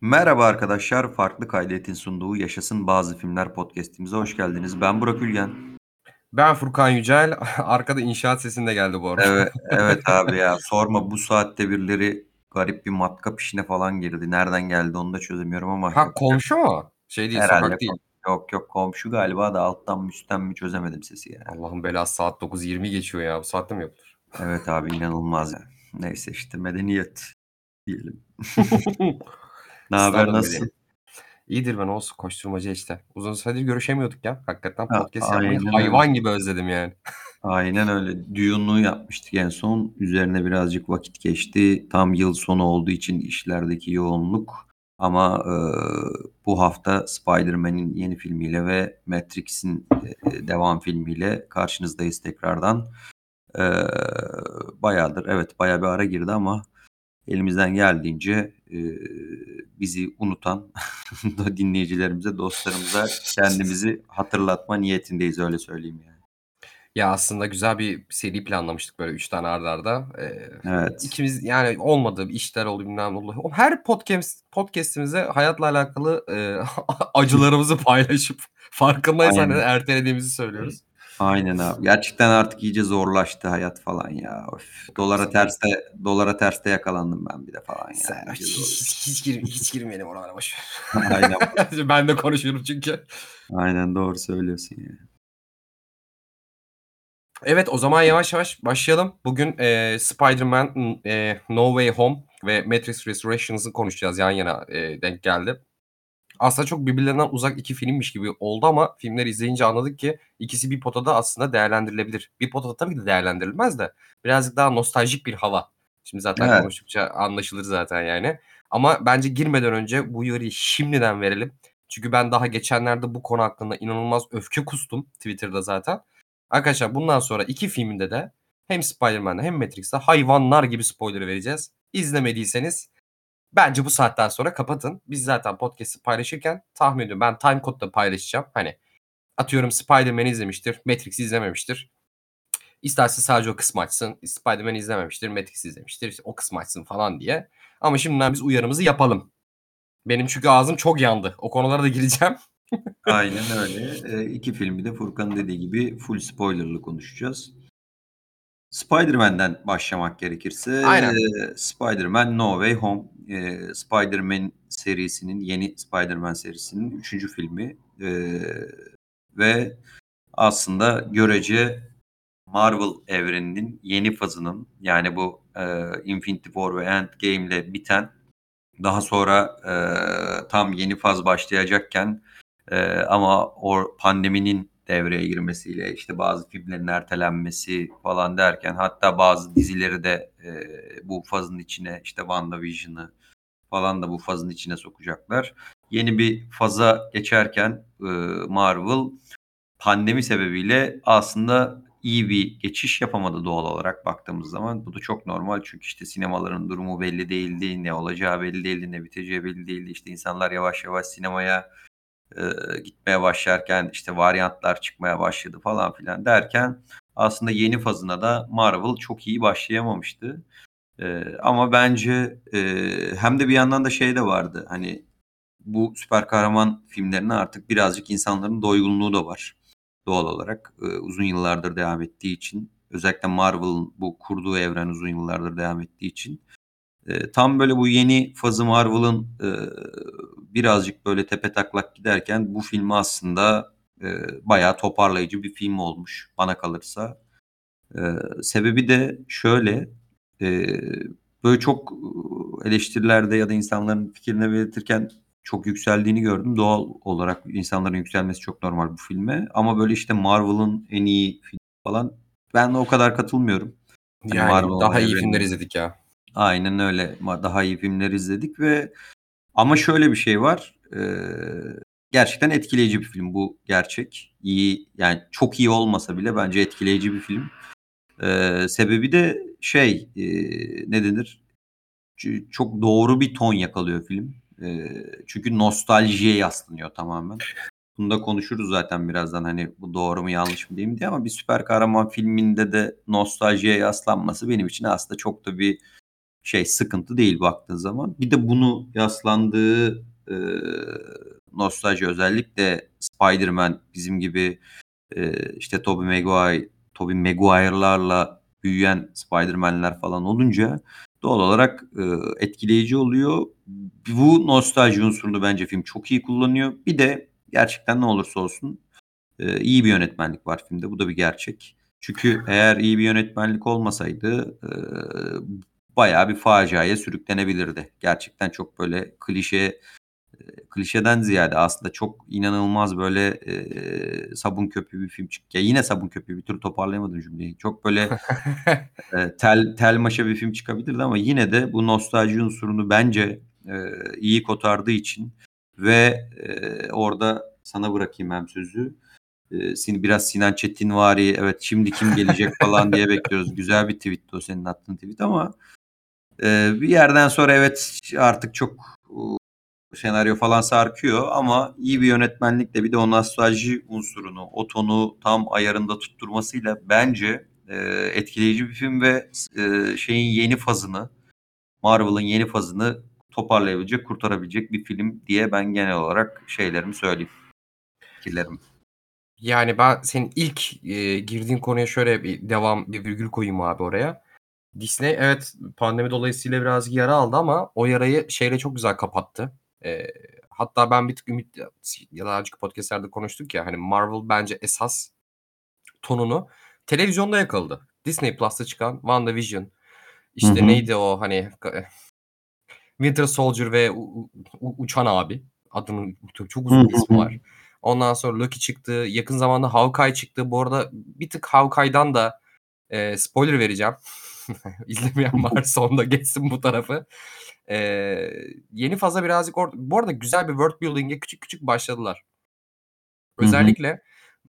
Merhaba arkadaşlar, Farklı Kaydetin sunduğu Yaşasın Bazı Filmler podcast'imize hoş geldiniz. Ben Burak Ülgen. Ben Furkan Yücel. Arkada inşaat sesinde geldi bu arada. Evet, evet abi ya sorma bu saatte birileri garip bir matkap işine falan girdi. Nereden geldi onu da çözemiyorum ama. Ha komşu mu? Şey değil, Herhalde sokak değil. Yok yok komşu galiba da alttan mı üstten mi çözemedim sesi yani. Allah'ım belası saat 9.20 geçiyor ya. Bu saatte mi yapılır? Evet abi inanılmaz yani. Neyse işte medeniyet diyelim. ne haber Standart nasıl? medeniyet. İyidir ben olsun koşturmaca işte. Uzun süredir görüşemiyorduk ya. Hakikaten Ha, podcast yapmayı aynen öyle. hayvan gibi özledim yani. Aynen öyle. Dune'u yapmıştık en son. Üzerine birazcık vakit geçti. Tam yıl sonu olduğu için işlerdeki yoğunluk. Ama e, bu hafta Spider-Man'in yeni filmiyle ve Matrix'in e, devam filmiyle karşınızdayız tekrardan. E, bayağıdır, evet bayağı bir ara girdi ama elimizden geldiğince e, bizi unutan dinleyicilerimize, dostlarımıza kendimizi hatırlatma niyetindeyiz öyle söyleyeyim yani. Ya aslında güzel bir seri planlamıştık böyle 3 tane arda arda. Ee, Evet. ikimiz yani olmadı işler oldu bilmem ne oldu. Her podcast podcast'imize hayatla alakalı e, acılarımızı paylaşıp farkındaysan ertelediğimizi söylüyoruz. Aynen abi. Gerçekten artık iyice zorlaştı hayat falan ya. Of. Dolara terste dolara terste yakalandım ben bir de falan Sen ya. hiç, hiç, hiç, gir, hiç girmeyelim oralara boş ver. Aynen. ben de konuşurum çünkü. Aynen doğru söylüyorsun ya. Evet o zaman yavaş yavaş başlayalım. Bugün e, Spider-Man e, No Way Home ve Matrix Resurrections'ı konuşacağız yan yana e, denk geldi. Aslında çok birbirlerinden uzak iki filmmiş gibi oldu ama filmleri izleyince anladık ki ikisi bir potada aslında değerlendirilebilir. Bir potada tabii ki de değerlendirilmez de birazcık daha nostaljik bir hava. Şimdi zaten Evet. konuştukça anlaşılır zaten yani. Ama bence girmeden önce bu uyarıyı şimdiden verelim. Çünkü ben daha geçenlerde bu konu hakkında inanılmaz öfke kustum Twitter'da zaten. Arkadaşlar bundan sonra iki filminde de hem Spider-Man'de hem Matrix'te hayvanlar gibi spoiler vereceğiz. İzlemediyseniz bence bu saatten sonra kapatın. Biz zaten podcast'i paylaşırken tahmin ediyorum ben time code'da paylaşacağım. Hani atıyorum Spider-Man'i izlemiştir, Matrix'i izlememiştir. İsterse sadece o kısmı açsın. Spider-Man izlememiştir, Matrix izlemiştir. işte o kısmı açsın falan diye. Ama şimdiden biz uyarımızı yapalım. Benim çünkü ağzım çok yandı. O konulara da gireceğim. Aynen öyle. E, iki filmi de Furkan'ın dediği gibi full spoilerlı konuşacağız. Spider-Man'den başlamak gerekirse Aynen. Spider-Man No Way Home e, Spider-Man serisinin yeni Spider-Man serisinin üçüncü filmi E, ve aslında görece Marvel evreninin yeni fazının yani bu e, Infinity War ve Endgame ile biten daha sonra e, tam yeni faz başlayacakken ama o pandeminin devreye girmesiyle işte bazı filmlerin ertelenmesi falan derken hatta bazı dizileri de e, bu fazın içine işte WandaVision'ı falan da bu fazın içine sokacaklar. Yeni bir faza geçerken e, Marvel pandemi sebebiyle aslında iyi bir geçiş yapamadı doğal olarak baktığımız zaman. Bu da çok normal çünkü işte sinemaların durumu belli değildi, ne olacağı belli değildi, ne biteceği belli değildi. İşte insanlar yavaş yavaş sinemaya e, gitmeye başlarken işte varyantlar çıkmaya başladı falan filan derken aslında yeni fazına da Marvel çok iyi başlayamamıştı. E, ama bence e, hem de bir yandan da şey de vardı hani bu süper kahraman filmlerine artık birazcık insanların doygunluğu da var doğal olarak e, uzun yıllardır devam ettiği için özellikle Marvel'ın bu kurduğu evren uzun yıllardır devam ettiği için e, tam böyle bu yeni fazı Marvel'ın e, birazcık böyle tepe taklak giderken bu filmi aslında e, bayağı toparlayıcı bir film olmuş bana kalırsa. E, sebebi de şöyle e, böyle çok eleştirilerde ya da insanların fikrini belirtirken çok yükseldiğini gördüm. Doğal olarak insanların yükselmesi çok normal bu filme. Ama böyle işte Marvel'ın en iyi filmi falan ben o kadar katılmıyorum. Hani Yani Marvel daha iyi evreninde. filmler izledik ya. Aynen öyle. Daha iyi filmler izledik ve ama şöyle bir şey var. e, gerçekten etkileyici bir film bu gerçek. İyi yani çok iyi olmasa bile bence etkileyici bir film. E, sebebi de şey e, ne denir? Ç- Çok doğru bir ton yakalıyor film. E, çünkü nostaljiye yaslanıyor tamamen. Bunu da konuşuruz zaten birazdan hani bu doğru mu yanlış mı diyeyim diye ama bir süper kahraman filminde de nostaljiye yaslanması benim için aslında çok da bir şey sıkıntı değil baktığın zaman. Bir de bunu yaslandığı e, nostalji özellikle Spider-Man bizim gibi e, işte Tobey Maguire, Tobey Maguire'larla büyüyen Spider-Man'ler falan olunca doğal olarak e, etkileyici oluyor. Bu nostalji unsurunu bence film çok iyi kullanıyor. Bir de gerçekten ne olursa olsun e, iyi bir yönetmenlik var filmde. Bu da bir gerçek. Çünkü eğer iyi bir yönetmenlik olmasaydı e, bayağı bir faciaya sürüklenebilirdi. Gerçekten çok böyle klişe klişeden ziyade aslında çok inanılmaz böyle e, sabun köpüğü bir film çıktı. Ya yine sabun köpüğü bir tür toparlayamadım cümleyi. Çok böyle e, tel tel maşa bir film çıkabilirdi ama yine de bu nostalji unsurunu bence e, iyi kotardığı için ve e, orada sana bırakayım hem sözü. E, seni biraz Sinan Çetin vari evet şimdi kim gelecek falan diye bekliyoruz. Güzel bir tweet o senin attığın tweet ama e, bir yerden sonra evet artık çok senaryo falan sarkıyor ama iyi bir yönetmenlikle bir de o nostalji unsurunu, o tonu tam ayarında tutturmasıyla bence e, etkileyici bir film ve e, şeyin yeni fazını, Marvel'ın yeni fazını toparlayabilecek, kurtarabilecek bir film diye ben genel olarak şeylerimi söyleyeyim. Fikirlerim. Yani ben senin ilk e, girdiğin konuya şöyle bir devam, bir virgül koyayım abi oraya. Disney evet pandemi dolayısıyla biraz yara aldı ama o yarayı şeyle çok güzel kapattı. E, hatta ben bir tık ümit ya daha önceki podcastlerde konuştuk ya hani Marvel bence esas tonunu televizyonda yakaladı. Disney Plus'ta çıkan WandaVision işte hı hı. neydi o hani Winter Soldier ve u- u- Uçan Abi adının çok uzun bir ismi var. Ondan sonra Loki çıktı. Yakın zamanda Hawkeye çıktı. Bu arada bir tık Hawkeye'dan da e, spoiler vereceğim. İzlemeyen varsa onda geçsin bu tarafı. Ee, yeni faza birazcık or bu arada güzel bir world building'e küçük küçük başladılar. Özellikle hı hı.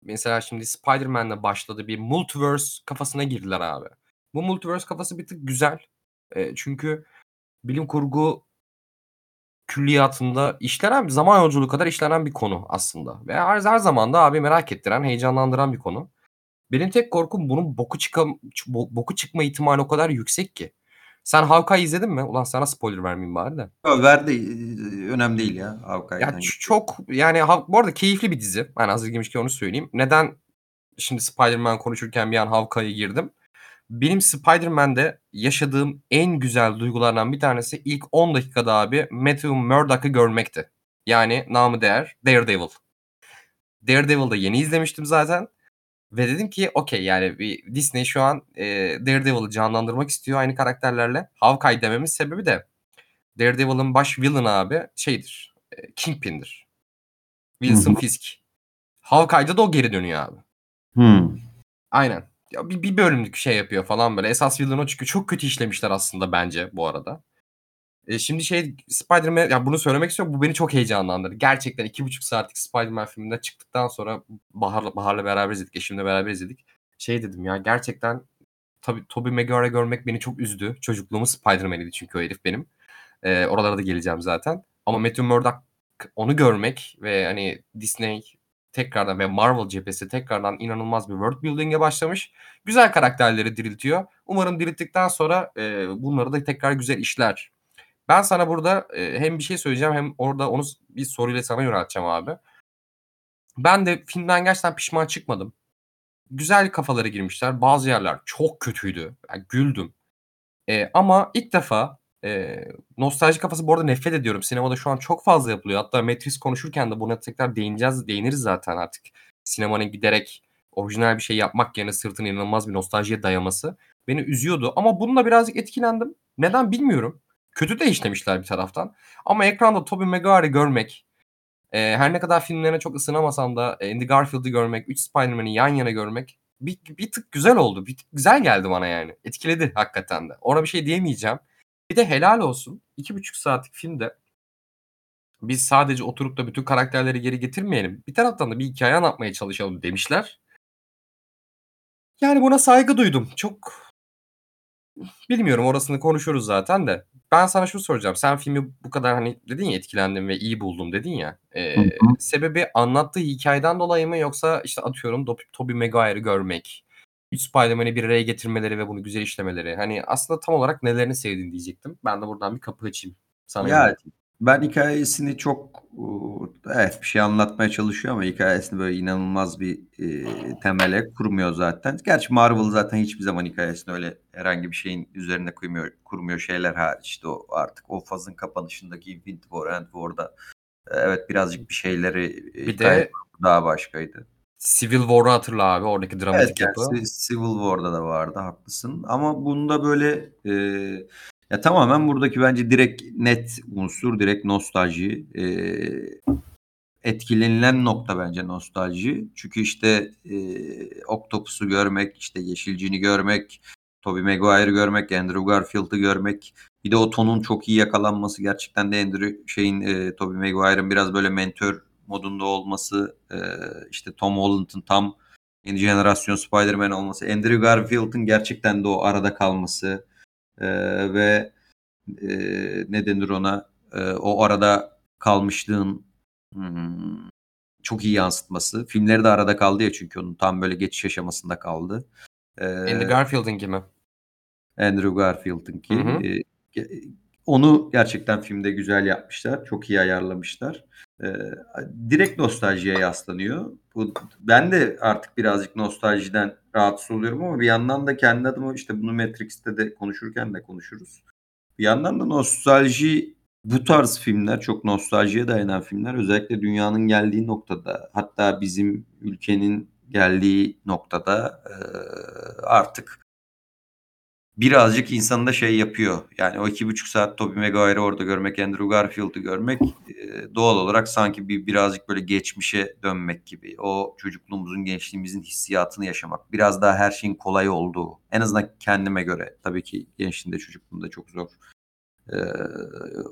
mesela şimdi Spider-Man'le başladı bir multiverse kafasına girdiler abi. Bu multiverse kafası bir tık güzel. E, çünkü bilim kurgu külliyatında işlenen zaman yolculuğu kadar işlenen bir konu aslında. Ve her, her zaman da abi merak ettiren, heyecanlandıran bir konu. Benim tek korkum bunun boku, çıkam, boku çıkma ihtimali o kadar yüksek ki. Sen Hawkeye izledin mi? Ulan sana spoiler vermeyeyim bari de. Ya ver de önemli değil ya Hawkeye'den. Ya çok yani bu arada keyifli bir dizi. Ben hazır girmişken onu söyleyeyim. Neden şimdi Spider-Man konuşurken bir an Hawkeye'ye girdim? Benim Spider-Man'de yaşadığım en güzel duygulardan bir tanesi ilk 10 dakikada abi Matthew Murdock'ı görmekti. Yani namı değer Daredevil. Daredevil'da yeni izlemiştim zaten. Ve dedim ki okey yani bir Disney şu an e, Daredevil'ı canlandırmak istiyor aynı karakterlerle. Hawkeye dememin sebebi de Daredevil'ın baş villain abi şeydir. E, Kingpin'dir. Wilson Fisk. Hawkeye'da da o geri dönüyor abi. Hmm. Aynen. Ya bir, bir bölümlük şey yapıyor falan böyle. Esas villain o çünkü çok kötü işlemişler aslında bence bu arada. Şimdi şey Spider-Man ya bunu söylemek istiyorum. Bu beni çok heyecanlandırdı. Gerçekten iki buçuk saatlik Spider-Man filminden çıktıktan sonra Bahar'la, Bahar'la beraber izledik. Eşimle beraber izledik. Şey dedim ya gerçekten tabii Tobey Maguire görmek beni çok üzdü. Çocukluğumun Spider-Man'iydi çünkü o herif benim. E, oralara da geleceğim zaten. Ama Matthew Murdock onu görmek ve hani Disney tekrardan ve Marvel cephesi tekrardan inanılmaz bir world building'e başlamış. Güzel karakterleri diriltiyor. Umarım dirilttikten sonra e, bunları da tekrar güzel işler ben sana burada, eee, hem bir şey söyleyeceğim hem orada onu bir soruyla sana yönelteceğim abi. Ben de filmden gerçekten pişman çıkmadım. Güzel kafalara girmişler. Bazı yerler çok kötüydü. Yani güldüm. Eee, ama ilk defa, eee, nostalji kafası bu arada nefret ediyorum. Sinemada şu an çok fazla yapılıyor. Hatta Matrix konuşurken de buna tekrar değineceğiz değiniriz zaten artık. Sinemanın giderek orijinal bir şey yapmak yerine sırtını inanılmaz bir nostaljiye dayaması beni üzüyordu ama bununla birazcık etkilendim. Neden bilmiyorum. Kötü de işlemişler bir taraftan. Ama ekranda Tobey Maguire'ı görmek, e, her ne kadar filmlerine çok ısınamasam da Andy Garfield'ı görmek, 3 Spider-Man'i yan yana görmek bir, bir tık güzel oldu. Bir tık güzel geldi bana yani. Etkiledi hakikaten de. Ona bir şey diyemeyeceğim. Bir de helal olsun. 2,5 saatlik filmde biz sadece oturup da bütün karakterleri geri getirmeyelim. Bir taraftan da bir hikaye anlatmaya çalışalım demişler. Yani buna saygı duydum. Çok bilmiyorum orasını konuşuruz zaten de. Ben sana şunu soracağım. Sen filmi bu kadar, hani, dedin ya etkilendim ve iyi buldum dedin ya. Eee, sebebi anlattığı hikâyeden dolayı mı yoksa, işte, atıyorum Tobey Maguire'ı görmek, 3 Spider-Man'i bir araya getirmeleri ve bunu güzel işlemeleri. Hani aslında tam olarak nelerini sevdiğini diyecektim. Ben de buradan bir kapı açayım. Sana Ya. Ben hikayesini çok uuu, evet bir şey anlatmaya çalışıyor ama hikayesini böyle inanılmaz bir eee, temele kurmuyor zaten. Gerçi Marvel zaten hiçbir zaman hikayesini öyle herhangi bir şeyin üzerine kurmuyor, kurmuyor şeyler hariç. İşte o artık o fazın kapanışındaki Infinity War, End War'da e, evet birazcık bir şeyleri e, Bir de daha başkaydı. Civil War'u hatırla abi oradaki Evet dramatik yapı. Ci- Civil War'da da vardı haklısın ama bunda böyle e, ya tamamen buradaki bence direkt net unsur direkt nostalji e, etkilenilen nokta bence nostalji. Çünkü işte e, Octopus'u görmek işte Yeşilcini görmek Tobey Maguire'ı görmek Andrew Garfield'ı görmek bir de o tonun çok iyi yakalanması gerçekten de Andrew şeyin e, Tobey Maguire'ın biraz böyle mentor modunda olması e, işte Tom Holland'ın tam yeni jenerasyon Spider-Man olması, Andrew Garfield'ın gerçekten de o arada kalması e, ve e, ne denir ona e, o arada kalmışlığın hmm, çok iyi yansıtması. Filmleri de arada kaldı ya çünkü onun tam böyle geçiş aşamasında kaldı. E, Andy Garfield'ın kimi? Andrew Garfield'ınki. Hı hı. E, ge- onu gerçekten filmde güzel yapmışlar. Çok iyi ayarlamışlar. E, direkt nostaljiye yaslanıyor. Bu, ben de artık birazcık nostaljiden rahatsız oluyorum ama bir yandan da kendi adıma işte bunu Matrix'te de konuşurken de konuşuruz. Bir yandan da nostalji bu tarz filmler çok nostaljiye dayanan filmler özellikle dünyanın geldiği noktada hatta bizim ülkenin geldiği noktada e, artık birazcık insanı da şey yapıyor. Yani o iki buçuk saat Tobey Maguire'ı orada görmek, Andrew Garfield'ı görmek e, doğal olarak sanki bir birazcık böyle geçmişe dönmek gibi. O çocukluğumuzun, gençliğimizin hissiyatını yaşamak. Biraz daha her şeyin kolay olduğu. En azından kendime göre. Tabii ki gençliğinde, çocukluğunda çok zor e,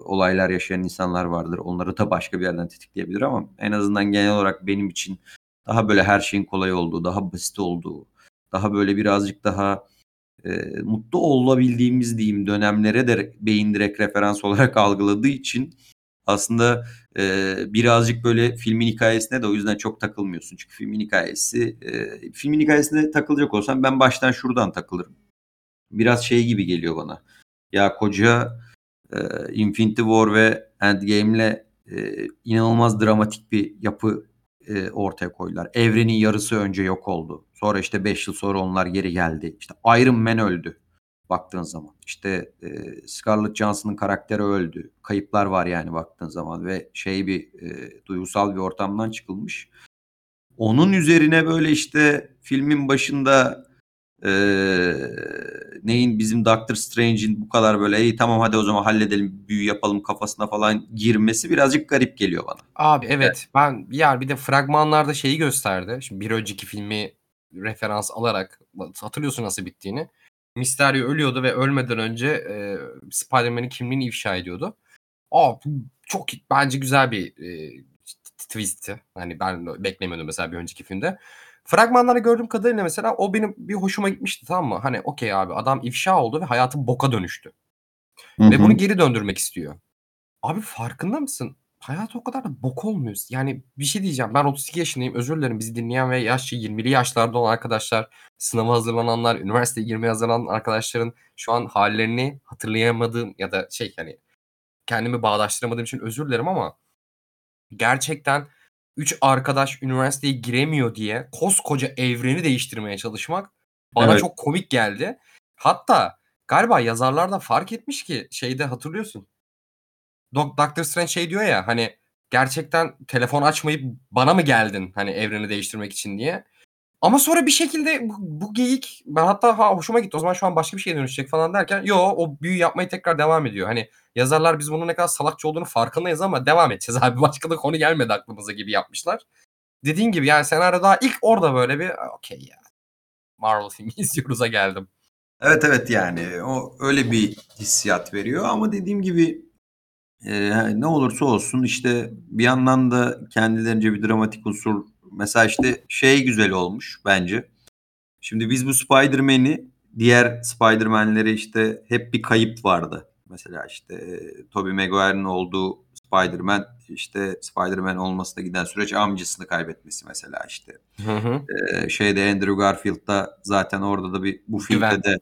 olaylar yaşayan insanlar vardır. Onları da başka bir yerden tetikleyebilir ama en azından genel olarak benim için daha böyle her şeyin kolay olduğu, daha basit olduğu, daha böyle birazcık daha e, mutlu olabildiğimiz diyeyim dönemlere de beyin direkt referans olarak algıladığı için aslında e, birazcık böyle filmin hikayesine de o yüzden çok takılmıyorsun. Çünkü filmin hikayesi, e, filmin hikayesine takılacak olsam ben baştan şuradan takılırım. Biraz şey gibi geliyor bana. Ya koca e, Infinity War ve Endgame'le e, inanılmaz dramatik bir yapı e, ortaya koydular. Evrenin yarısı önce yok oldu. Sonra işte 5 yıl sonra onlar geri geldi. İşte Iron Man öldü baktığın zaman. İşte e, Scarlett Johansson'ın karakteri öldü. Kayıplar var yani baktığın zaman ve şey bir e, duygusal bir ortamdan çıkılmış. Onun üzerine böyle işte filmin başında e, neyin bizim Doctor Strange'in bu kadar böyle iyi tamam hadi o zaman halledelim büyü yapalım kafasına falan girmesi birazcık garip geliyor bana. Abi evet ben ya bir de fragmanlarda şeyi gösterdi. Şimdi bir önceki filmi referans alarak hatırlıyorsun nasıl bittiğini. Mysterio ölüyordu ve ölmeden önce e, Spider-Man'in kimliğini ifşa ediyordu. Aa çok bence güzel bir e, twistti. Hani ben beklemiyordum mesela bir önceki filmde. Fragmanlarda gördüğüm kadarıyla mesela o benim bir hoşuma gitmişti tamam mı? Hani okey abi adam ifşa oldu ve hayatı boka dönüştü. Ve bunu geri döndürmek istiyor. Abi farkında mısın? Hayat o kadar da bok olmuyor. Yani bir şey diyeceğim. Ben 32 yaşındayım. Özür dilerim bizi dinleyen ve yaşlı 20'li yaşlarda olan arkadaşlar, sınava hazırlananlar, üniversiteye girmeye hazırlanan arkadaşların şu an hallerini hatırlayamadığım ya da şey hani kendimi bağdaştıramadığım için özür dilerim ama gerçekten 3 arkadaş üniversiteye giremiyor diye koskoca evreni değiştirmeye çalışmak bana Evet. çok komik geldi. Hatta galiba yazarlar da fark etmiş ki şeyde hatırlıyorsun. Doc- Doctor Strange şey diyor ya hani gerçekten telefon açmayıp bana mı geldin hani evreni değiştirmek için diye. Ama sonra bir şekilde bu, bu geyik ben hatta ha hoşuma gitti o zaman şu an başka bir şeye dönüşecek falan derken yo o büyü yapmayı tekrar devam ediyor. Hani yazarlar biz bunun ne kadar salakça olduğunu farkındayız ama devam edeceğiz abi başka da konu gelmedi aklımıza gibi yapmışlar. Dediğin gibi yani senaryo daha ilk orada böyle bir okey ya Marvel filmi izliyoruz'a geldim. Evet evet yani o öyle bir hissiyat veriyor ama dediğim gibi e, ne olursa olsun işte bir yandan da kendilerince bir dramatik unsur mesela işte şey güzel olmuş bence. Şimdi biz bu Spider-Man'i diğer Spider-Man'lere işte hep bir kayıp vardı. Mesela işte e, Tobey Maguire'ın olduğu Spider-Man işte Spider-Man olmasına giden süreç amcasını kaybetmesi mesela işte. Hı hı. Ee, şeyde Andrew Garfield'da zaten orada da bir bu filmde Güven. de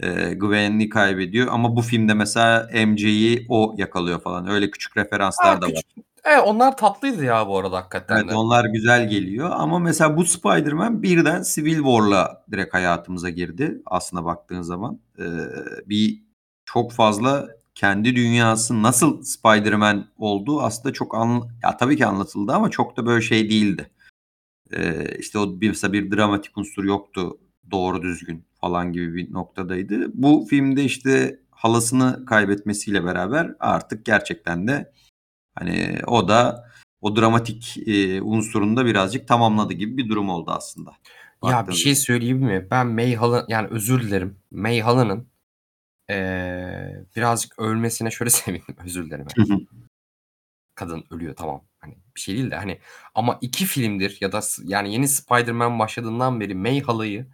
e, Gwen'i kaybediyor ama bu filmde mesela MJ'yi o yakalıyor falan. Öyle küçük referanslar Ha, da var. Evet onlar tatlıydı ya bu arada hakikaten Evet de. onlar güzel geliyor ama mesela bu Spider-Man birden Civil War'la direkt hayatımıza girdi aslına baktığın zaman. Ee, bir çok fazla kendi dünyası nasıl Spider-Man olduğu aslında çok an ya tabii ki anlatıldı ama çok da böyle şey değildi. Ee, işte o bir, mesela bir dramatik unsur yoktu doğru düzgün falan gibi bir noktadaydı. Bu filmde işte halasını kaybetmesiyle beraber artık gerçekten de hani o da o dramatik e, unsurunu da birazcık tamamladı gibi bir durum oldu aslında. Ya bir şey söyleyeyim mi? Ben May Hala yani özür dilerim. May Hala'nın eee, birazcık ölmesine şöyle sevindim. Özür dilerim. Hı. Kadın ölüyor tamam. Hani bir şey değil de hani ama iki filmdir ya da yani yeni Spider-Man başladığından beri May Hala'yı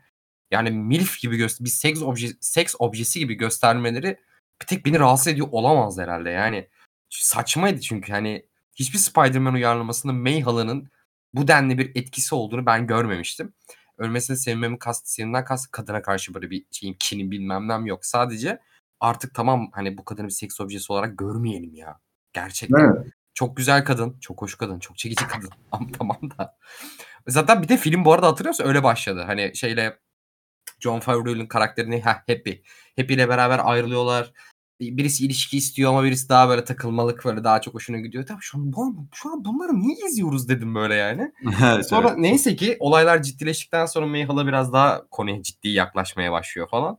yani MILF gibi göster bir seks obje seks objesi gibi göstermeleri bir tek beni rahatsız ediyor olamaz herhalde. Yani saçmaydı çünkü hani hiçbir Spider-Man uyarlamasında May Hala'nın bu denli bir etkisi olduğunu ben görmemiştim. Ölmesini sevmemin kastı sevimden kastı kadına karşı böyle bir şeyin kinim bilmem nem yok. Sadece artık tamam hani bu kadını bir seks objesi olarak görmeyelim ya. Gerçekten. Çok güzel kadın, çok hoş kadın, çok çekici kadın. Ama tamam da. Zaten bir de film bu arada hatırlıyorsun öyle başladı. Hani şeyle John Favreau'nun karakterini ha, Happy. Happy ile beraber ayrılıyorlar. Birisi ilişki istiyor ama birisi daha böyle takılmalık böyle daha çok hoşuna gidiyor. Tabii şu an, bu, şu an bunları niye izliyoruz dedim böyle yani. Evet, Sonra evet. neyse ki olaylar ciddileştikten sonra Mayhal'a biraz daha konuya ciddi yaklaşmaya başlıyor falan.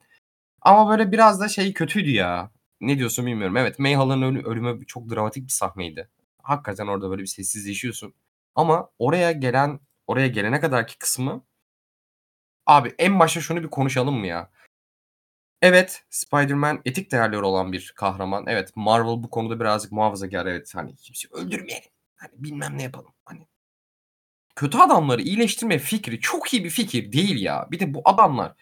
Ama böyle biraz da şey kötüydü ya. Ne diyorsun bilmiyorum. Evet Mayhal'ın ölü- ölümü çok dramatik bir sahneydi. Hakikaten orada böyle bir sessizleşiyorsun. Ama oraya gelen oraya gelene kadarki kısmı abi en başta şunu bir konuşalım mı ya? Evet Spider-Man etik değerleri olan bir kahraman. Evet Marvel bu konuda birazcık muhafazakar. Evet hani kimseyi öldürmeyelim. Hani bilmem ne yapalım. Hani kötü adamları iyileştirme fikri çok iyi bir fikir değil ya. Bir de bu adamlar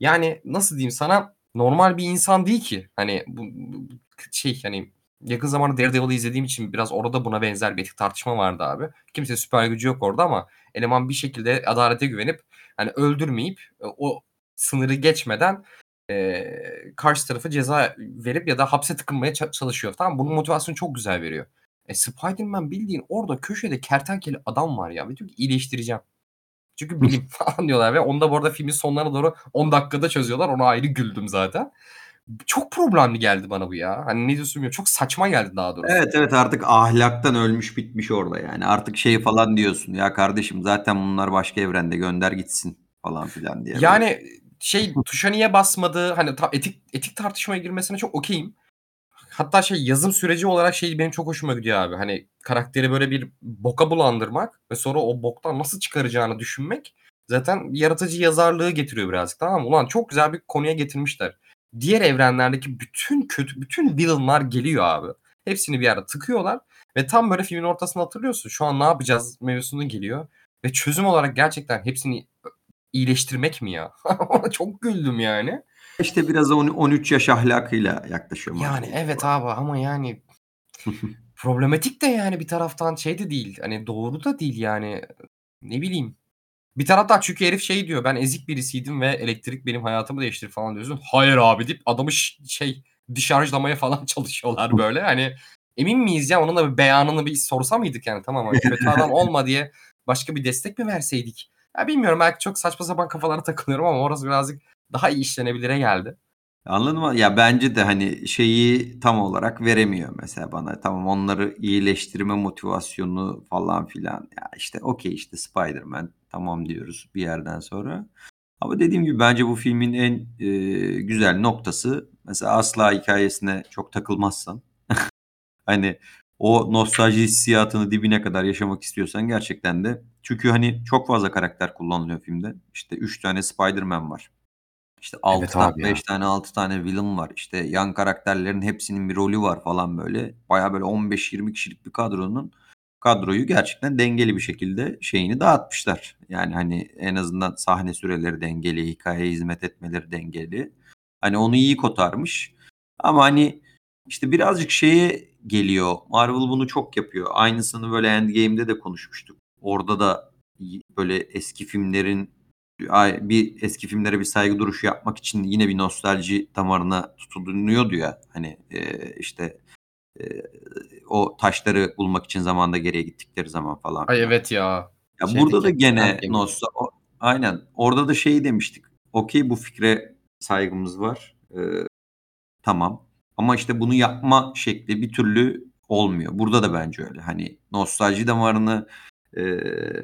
yani nasıl diyeyim sana normal bir insan değil ki. Hani bu, bu- şey hani yakın zamanda Daredevil'ı izlediğim için biraz orada buna benzer bir etik tartışma vardı abi. Kimse süper gücü yok orada ama eleman bir şekilde adalete güvenip hani öldürmeyip e, o sınırı geçmeden e, karşı tarafa ceza verip ya da hapse tıkınmaya ça- çalışıyor. Tamam bunun motivasyonu çok güzel veriyor. E, Spider-Man bildiğin orada köşede kertenkele adam var ya. Ve diyor ki iyileştireceğim. Çünkü bilim falan diyorlar ve onu da bu arada filmin sonlarına doğru 10 dakikada çözüyorlar. Ona ayrı güldüm zaten. Çok problemli geldi bana bu ya. Hani ne diyorsun bilmiyorum. Çok saçma geldi daha doğrusu. Evet evet artık ahlaktan ölmüş bitmiş orada yani. Artık şey falan diyorsun ya kardeşim zaten bunlar başka evrende gönder gitsin falan filan diye. Yani şey tuşa niye basmadı? Hani ta- etik etik tartışmaya girmesine çok okeyim. Hatta şey yazım süreci olarak şey benim çok hoşuma gidiyor abi. Hani karakteri böyle bir boka bulandırmak ve sonra o boktan nasıl çıkaracağını düşünmek zaten yaratıcı yazarlığı getiriyor birazcık tamam mı? Ulan çok güzel bir konuya getirmişler. Diğer evrenlerdeki bütün kötü bütün villainlar geliyor abi. Hepsini bir ara tıkıyorlar ve tam böyle filmin ortasında hatırlıyorsun. Şu an ne yapacağız mevzusunu geliyor ve çözüm olarak gerçekten hepsini iyileştirmek mi ya? Ona çok güldüm yani. İşte biraz on- 13 yaş ahlakıyla yaklaşıyor. Yani evet abi ama yani problematik de yani bir taraftan şey de değil. Hani doğru da değil yani. Ne bileyim. Bir taraftan çünkü herif şey diyor ben ezik birisiydim ve elektrik benim hayatımı değiştirdi falan diyorsun. Hayır abi deyip adamı şey dişarjlamaya falan çalışıyorlar böyle. Hani emin miyiz ya onun da bir beyanını bir sorsa mıydık yani tamam hani kötü adam olma diye başka bir destek mi verseydik? Ya bilmiyorum belki çok saçma sapan kafalara takılıyorum ama orası birazcık daha iyi işlenebilire geldi. Anladın mı? Ya bence de hani şeyi tam olarak veremiyor mesela bana. Tamam onları iyileştirme motivasyonu falan filan. Ya işte okey işte Spider-Man tamam diyoruz bir yerden sonra. Ama dediğim gibi bence bu filmin en e, güzel noktası mesela asla hikayesine çok takılmazsan. hani o nostalji hissiyatını dibine kadar yaşamak istiyorsan gerçekten de. Çünkü hani çok fazla karakter kullanılıyor filmde. İşte 3 tane Spider-Man var. İşte 6 Evet tane, abi ya. 5 tane, 6 tane villain var. İşte yan karakterlerin hepsinin bir rolü var falan böyle. Baya böyle 15-20 kişilik bir kadronun kadroyu gerçekten dengeli bir şekilde şeyini dağıtmışlar. Yani hani en azından sahne süreleri dengeli, hikayeye hizmet etmeleri dengeli. Hani onu iyi kotarmış. Ama hani işte birazcık şeye geliyor. Marvel bunu çok yapıyor. Aynısını böyle Endgame'de de konuşmuştuk. Orada da böyle eski filmlerin bir eski filmlere bir saygı duruşu yapmak için yine bir nostalji damarına tutulunuyordu ya. Hani e, işte e, o taşları bulmak için zamanda geriye gittikleri zaman falan. Ay evet ya. Ya burada da gene nostal aynen orada da şey demiştik. Okey bu fikre saygımız var. Ee, tamam. Ama işte bunu yapma şekli bir türlü olmuyor. Burada da bence öyle. Hani nostalji damarını e,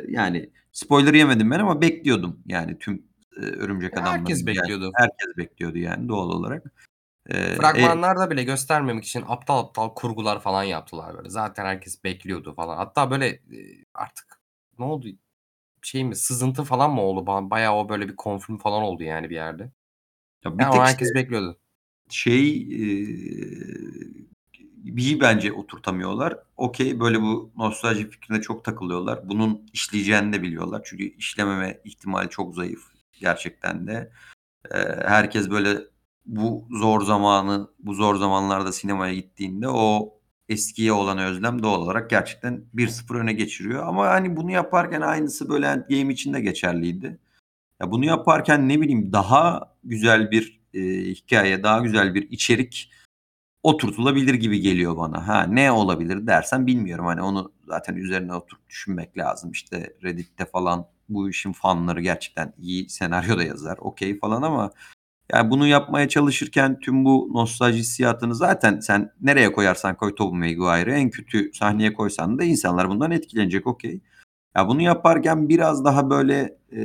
yani spoiler yemedim ben ama bekliyordum. Yani tüm e, Örümcek Adam'ın. Herkes bekliyordu. Yani, herkes bekliyordu yani doğal olarak. Ee, Fragmanlarda e, bile göstermemek için aptal aptal kurgular falan yaptılar böyle. Zaten herkes bekliyordu falan. Hatta böyle artık ne oldu? Şey mi sızıntı falan mı oldu? Bayağı o böyle bir konfirm falan oldu yani bir yerde. Ya bir yani tek herkes işte, bekliyordu. Şey e, bir bence oturtamıyorlar. Okey böyle bu nostalji fikrine çok takılıyorlar. Bunun işleyeceğini de biliyorlar. Çünkü işlememe ihtimali çok zayıf gerçekten de. Ee, herkes böyle bu zor zamanı, bu zor zamanlarda sinemaya gittiğinde o eskiye olan özlem doğal olarak gerçekten 1-0 öne geçiriyor. Ama hani bunu yaparken aynısı böyle Endgame için de geçerliydi. Ya bunu yaparken ne bileyim daha güzel bir e, hikaye, daha güzel bir içerik oturtulabilir gibi geliyor bana. Ha ne olabilir dersen bilmiyorum. Hani onu zaten üzerine oturup düşünmek lazım. İşte Reddit'te falan bu işin fanları gerçekten iyi senaryo da yazar. Okey falan ama yani bunu yapmaya çalışırken tüm bu nostalji hissiyatını zaten sen nereye koyarsan koy Tobey Maguire'ı en kötü sahneye koysan da insanlar bundan etkilenecek okey. Ya bunu yaparken biraz daha böyle e,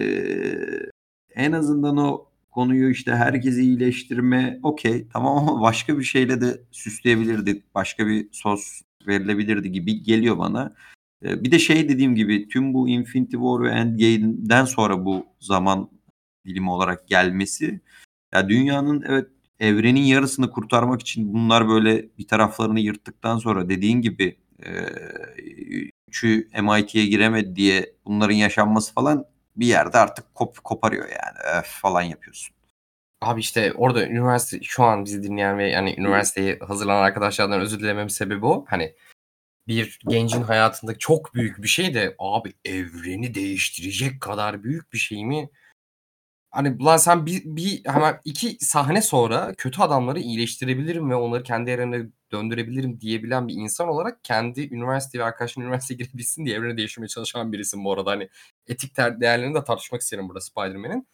en azından o konuyu işte herkesi iyileştirme okey tamam ama başka bir şeyle de süsleyebilirdi. Başka bir sos verilebilirdi gibi geliyor bana. Bir de şey dediğim gibi tüm bu Infinity War ve Endgame'den sonra bu zaman dilimi olarak gelmesi ya dünyanın evet evrenin yarısını kurtarmak için bunlar böyle bir taraflarını yırttıktan sonra dediğin gibi e, üçü MIT'ye giremedi diye bunların yaşanması falan bir yerde artık kop koparıyor yani. Öf falan yapıyorsun. Abi işte orada üniversite şu an bizi dinleyen ve yani üniversiteye hazırlanan arkadaşlardan özür dilememin sebebi o. Hani bir gencin hayatında çok büyük bir şey de abi evreni değiştirecek kadar büyük bir şey mi? Hani lan sen bir, bir hemen iki sahne sonra kötü adamları iyileştirebilirim ve onları kendi evrenine döndürebilirim diyebilen bir insan olarak kendi üniversite ve arkadaşın üniversiteye girebilsin diye evreni değiştirmeye çalışan birisin bu arada. Hani etik değerlerini de tartışmak isterim burada Spider-Man'in.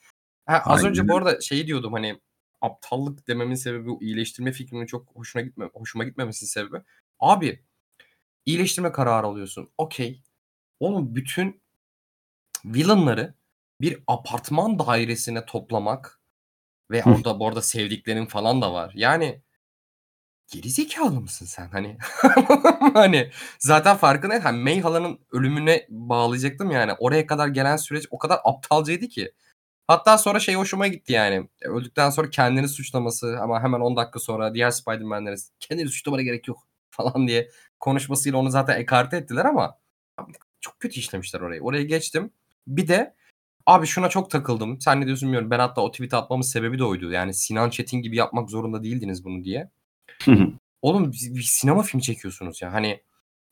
Ha, az Aynen. önce bu arada şeyi diyordum hani aptallık dememin sebebi bu iyileştirme fikrinin çok hoşuna gitme hoşuma gitmemesi sebebi. Abi iyileştirme kararı alıyorsun. Okey. Oğlum bütün villainları bir apartman dairesine toplamak ve orada bu arada sevdiklerin falan da var. Yani geri zekalı mısın sen? Hani hani zaten farkında hani May halanın ölümüne bağlayacaktım yani. Oraya kadar gelen süreç o kadar aptalcaydı ki. Hatta sonra şey hoşuma gitti yani. Öldükten sonra kendini suçlaması ama hemen 10 dakika sonra diğer Spider-Man'lere kendini suçlamana gerek yok falan diye konuşmasıyla onu zaten ekarte ettiler ama çok kötü işlemişler orayı. Oraya geçtim. Bir de Abi şuna çok takıldım. Sen ne diyorsun bilmiyorum. Ben hatta o tweet'i atmamın sebebi de oydu. Yani Sinan Çetin gibi yapmak zorunda değildiniz bunu diye. Oğlum bir sinema filmi çekiyorsunuz ya. Hani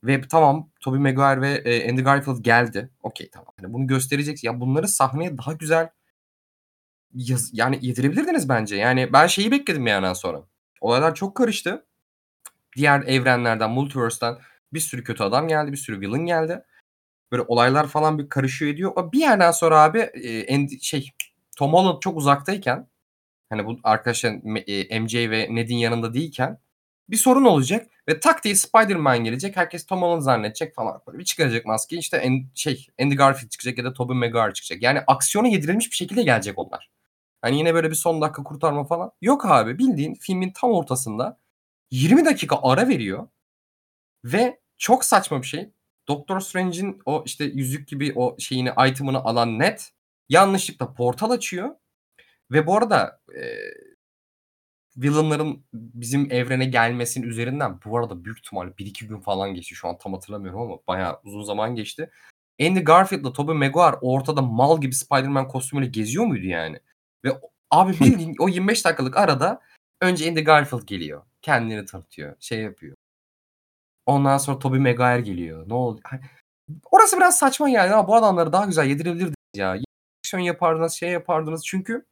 ve tamam Tobey Maguire ve e, Andy Garfield geldi. Okey tamam. Hani bunu gösterecek. Ya bunları sahneye daha güzel yaz, yani yedirebilirdiniz bence. Yani ben şeyi bekledim yani sonra. Olaylar çok karıştı. Diğer evrenlerden, multiverse'den bir sürü kötü adam geldi, bir sürü villain geldi. Böyle olaylar falan bir karışıyor ediyor. Bir yerden sonra abi e, şey Tom Holland çok uzaktayken hani bu arkadaşlar e, MJ ve Ned'in yanında değilken bir sorun olacak ve tak diye Spider-Man gelecek. Herkes Tom Holland zannedecek falan. Böyle bir çıkaracak maskeyi işte en, şey Andy Garfield çıkacak ya da Tobey Maguire çıkacak. Yani aksiyona yedirilmiş bir şekilde gelecek onlar. Hani yine böyle bir son dakika kurtarma falan. Yok abi bildiğin filmin tam ortasında 20 dakika ara veriyor ve çok saçma bir şey. Doctor Strange'in o işte yüzük gibi o şeyini item'ını alan net yanlışlıkla portal açıyor. Ve bu arada e, villainların bizim evrene gelmesinin üzerinden bu arada büyük ihtimalle 1-2 gün falan geçti. Şu an tam hatırlamıyorum ama bayağı uzun zaman geçti. Andy Garfield'la Tobey Maguire ortada mal gibi Spider-Man kostümüyle geziyor muydu yani? Ve abi bildiğin o 25 dakikalık arada önce Andy Garfield geliyor. Kendini tanıtıyor. Şey yapıyor. Ondan sonra Tobey Maguire geliyor. Ne oldu? Hani orası biraz saçma yani. Ya bu adamları daha güzel yedirebilirdiniz ya. Aksiyon yapardınız, şey yapardınız. Çünkü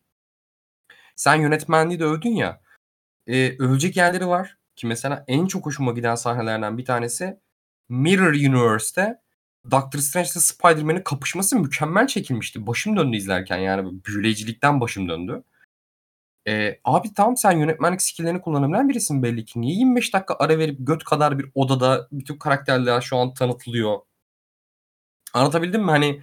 sen yönetmenliği de övdün ya. E, övecek yerleri var. Ki mesela en çok hoşuma giden sahnelerden bir tanesi Mirror Universe'te Doctor Strange ile Spider-Man'in kapışması mükemmel çekilmişti. Başım döndü izlerken yani büyüleyicilikten başım döndü. Eee, abi tamam sen yönetmenlik skill'lerini kullanabilen birisin belli ki. Niye 25 dakika ara verip göt kadar bir odada bütün karakterler şu an tanıtılıyor? Anlatabildim mi? Hani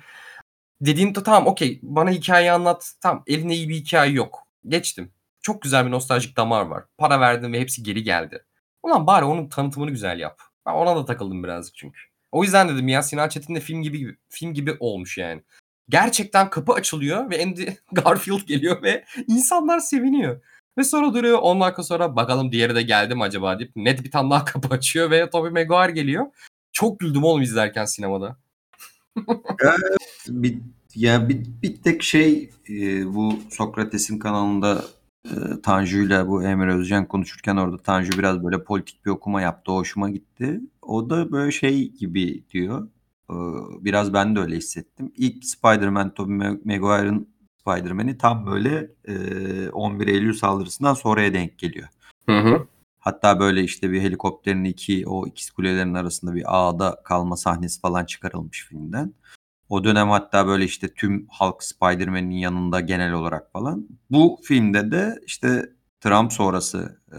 dediğin de tamam okey bana hikayeyi anlat. Tamam elinde iyi bir hikaye yok. Geçtim. Çok güzel bir nostaljik damar var. Para verdim ve hepsi geri geldi. Ulan bari onun tanıtımını güzel yap. Ben ona da takıldım birazcık çünkü. O yüzden dedim ya Sinan Çetin de film gibi film gibi olmuş yani. Gerçekten kapı açılıyor ve Andy Garfield geliyor ve insanlar seviniyor. Ve sonra duruyor 10 dakika sonra bakalım diğeri de geldi mi acaba deyip net bir tane daha kapı açıyor ve Tobey Maguire geliyor. Çok güldüm oğlum izlerken sinemada. bir, ya bir, bir tek şey e, bu Sokrates'in kanalında e, Tanju'yla bu Emre Özcan konuşurken orada Tanju biraz böyle politik bir okuma yaptı. Hoşuma gitti. O da böyle şey gibi diyor. E, biraz ben de öyle hissettim. İlk Spider-Man Tobey Maguire'ın Spider-Man'i tam böyle e, 11 Eylül saldırısından sonraya denk geliyor. Hı hı. Hatta böyle işte bir helikopterin iki o ikiz kulelerin arasında bir ağda kalma sahnesi falan çıkarılmış filmden. O dönem hatta böyle işte tüm halk Spider-Man'in yanında genel olarak falan. Bu filmde de işte Trump sonrası e,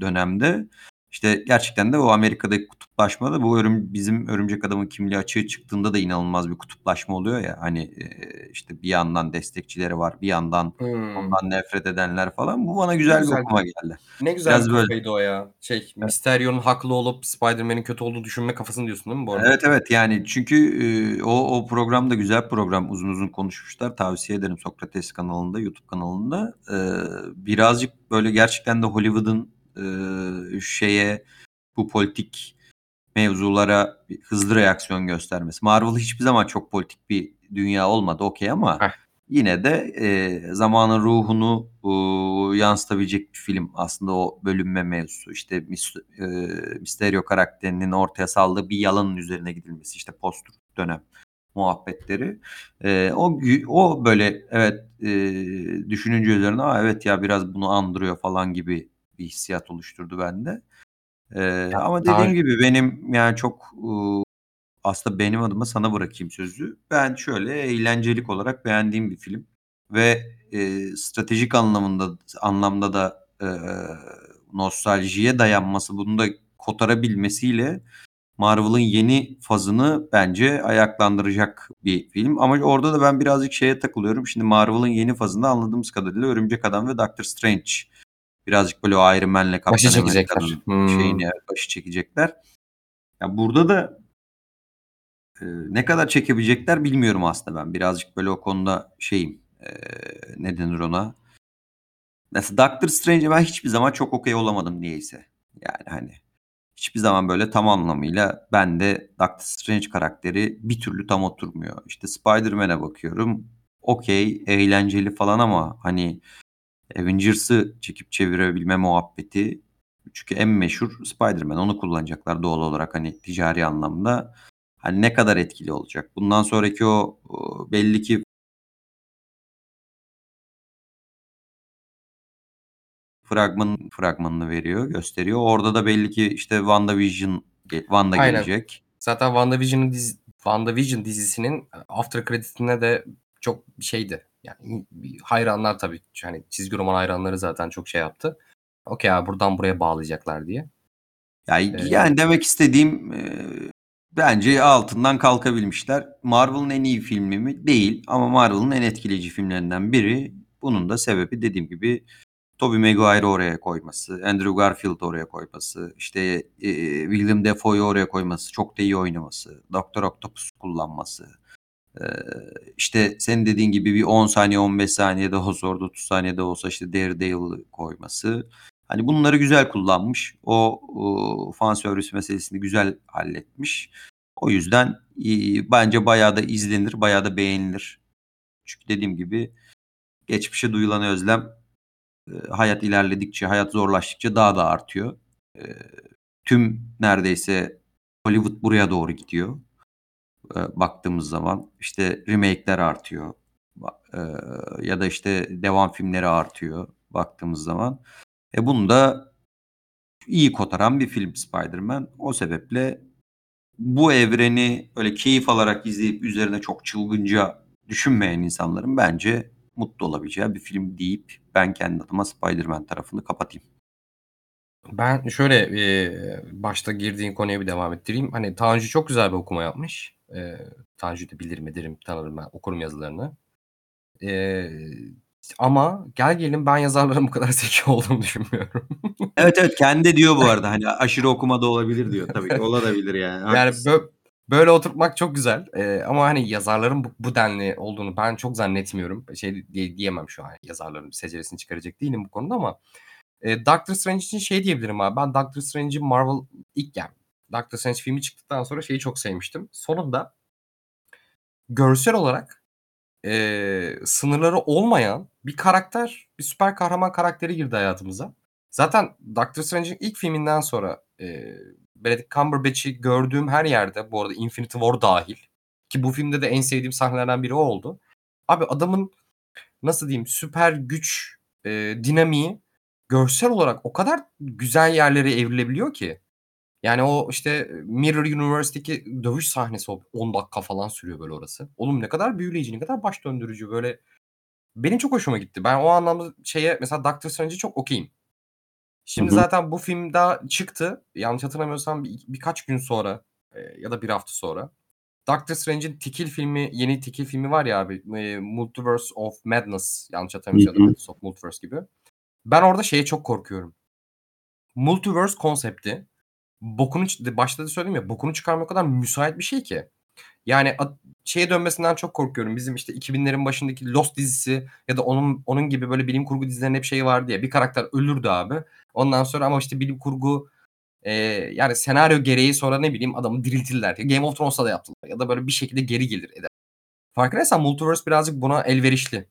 dönemde işte gerçekten de o Amerika'daki kutuplaşma da bu örüm, bizim örümcek adamın kimliği açığa çıktığında da inanılmaz bir kutuplaşma oluyor ya. Hani e, işte bir yandan destekçileri var, bir yandan Hmm. ondan nefret edenler falan. Bu bana güzel, güzel bir okuma geldi. Ne güzel Biraz bir böyle. kafaydı o ya. Şey, Mysterio'nun haklı olup Spider-Man'in kötü olduğunu düşünme kafasını diyorsun değil mi bu arada? Evet evet yani çünkü e, o o program da güzel program. Uzun uzun konuşmuşlar. Tavsiye ederim Sokrates kanalında, YouTube kanalında. E, birazcık böyle gerçekten de Hollywood'un e, şeye bu politik mevzulara hızlı reaksiyon göstermesi. Marvel hiçbir zaman çok politik bir dünya olmadı okey ama Heh. yine de e, zamanın ruhunu e, yansıtabilecek bir film aslında o bölünme mevzusu. İşte Mis- e, Mysterio karakterinin ortaya saldığı bir yalanın üzerine gidilmesi işte post dönem muhabbetleri. E, o o böyle evet e, düşününce üzerine Aa, evet ya biraz bunu andırıyor falan gibi bir hissiyat oluşturdu bende. Ee, Ya, ama daha- dediğim gibi benim yani çok ıı, aslında benim adıma sana bırakayım sözü. Ben şöyle eğlencelik olarak beğendiğim bir film ve e, stratejik anlamında anlamda da e, nostaljiye dayanması, bunu da kotarabilmesiyle Marvel'ın yeni fazını bence ayaklandıracak bir film. Ama orada da ben birazcık şeye takılıyorum. Şimdi Marvel'ın yeni fazında anladığımız kadarıyla Örümcek Adam ve Doctor Strange birazcık böyle o Iron Man'le Kaptan Başı çekecekler. Hmm. şeyini başı çekecekler. Ya burada da e, ne kadar çekebilecekler bilmiyorum aslında ben. Birazcık böyle o konuda şeyim. E, ne denir ona? Mesela Doctor Strange'e ben hiçbir zaman çok okey olamadım niyeyse. Yani hani hiçbir zaman böyle tam anlamıyla ben de Doctor Strange karakteri bir türlü tam oturmuyor. İşte Spider-Man'e bakıyorum. Okey, eğlenceli falan ama hani Avengers'ı çekip çevirebilme muhabbeti çünkü en meşhur Spider-Man. Onu kullanacaklar doğal olarak hani ticari anlamda. Hani ne kadar etkili olacak? Bundan sonraki o, belli ki fragman fragmanını veriyor, gösteriyor. Orada da belli ki işte WandaVision Wanda Aynen. gelecek. Zaten WandaVision'ın dizi, WandaVision dizisinin after credit'ine de çok şeydi. Yani hayranlar tabii. Yani çizgi roman hayranları zaten çok şey yaptı. Okey abi buradan buraya bağlayacaklar diye. Yani, Ee, yani demek istediğim e, bence altından kalkabilmişler. Marvel'ın en iyi filmi mi? Değil ama Marvel'ın en etkileyici filmlerinden biri. Bunun da sebebi dediğim gibi Tobey Maguire'ı oraya koyması, Andrew Garfield'ı oraya koyması, işte e, William Dafoe'yu oraya koyması, çok da iyi oynaması, Doktor Octopus kullanması. İşte senin dediğin gibi bir 10 saniye 15 saniye olsa orada 30 saniye de olsa işte Daredevil'ı koyması. Hani bunları güzel kullanmış. O, o fan service meselesini güzel halletmiş. O yüzden e, bence bayağı da izlenir, bayağı da beğenilir. Çünkü dediğim gibi geçmişe duyulan özlem e, hayat ilerledikçe, hayat zorlaştıkça daha da artıyor. E, tüm neredeyse Hollywood buraya doğru gidiyor. Eee, baktığımız zaman işte remake'ler artıyor. Eee, ya da işte devam filmleri artıyor baktığımız zaman. E, bunu da iyi kotaran bir film Spider-Man. O sebeple bu evreni öyle keyif alarak izleyip üzerine çok çılgınca düşünmeyen insanların bence mutlu olabileceği bir film deyip ben kendi adıma Spider-Man tarafını kapatayım. Ben şöyle, eee, başta girdiğin konuya bir devam ettireyim. Hani Tanju çok güzel bir okuma yapmış. Eee, Tanju'yu da bilirim, ederim, tanırım ben, okurum yazılarını. Eee, ama gel gelelim ben yazarların bu kadar zeki olduğunu düşünmüyorum. Evet, evet, kendi diyor bu arada, hani, aşırı okuma da olabilir diyor. Tabii ki olabilir yani, Yani haklısın. bö böyle oturtmak çok güzel, eee, ama hani yazarların bu bu denli olduğunu ben çok zannetmiyorum. Şey diye diyemem şu an yazarların seceresini çıkaracak değilim bu konuda ama, eee, Doctor Strange için şey diyebilirim abi, ben Doctor Strange'i Marvel ilk yani Doctor Strange filmi çıktıktan sonra şeyi çok sevmiştim. Sonunda görsel olarak, eee, sınırları olmayan bir karakter, bir süper kahraman karakteri girdi hayatımıza. Zaten Doctor Strange'in ilk filminden sonra, eee, Benedict Cumberbatch'i gördüğüm her yerde, bu arada Infinity War dâhil ki bu filmde de en sevdiğim sahnelerden biri o oldu. Abi adamın nasıl diyeyim, süper güç, eee, dinamiği görsel olarak o kadar güzel yerlere evrilebiliyor ki. Yani o, işte, Mirror Universe'deki dövüş sahnesi o 10 dakika falan sürüyor böyle orası. Oğlum ne kadar büyüleyici, ne kadar baş döndürücü böyle. Benim çok hoşuma gitti. Ben o anlamda şeye mesela Doctor Strange'e çok okay'im. Şimdi Hı hı. zaten bu film daha çıktı. Yanlış hatırlamıyorsam bir birkaç gün sonra, eee, ya da 1 hafta sonra Doctor Strange'in Tikil filmi, yeni Tikil filmi var ya abi, eee, Multiverse of Madness yanlış hatırlamıyorsam. Madness of Multiverse gibi. Ben orada şeye çok korkuyorum. Multiverse konsepti bokunu başta da söyledim ya, bokunu çıkarmaya kadar müsait bir şey ki. Yani şeye dönmesinden çok korkuyorum. Bizim, işte, 2000'lerin başındaki Lost dizisi ya da onun onun gibi böyle bilim kurgu dizilerinin hep şeyi vardı ya, bir karakter ölürdü abi. Ondan sonra ama, işte, bilim kurgu, eee, yani senaryo gereği sonra ne bileyim adamı diriltirler. Game of Thrones'ta da yaptılar ya da böyle bir şekilde geri gelir eder. Farkındaysan Multiverse birazcık buna elverişli.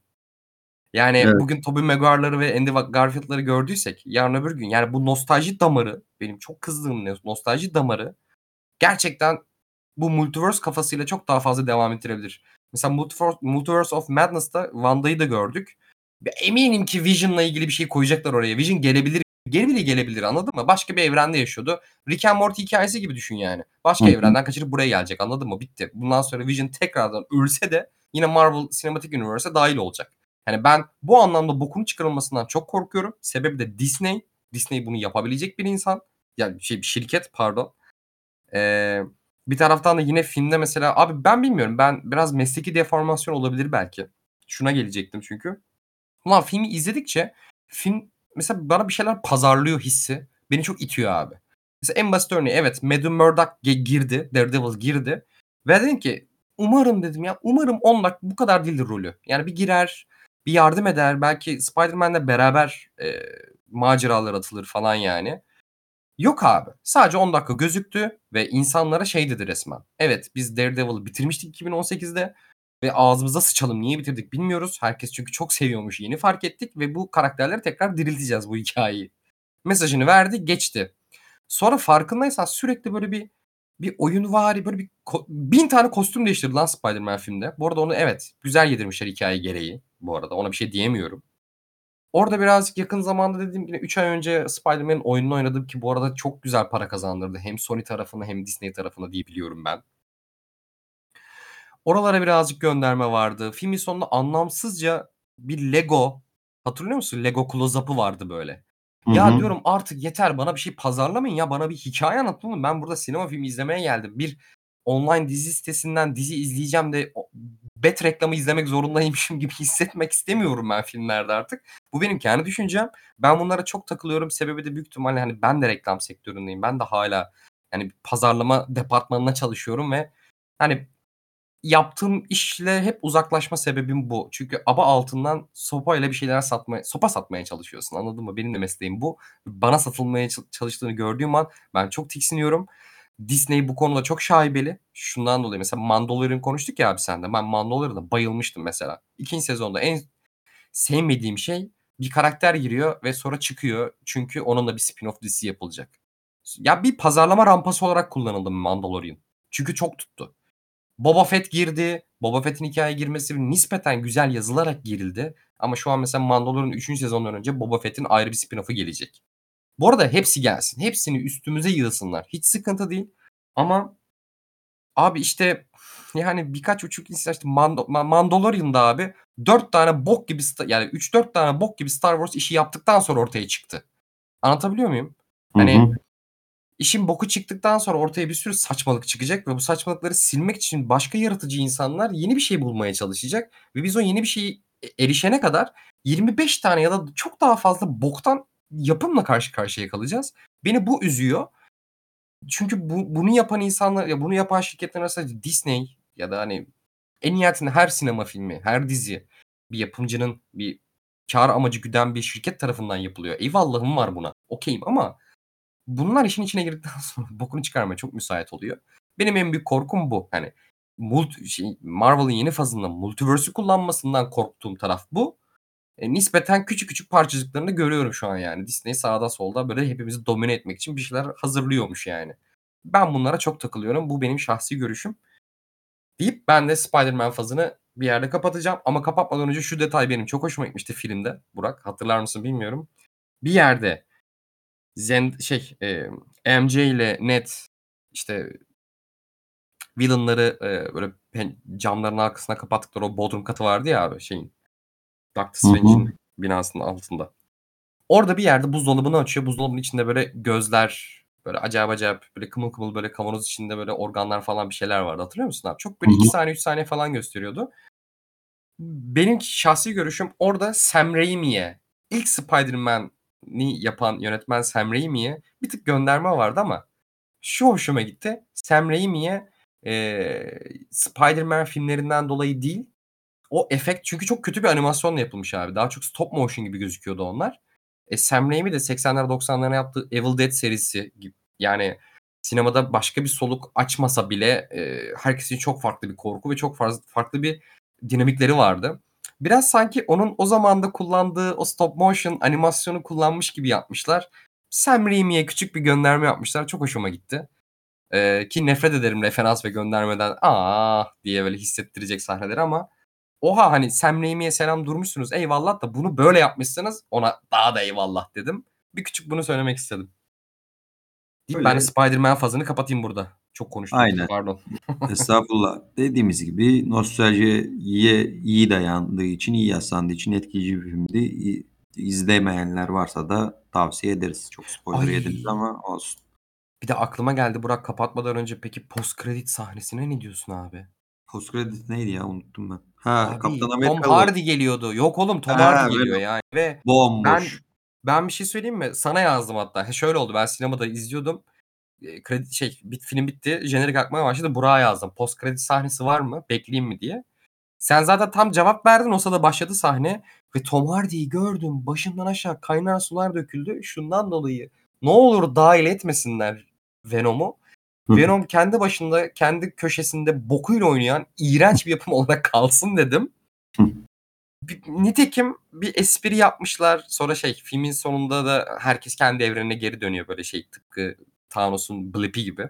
Yani Evet. bugün Tobey Maguire'ları ve Andrew Garfield'ları gördüysek yarın öbür gün yani bu nostalji damarı, benim çok kızdığım nos nostalji damarı gerçekten bu Multiverse kafasıyla çok daha fazla devam ettirebilir. Mesela Multiverse Multiverse of Madness'ta Wanda'yı da gördük. Eminim ki Vision'la ilgili bir şey koyacaklar oraya. Vision gelebilir, geri bile gelebilir anladın mı? Başka bir evrende yaşıyordu. Rick and Morty hikâyesi gibi düşün yani. Başka Hı hı. evrenden kaçırıp buraya gelecek anladın mı? Bitti. Bundan sonra Vision tekrardan ölse de yine Marvel Cinematic Universe'a dâhil olacak. Yani ben bu anlamda bokunu çıkarılmasından çok korkuyorum. Sebebi de Disney. Disney bunu yapabilecek bir insan. Yani şey bir şirket pardon. Eee, bir taraftan da yine filmde mesela abi ben bilmiyorum, ben biraz mesleki deformasyon olabilir belki. Şuna gelecektim çünkü. Ulan filmi izledikçe film mesela bana bir şeyler pazarlıyor hissi beni çok itiyor abi. Mesela en basit örneği evet Madam Murdock girdi, Daredevil girdi ve dedim ki umarım dedim ya, umarım 10 dak bu kadar değildir rolü. Yani bir girer, bir yardım eder, belki Spider-Man'le beraber, eee, maceralara atılır falan yani. Yok abi. Sadece 10 dakika gözüktü ve insanlara şey dedi resmen. Evet, biz Daredevil'ı bitirmiştik 2018'de ve ağzımıza sıçalım. Niye bitirdik bilmiyoruz. Herkes çünkü çok seviyormuş. Yeni fark ettik ve bu karakterleri tekrar dirilteceğiz bu hikâyeyi. Mesajını verdi, geçti. Sonra farkındaysan sürekli böyle bir bir oyunvari böyle bir 1000 tane kostüm değiştirdi lan Spider-Man filmde. Bu arada onu evet, güzel yedirmişler hikâye gereği bu arada. Ona bir şey diyemiyorum. Orada birazcık yakın zamanda dediğim gibi 3 ay önce Spider-Man'in oyununu oynadım ki bu arada çok güzel para kazandırdı. Hem Sony tarafına hem Disney tarafına diye biliyorum ben. Oralara birazcık gönderme vardı. Filmin sonunda anlamsızca bir Lego, hatırlıyor musun? Lego close-up'ı vardı böyle. Hı Ya diyorum artık yeter bana bir şey pazarlamayın ya, bana bir hikâye anlatın. Ben burada sinema filmi izlemeye geldim. Bir online dizi sitesinden dizi izleyeceğim de bet reklamı izlemek zorundaymışım gibi hissetmek istemiyorum ben filmlerde artık. Bu benim kendi düşüncem. Ben bunlara çok takılıyorum. Sebebi de büyük ihtimalle hani ben de reklam sektöründeyim. Ben de hâlâ yani pazarlama departmanında çalışıyorum ve hani yaptığım işle hep uzaklaşma sebebim bu. Çünkü aba altından sopayla bir şeyler satmaya sopa satmaya çalışıyorsun, anladın mı? Benim de mesleğim bu. Bana satılmaya ça çalıştığını gördüğüm an ben çok tiksiniyorum. Disney bu konuda çok şaibeli. Şundan dolayı mesela Mandalorian konuştuk ya abi seninle. Ben Mandalorian'a bayılmıştım mesela. 2. sezonda en sevmediğim şey bir karakter giriyor ve sonra çıkıyor. Çünkü onunla bir spin-off dizisi yapılacak. Ya bir pazarlama rampası olarak kullanıldı Mandalorian. Çünkü çok tuttu. Boba Fett girdi. Boba Fett'in hikâyeye girmesi nispeten güzel yazılarak girildi. Ama şu an mesela Mandalorian 3. sezondan önce Boba Fett'in ayrı bir spin-off'u gelecek. Bu arada hepsi gelsin. Hepsini üstümüze yığsınlar. Hiç sıkıntı değil. Ama abi işte yani birkaç buçuk insan işte Mando Mandalorian'da abi 4 tane bok gibi yani 3-4 tane bok gibi Star Wars işi yaptıktan sonra ortaya çıktı. Anlatabiliyor muyum? Hani Hı hı. işin boku çıktıktan sonra ortaya bir sürü saçmalık çıkacak ve bu saçmalıkları silmek için başka yaratıcı insanlar yeni bir şey bulmaya çalışacak ve biz o yeni bir şeyi erişene kadar 25 tane ya da çok daha fazla boktan yapımla karşı karşıya kalacağız. Beni bu üzüyor. Çünkü bu bunu yapan insanlar ya bunu yapan şirketler arasında Disney ya da hani en nihayetinde her sinema filmi, her dizi bir yapımcının bir kâr amacı güden bir şirket tarafından yapılıyor. Eyvallahım var buna. Okay'im ama bunlar işin içine girdikten sonra bokunu çıkarmaya çok müsait oluyor. Benim en büyük korkum bu. Hani mult şey, Marvel'ın yeni fazında multiverse'ü kullanmasından korktuğum taraf bu. E, nispeten küçük küçük parçacıklarını görüyorum şu an yani. Disney sağda solda böyle hepimizi domine etmek için bir şeyler hazırlıyormuş yani. Ben bunlara çok takılıyorum. Bu benim şahsi görüşüm. Deyip ben de Spider-Man fazını bir yerde kapatacağım. Ama kapatmadan önce şu detay benim çok hoşuma gitmişti filmde. Burak hatırlar mısın bilmiyorum. Bir yerde Zend şey e, MJ ile Ned işte villain'ları e, böyle camların arkasına kapattıkları o bodrum katı vardı ya abi şeyin. Doctor Strange'in binasının altında. Orada bir yerde buzdolabını açıyor. Buzdolabının içinde böyle gözler, böyle acayip acayip böyle kımıl kımıl böyle kavanoz içinde böyle organlar falan bir şeyler vardı. Hatırlıyor musun abi? Çok böyle 2 saniye 3 saniye falan gösteriyordu. Benim şahsi görüşüm orada Sam Raimi'ye ilk Spider-Man'i yapan yönetmen Sam Raimi'ye bir tık gönderme vardı ama şu hoşuma gitti. Sam Raimi'ye e, Spider-Man filmlerinden dolayı değil o efekt çünkü çok kötü bir animasyonla yapılmış abi. Daha çok stop motion gibi gözüküyordu onlar. E, Sam Raimi de 80'ler 90'lara yaptığı Evil Dead serisi gibi yani sinemada başka bir soluk açmasa bile e, herkesin çok farklı bir korku ve çok farklı bir dinamikleri vardı. Biraz sanki onun o zamanda kullandığı o stop motion animasyonu kullanmış gibi yapmışlar. Sam Raimi'ye küçük bir gönderme yapmışlar. Çok hoşuma gitti. Ee, ki nefret ederim referans ve göndermeden aa diye böyle hissettirecek sahneleri ama oha hani Sam Raimi'ye selam durmuşsunuz eyvallah da bunu böyle yapmışsınız ona daha da eyvallah dedim. Bir küçük bunu söylemek istedim. Öyle. ben de Spider-Man fazını kapatayım burada. Çok konuştum. Aynen. Pardon. Estağfurullah. Dediğimiz gibi nostaljiye iyi dayandığı için, iyi yaslandığı için etkileyici bir filmdi. İzlemeyenler varsa da tavsiye ederiz. Çok spoiler Ay. yediniz ama olsun. Bir de aklıma geldi Burak kapatmadan önce peki post kredi sahnesine ne diyorsun abi? Post credit neydi ya unuttum ben. Ha Abi, Kaptan Tom Amerika Hardy geliyordu. Yok oğlum Tom Ha, Hardy geliyor Venom. yani ve ben bomboş. ben bir şey söyleyeyim mi? Sana yazdım hatta. He, şöyle oldu. Ben sinemada izliyordum. E, kredi şey bit, film bitti. Jenerik akmaya başladı. Burak'a yazdım. Post kredi sahnesi var mı? Bekleyeyim mi diye. Sen zaten tam cevap verdin. O sırada başladı sahne. Ve Tom Hardy'yi gördüm. Başımdan aşağı kaynar sular döküldü. Şundan dolayı ne olur dahil etmesinler Venom'u. Hı. Venom kendi başında, kendi köşesinde bokuyla oynayan iğrenç bir yapım olarak kalsın dedim. Hı. Bir- Nitekim bir espri yapmışlar. Sonra şey filmin sonunda da herkes kendi evrenine geri dönüyor böyle şey tıpkı Thanos'un Blip'i gibi.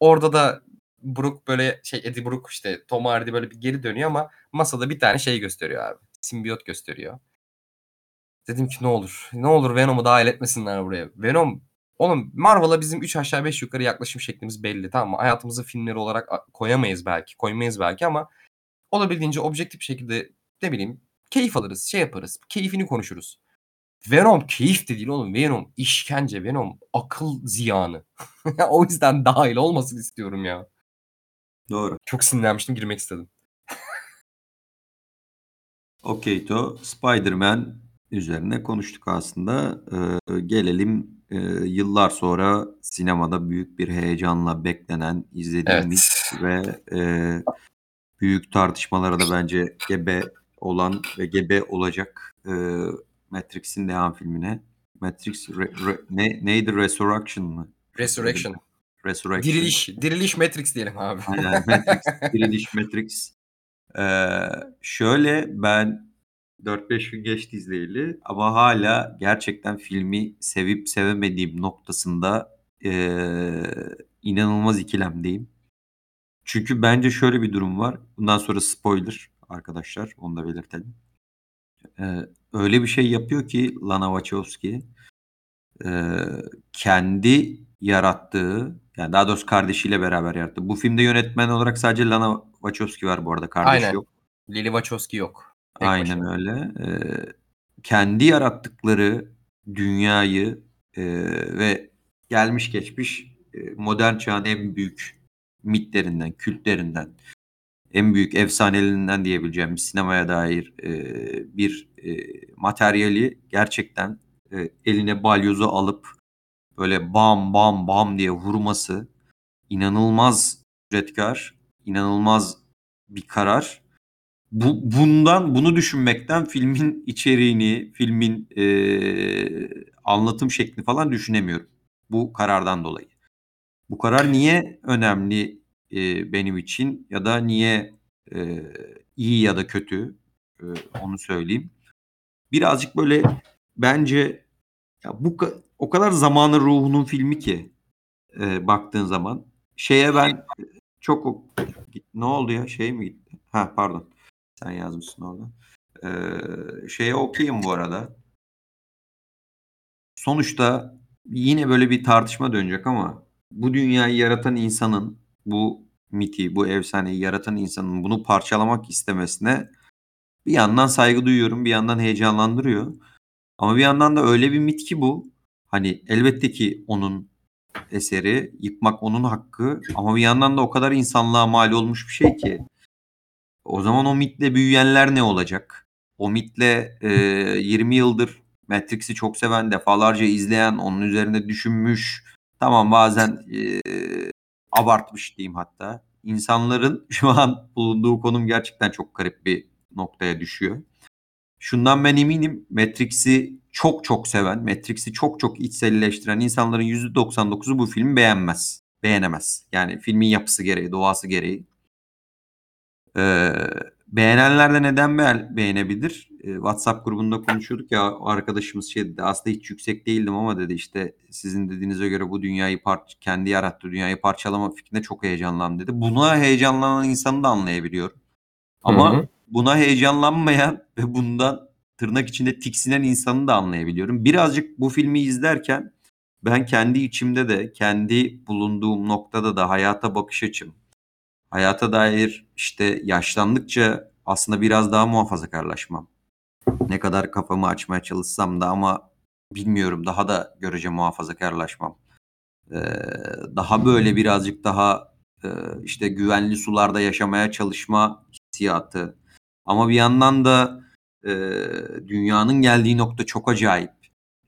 Orada da Brook böyle şey Eddie Brook işte Tom Hardy böyle bir geri dönüyor ama masada bir tane şey gösteriyor abi. Simbiyot gösteriyor. Dedim ki ne olur. Ne olur Venom'u dahil etmesinler buraya. Venom oğlum Marvel'a bizim 3 aşağı 5 yukarı yaklaşım şeklimiz belli tamam mı? Hayatımızı filmleri olarak koyamayız belki. Koymayız belki ama olabildiğince objektif şekilde ne bileyim keyif alırız. Şey yaparız. Keyfini konuşuruz. Venom keyif de değil oğlum. Venom işkence. Venom akıl ziyanı. o yüzden dahil olmasın istiyorum ya. Doğru. Çok sinirlenmiştim girmek istedim. Okey to Spider-Man üzerine konuştuk aslında. Ee, gelelim e, yıllar sonra sinemada büyük bir heyecanla beklenen, izlediğimiz ve e, büyük tartışmalara da bence gebe olan ve gebe olacak e, Matrix'in devam filmine. Matrix re- re- ne, neydi? Resurrection mı? Resurrection. Resurrection. Diriliş. Diriliş Matrix diyelim abi. Aynen Matrix, Diriliş Matrix. Ee, şöyle ben 4-5 gün geçti izleyeli ama hala gerçekten filmi sevip sevemediğim noktasında eee, inanılmaz ikilemdeyim. Çünkü bence şöyle bir durum var. Bundan sonra spoiler arkadaşlar, onu da belirtelim. Eee, öyle bir şey yapıyor ki Lana Wachowski, eee, kendi yarattığı, yani daha doğrusu kardeşiyle beraber yarattığı. Bu filmde yönetmen olarak sadece Lana Wachowski var bu arada, kardeşi Aynen. yok. Lily Wachowski yok. Tek Aynen başına. öyle. Eee, kendi yarattıkları dünyayı, eee, ve gelmiş geçmiş, eee, modern çağın en büyük mitlerinden, kültlerinden, en büyük efsanelerinden diyebileceğim sinemaya dair, eee, bir, eee, materyali gerçekten, eee, eline balyozu alıp böyle bam bam bam diye vurması inanılmaz cüretkâr, inanılmaz bir karar. Bu bundan bunu düşünmekten filmin içeriğini, filmin, eee, anlatım şeklini falan düşünemiyorum. Bu karardan dolayı. Bu karar niye önemli, eee, benim için ya da niye, eee, iyi ya da kötü, eee, onu söyleyeyim. Birazcık böyle bence ya bu o kadar zamanın ruhunun filmi ki, eee, baktığın zaman. Şeye ben çok o ne oldu ya? Şey mi gitti? Ha pardon. Sen yazmışsın orada. Eee, şeye okay'im bu arada. Sonuçta yine böyle bir tartışma dönecek ama bu dünyayı yaratan insanın, bu miti, bu efsaneyi yaratan insanın bunu parçalamak istemesine bir yandan saygı duyuyorum, bir yandan heyecanlandırıyor. Ama bir yandan da öyle bir mit ki bu. Hani elbette ki onun eseri, yıkmak onun hakkı ama bir yandan da o kadar insanlığa mal olmuş bir şey ki. O zaman o mitle büyüyenler ne olacak? O mitle, eee, 20 yıldır Matrix'i çok seven, defalarca izleyen, onun üzerine düşünmüş, tamam bazen, eee, abartmış diyeyim hatta. İnsanların şu an bulunduğu konum gerçekten çok garip bir noktaya düşüyor. Şundan ben eminim, Matrix'i çok çok seven, Matrix'i çok çok içselleştiren insanların %99'u bu filmi beğenmez, beğenemez. Yani filmin yapısı gereği, doğası gereği. Eee, beğenenler de neden beğen beğenebilir? Eee, WhatsApp grubunda konuşuyorduk ya, arkadaşımız şey dedi, "Aslında hiç yüksek değildim ama" dedi, "işte, sizin dediğinize göre bu dünyayı parç kendi yarattığı dünyayı parçalama fikrine çok heyecanlandım." dedi. Buna heyecanlanan insanı da anlayabiliyorum. Ama hı. buna heyecanlanmayan ve bundan tırnak içinde tiksinen insanı da anlayabiliyorum. Birazcık bu filmi izlerken ben kendi içimde de, kendi bulunduğum noktada da hayata bakış açım, hayata dair, işte, yaşlandıkça aslında biraz daha muhafazakarlaşmam. Ne kadar kafamı açmaya çalışsam da ama bilmiyorum daha da görece muhafazakarlaşmam. Eee, daha böyle birazcık daha, eee, işte, güvenli sularda yaşamaya çalışma hissiyatı ama bir yandan da, eee, dünyanın geldiği nokta çok acayip.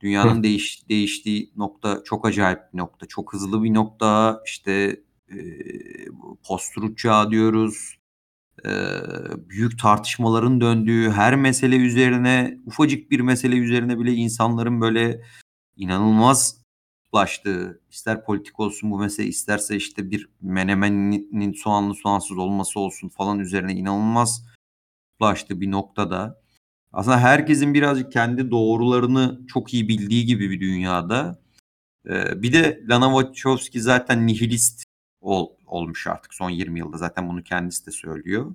Dünyanın değiş değiştiği nokta çok acayip bir nokta. Çok hızlı bir nokta. İşte, eee, post-truth diyoruz. Eee, büyük tartışmaların döndüğü, her mesele üzerine, ufacık bir mesele üzerine bile insanların böyle inanılmaz kutuplaştığı, ister politik olsun bu mesele, isterse, işte, bir menemeninin soğanlı soğansız olması olsun falan üzerine inanılmaz kutuplaştığı bir noktada, aslında herkesin birazcık kendi doğrularını çok iyi bildiği gibi bir dünyada, eee, bir de Lana Wachowski zaten nihilist ol olmuş artık son 20 yılda. Zaten bunu kendisi de söylüyor.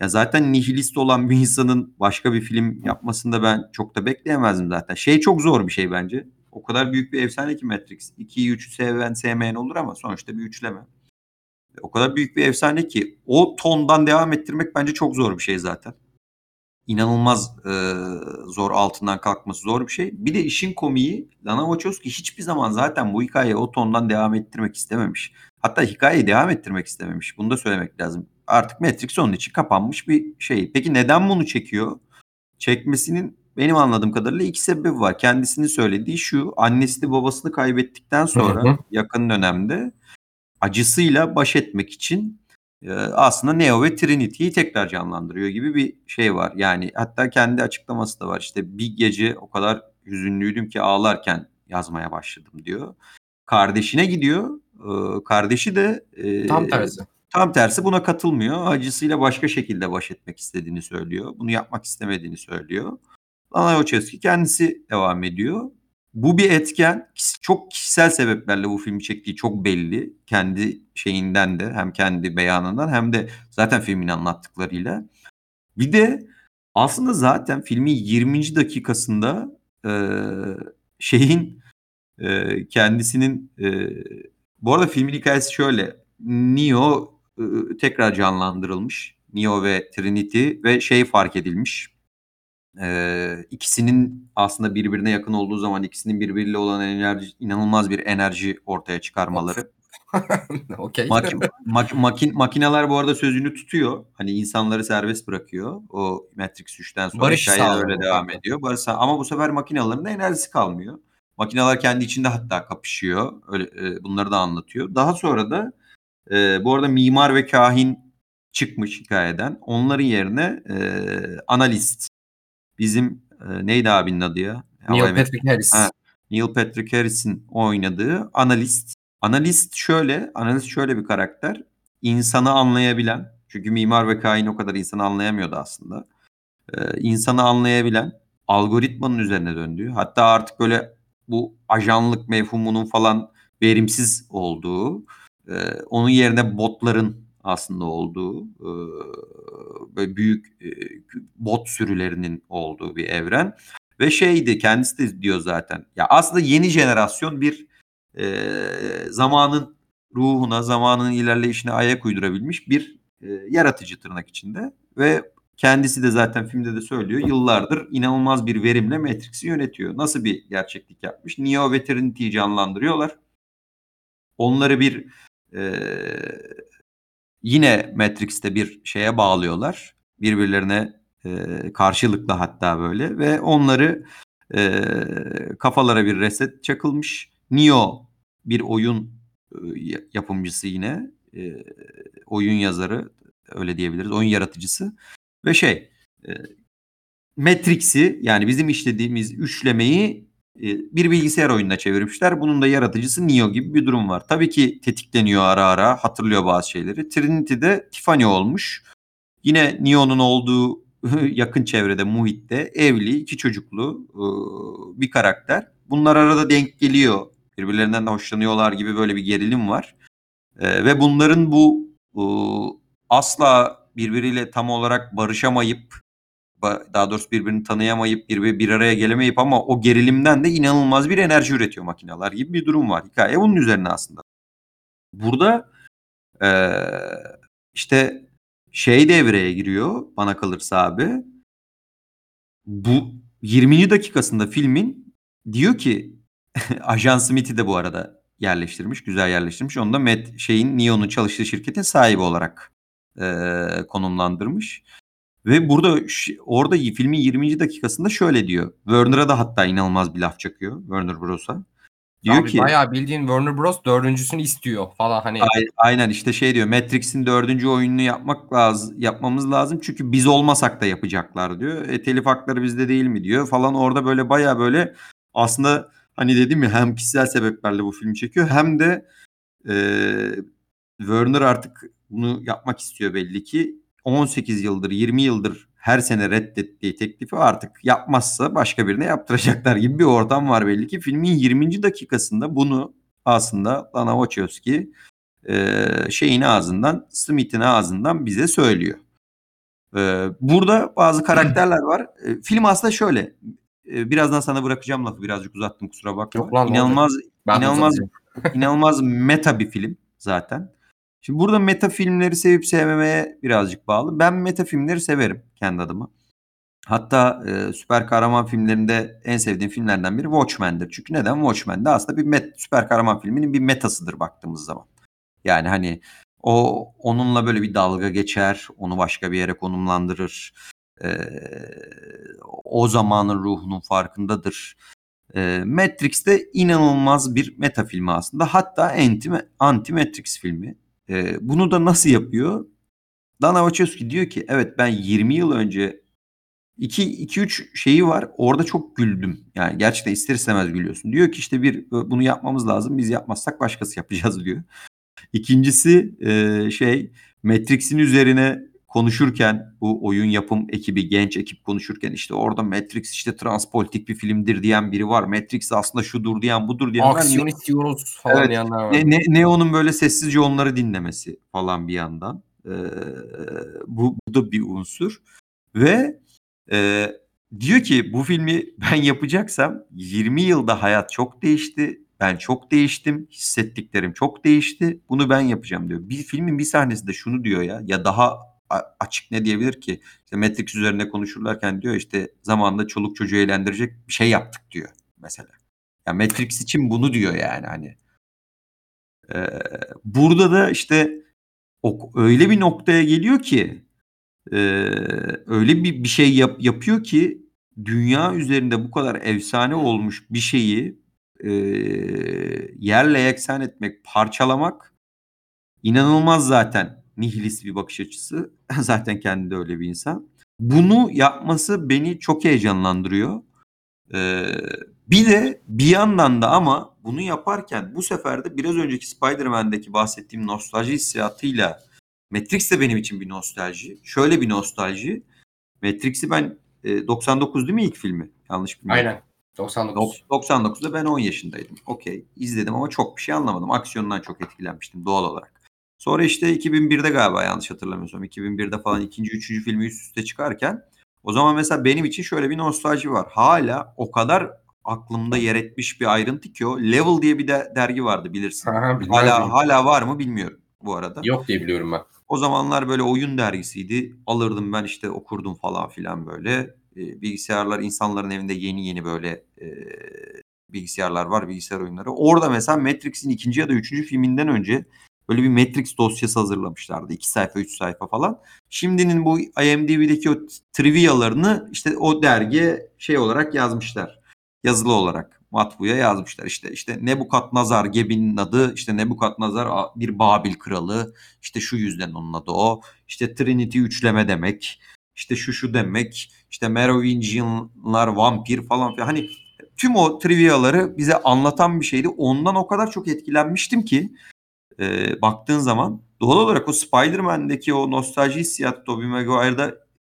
Ya, zaten nihilist olan bir insanın başka bir film yapmasını da ben çok da bekleyemezdim zaten. Şey çok zor bir şey bence. O kadar büyük bir efsane ki Matrix. 2'yi 3'ü seven sevmeyen olur ama sonuçta bir üçleme. O kadar büyük bir efsane ki o tondan devam ettirmek bence çok zor bir şey zaten. İnanılmaz, eee, zor, altından kalkması zor bir şey. Bir de işin komiği Lana Wachowski hiçbir zaman zaten bu hikâyeyi o tondan devam ettirmek istememiş. Hatta hikâyeyi devam ettirmek istememiş. Bunu da söylemek lazım. Artık Matrix onun için kapanmış bir şey. Peki neden bunu çekiyor? Çekmesinin benim anladığım kadarıyla 2 sebebi var. Kendisinin söylediği şu: Annesini babasını kaybettikten sonra hı. yakın dönemde acısıyla baş etmek için, eee, aslında Neo ve Trinity'yi tekrar canlandırıyor gibi bir şey var. Yani hatta kendi açıklaması da var. İşte, "Bir gece o kadar hüzünlüydüm ki ağlarken yazmaya başladım." diyor. Kardeşine gidiyor. Iıı, kardeşi de, Tam eee, tersi. tam tersi buna katılmıyor. Acısıyla başka şekilde baş etmek istediğini söylüyor. Bunu yapmak istemediğini söylüyor. Lana Wachowski kendisi devam ediyor. Bu bir etken. Çok kişisel sebeplerle bu filmi çektiği çok belli. Kendi şeyinden de hem kendi beyanından hem de zaten filmin anlattıklarıyla. Bir de aslında zaten filmin 20. dakikasında e, şeyin e, kendisinin e, bu arada filmin hikayesi şöyle. Neo e, tekrar canlandırılmış. Neo ve Trinity ve şey fark edilmiş. E, ikisinin aslında birbirine yakın olduğu zaman ikisinin birbiriyle olan enerji inanılmaz bir enerji ortaya çıkarmaları. Okey. Mak, mak, makin, makineler bu arada sözünü tutuyor. Hani insanları serbest bırakıyor. O Matrix 3'ten sonra Barış hikaye öyle devam ediyor. Barış ama bu sefer makinelerin de enerjisi kalmıyor. Makineler kendi içinde hatta kapışıyor. Öyle e, bunları da anlatıyor. Daha sonra da e, bu arada mimar ve kahin çıkmış hikayeden. Onların yerine e, analist. Bizim e, neydi abinin adı ya? Neil Hava Patrick Harris. Ha. Neil Patrick Harris'in oynadığı analist. Analist şöyle, analist şöyle bir karakter. İnsanı anlayabilen, çünkü mimar ve kain o kadar insanı anlayamıyordu aslında. Ee, insanı anlayabilen, algoritmanın üzerine döndüğü, hatta artık böyle bu ajanlık mefhumunun falan verimsiz olduğu, e, onun yerine botların aslında olduğu, e, böyle büyük e, bot sürülerinin olduğu bir evren. Ve şeydi kendisi de diyor zaten. Ya aslında yeni jenerasyon bir e, zamanın ruhuna, zamanın ilerleyişine ayak uydurabilmiş bir e, yaratıcı tırnak içinde. Ve kendisi de zaten filmde de söylüyor. Yıllardır inanılmaz bir verimle Matrix'i yönetiyor. Nasıl bir gerçeklik yapmış? Neo ve Trinity'yi canlandırıyorlar. Onları bir e, yine Matrix'te bir şeye bağlıyorlar. Birbirlerine e, karşılıklı hatta böyle ve onları e, kafalara bir reset çakılmış. Neo bir oyun e, yapımcısı yine e, oyun yazarı öyle diyebiliriz oyun yaratıcısı ve şey e, Matrix'i yani bizim işlediğimiz üçlemeyi e, bir bilgisayar oyununa çevirmişler. Bunun da yaratıcısı Neo gibi bir durum var. Tabii ki tetikleniyor ara ara hatırlıyor bazı şeyleri. Trinity'de Tiffany olmuş. Yine Neo'nun olduğu yakın çevrede, muhitte evli, iki çocuklu e, bir karakter. Bunlar arada denk geliyor. Birbirlerinden de hoşlanıyorlar gibi böyle bir gerilim var. E, ve bunların bu e, asla birbiriyle tam olarak barışamayıp ba- daha doğrusu birbirini tanıyamayıp bir, bir araya gelemeyip ama o gerilimden de inanılmaz bir enerji üretiyor makineler gibi bir durum var. Hikaye bunun üzerine aslında. Burada e, işte şey devreye giriyor bana kalırsa abi. Bu 20. dakikasında filmin diyor ki Ajan Smith'i de bu arada yerleştirmiş, güzel yerleştirmiş. Onu da Matt şeyin Neo'nun çalıştığı şirketin sahibi olarak e, konumlandırmış. Ve burada orada filmin 20. dakikasında şöyle diyor. Werner'a da hatta inanılmaz bir laf çakıyor Warner Bros'a. Diyor Abi ki bayağı bildiğin Warner Bros dördüncüsünü istiyor falan hani. Ay- aynen işte şey diyor Matrix'in dördüncü oyununu yapmak lazım yapmamız lazım çünkü biz olmasak da yapacaklar diyor. E, telif hakları bizde değil mi diyor falan orada böyle baya böyle aslında hani dedim ya hem kişisel sebeplerle bu filmi çekiyor hem de e, Werner artık bunu yapmak istiyor belli ki 18 yıldır 20 yıldır her sene reddettiği teklifi artık yapmazsa başka birine yaptıracaklar gibi bir ortam var belli ki. Filmin 20. dakikasında bunu aslında Lana Wachowski e, şeyin ağzından, Smith'in ağzından bize söylüyor. E, burada bazı karakterler var. E, film aslında şöyle. E, birazdan sana bırakacağım lafı. Birazcık uzattım kusura bakma. Yok lan, İnanılmaz Ben inanılmaz inanılmaz meta bir film zaten. Şimdi burada meta filmleri sevip sevmemeye birazcık bağlı. Ben meta filmleri severim kendi adıma. Hatta e, süper kahraman filmlerinde en sevdiğim filmlerden biri Watchmen'dir. Çünkü neden? Watchmen aslında bir met, süper kahraman filminin bir metasıdır baktığımız zaman. Yani hani o onunla böyle bir dalga geçer, onu başka bir yere konumlandırır. E, o zamanın ruhunun farkındadır. E, Matrix de inanılmaz bir meta filmi aslında. Hatta anti, anti Matrix filmi. E, bunu da nasıl yapıyor? Lana Wachowski diyor ki evet ben 20 yıl önce 2-3 şeyi var orada çok güldüm. Yani gerçekten ister istemez gülüyorsun. Diyor ki işte bir bunu yapmamız lazım biz yapmazsak başkası yapacağız diyor. İkincisi e, şey Matrix'in üzerine konuşurken bu oyun yapım ekibi, genç ekip konuşurken işte orada Matrix işte transpolitik bir filmdir diyen biri var. Matrix aslında şudur diyen budur diyen Aksiyon istiyoruz falan Evet. diyenler var. ne, ne, Neo'nun böyle sessizce onları dinlemesi falan bir yandan. Ee, bu, bu da bir unsur. Ve e, diyor ki bu filmi ben yapacaksam 20 yılda hayat çok değişti. Ben çok değiştim. Hissettiklerim çok değişti. Bunu ben yapacağım diyor. Bir filmin bir sahnesinde şunu diyor ya. Ya daha açık ne diyebilir ki? İşte Matrix üzerine konuşurlarken diyor işte zamanında çoluk çocuğu eğlendirecek bir şey yaptık diyor mesela. Ya Matrix için bunu diyor yani hani. Ee, burada da işte o, öyle bir noktaya geliyor ki e, öyle bir, bir şey yap, yapıyor ki dünya üzerinde bu kadar efsane olmuş bir şeyi e, yerle yeksan etmek, parçalamak inanılmaz zaten nihilist bir bakış açısı. zaten kendi de öyle bir insan. Bunu yapması beni çok heyecanlandırıyor. Ee, bir de bir yandan da ama bunu yaparken bu sefer de biraz önceki Spider-Man'deki bahsettiğim nostalji hissiyatıyla Matrix de benim için bir nostalji. Şöyle bir nostalji. Matrix'i ben e, 99 değil mi ilk filmi? Yanlış bilmiyorum. Aynen. 99. Dok- 99'da ben 10 yaşındaydım. Okey. izledim ama çok bir şey anlamadım. Aksiyondan çok etkilenmiştim doğal olarak. Sonra işte 2001'de galiba yanlış hatırlamıyorsam. 2001'de falan ikinci, üçüncü filmi üst üste çıkarken o zaman mesela benim için şöyle bir nostalji var. Hala o kadar aklımda yer etmiş bir ayrıntı ki o. Level diye bir de dergi vardı bilirsin. Aha, Hala hala var mı bilmiyorum bu arada. Yok diye biliyorum ben. O zamanlar böyle oyun dergisiydi. Alırdım ben işte okurdum falan filan böyle. E, bilgisayarlar insanların evinde yeni yeni böyle e, bilgisayarlar var, bilgisayar oyunları. Orada mesela Matrix'in ikinci ya da üçüncü filminden önce böyle bir Matrix dosyası hazırlamışlardı. iki sayfa, üç sayfa falan. Şimdinin bu IMDb'deki o trivialarını işte o dergiye şey olarak yazmışlar. Yazılı olarak matbuya yazmışlar. İşte işte Nebukadnezar Gebi'nin adı, işte Nebukadnezar bir Babil kralı, işte şu yüzden onun adı o. İşte Trinity üçleme demek. İşte şu şu demek. İşte Merovingianlar vampir falan filan. Hani tüm o triviaları bize anlatan bir şeydi. Ondan o kadar çok etkilenmiştim ki e, baktığın zaman doğal olarak o Spider-Man'deki o nostalji hissiyatı Tobey Maguire'da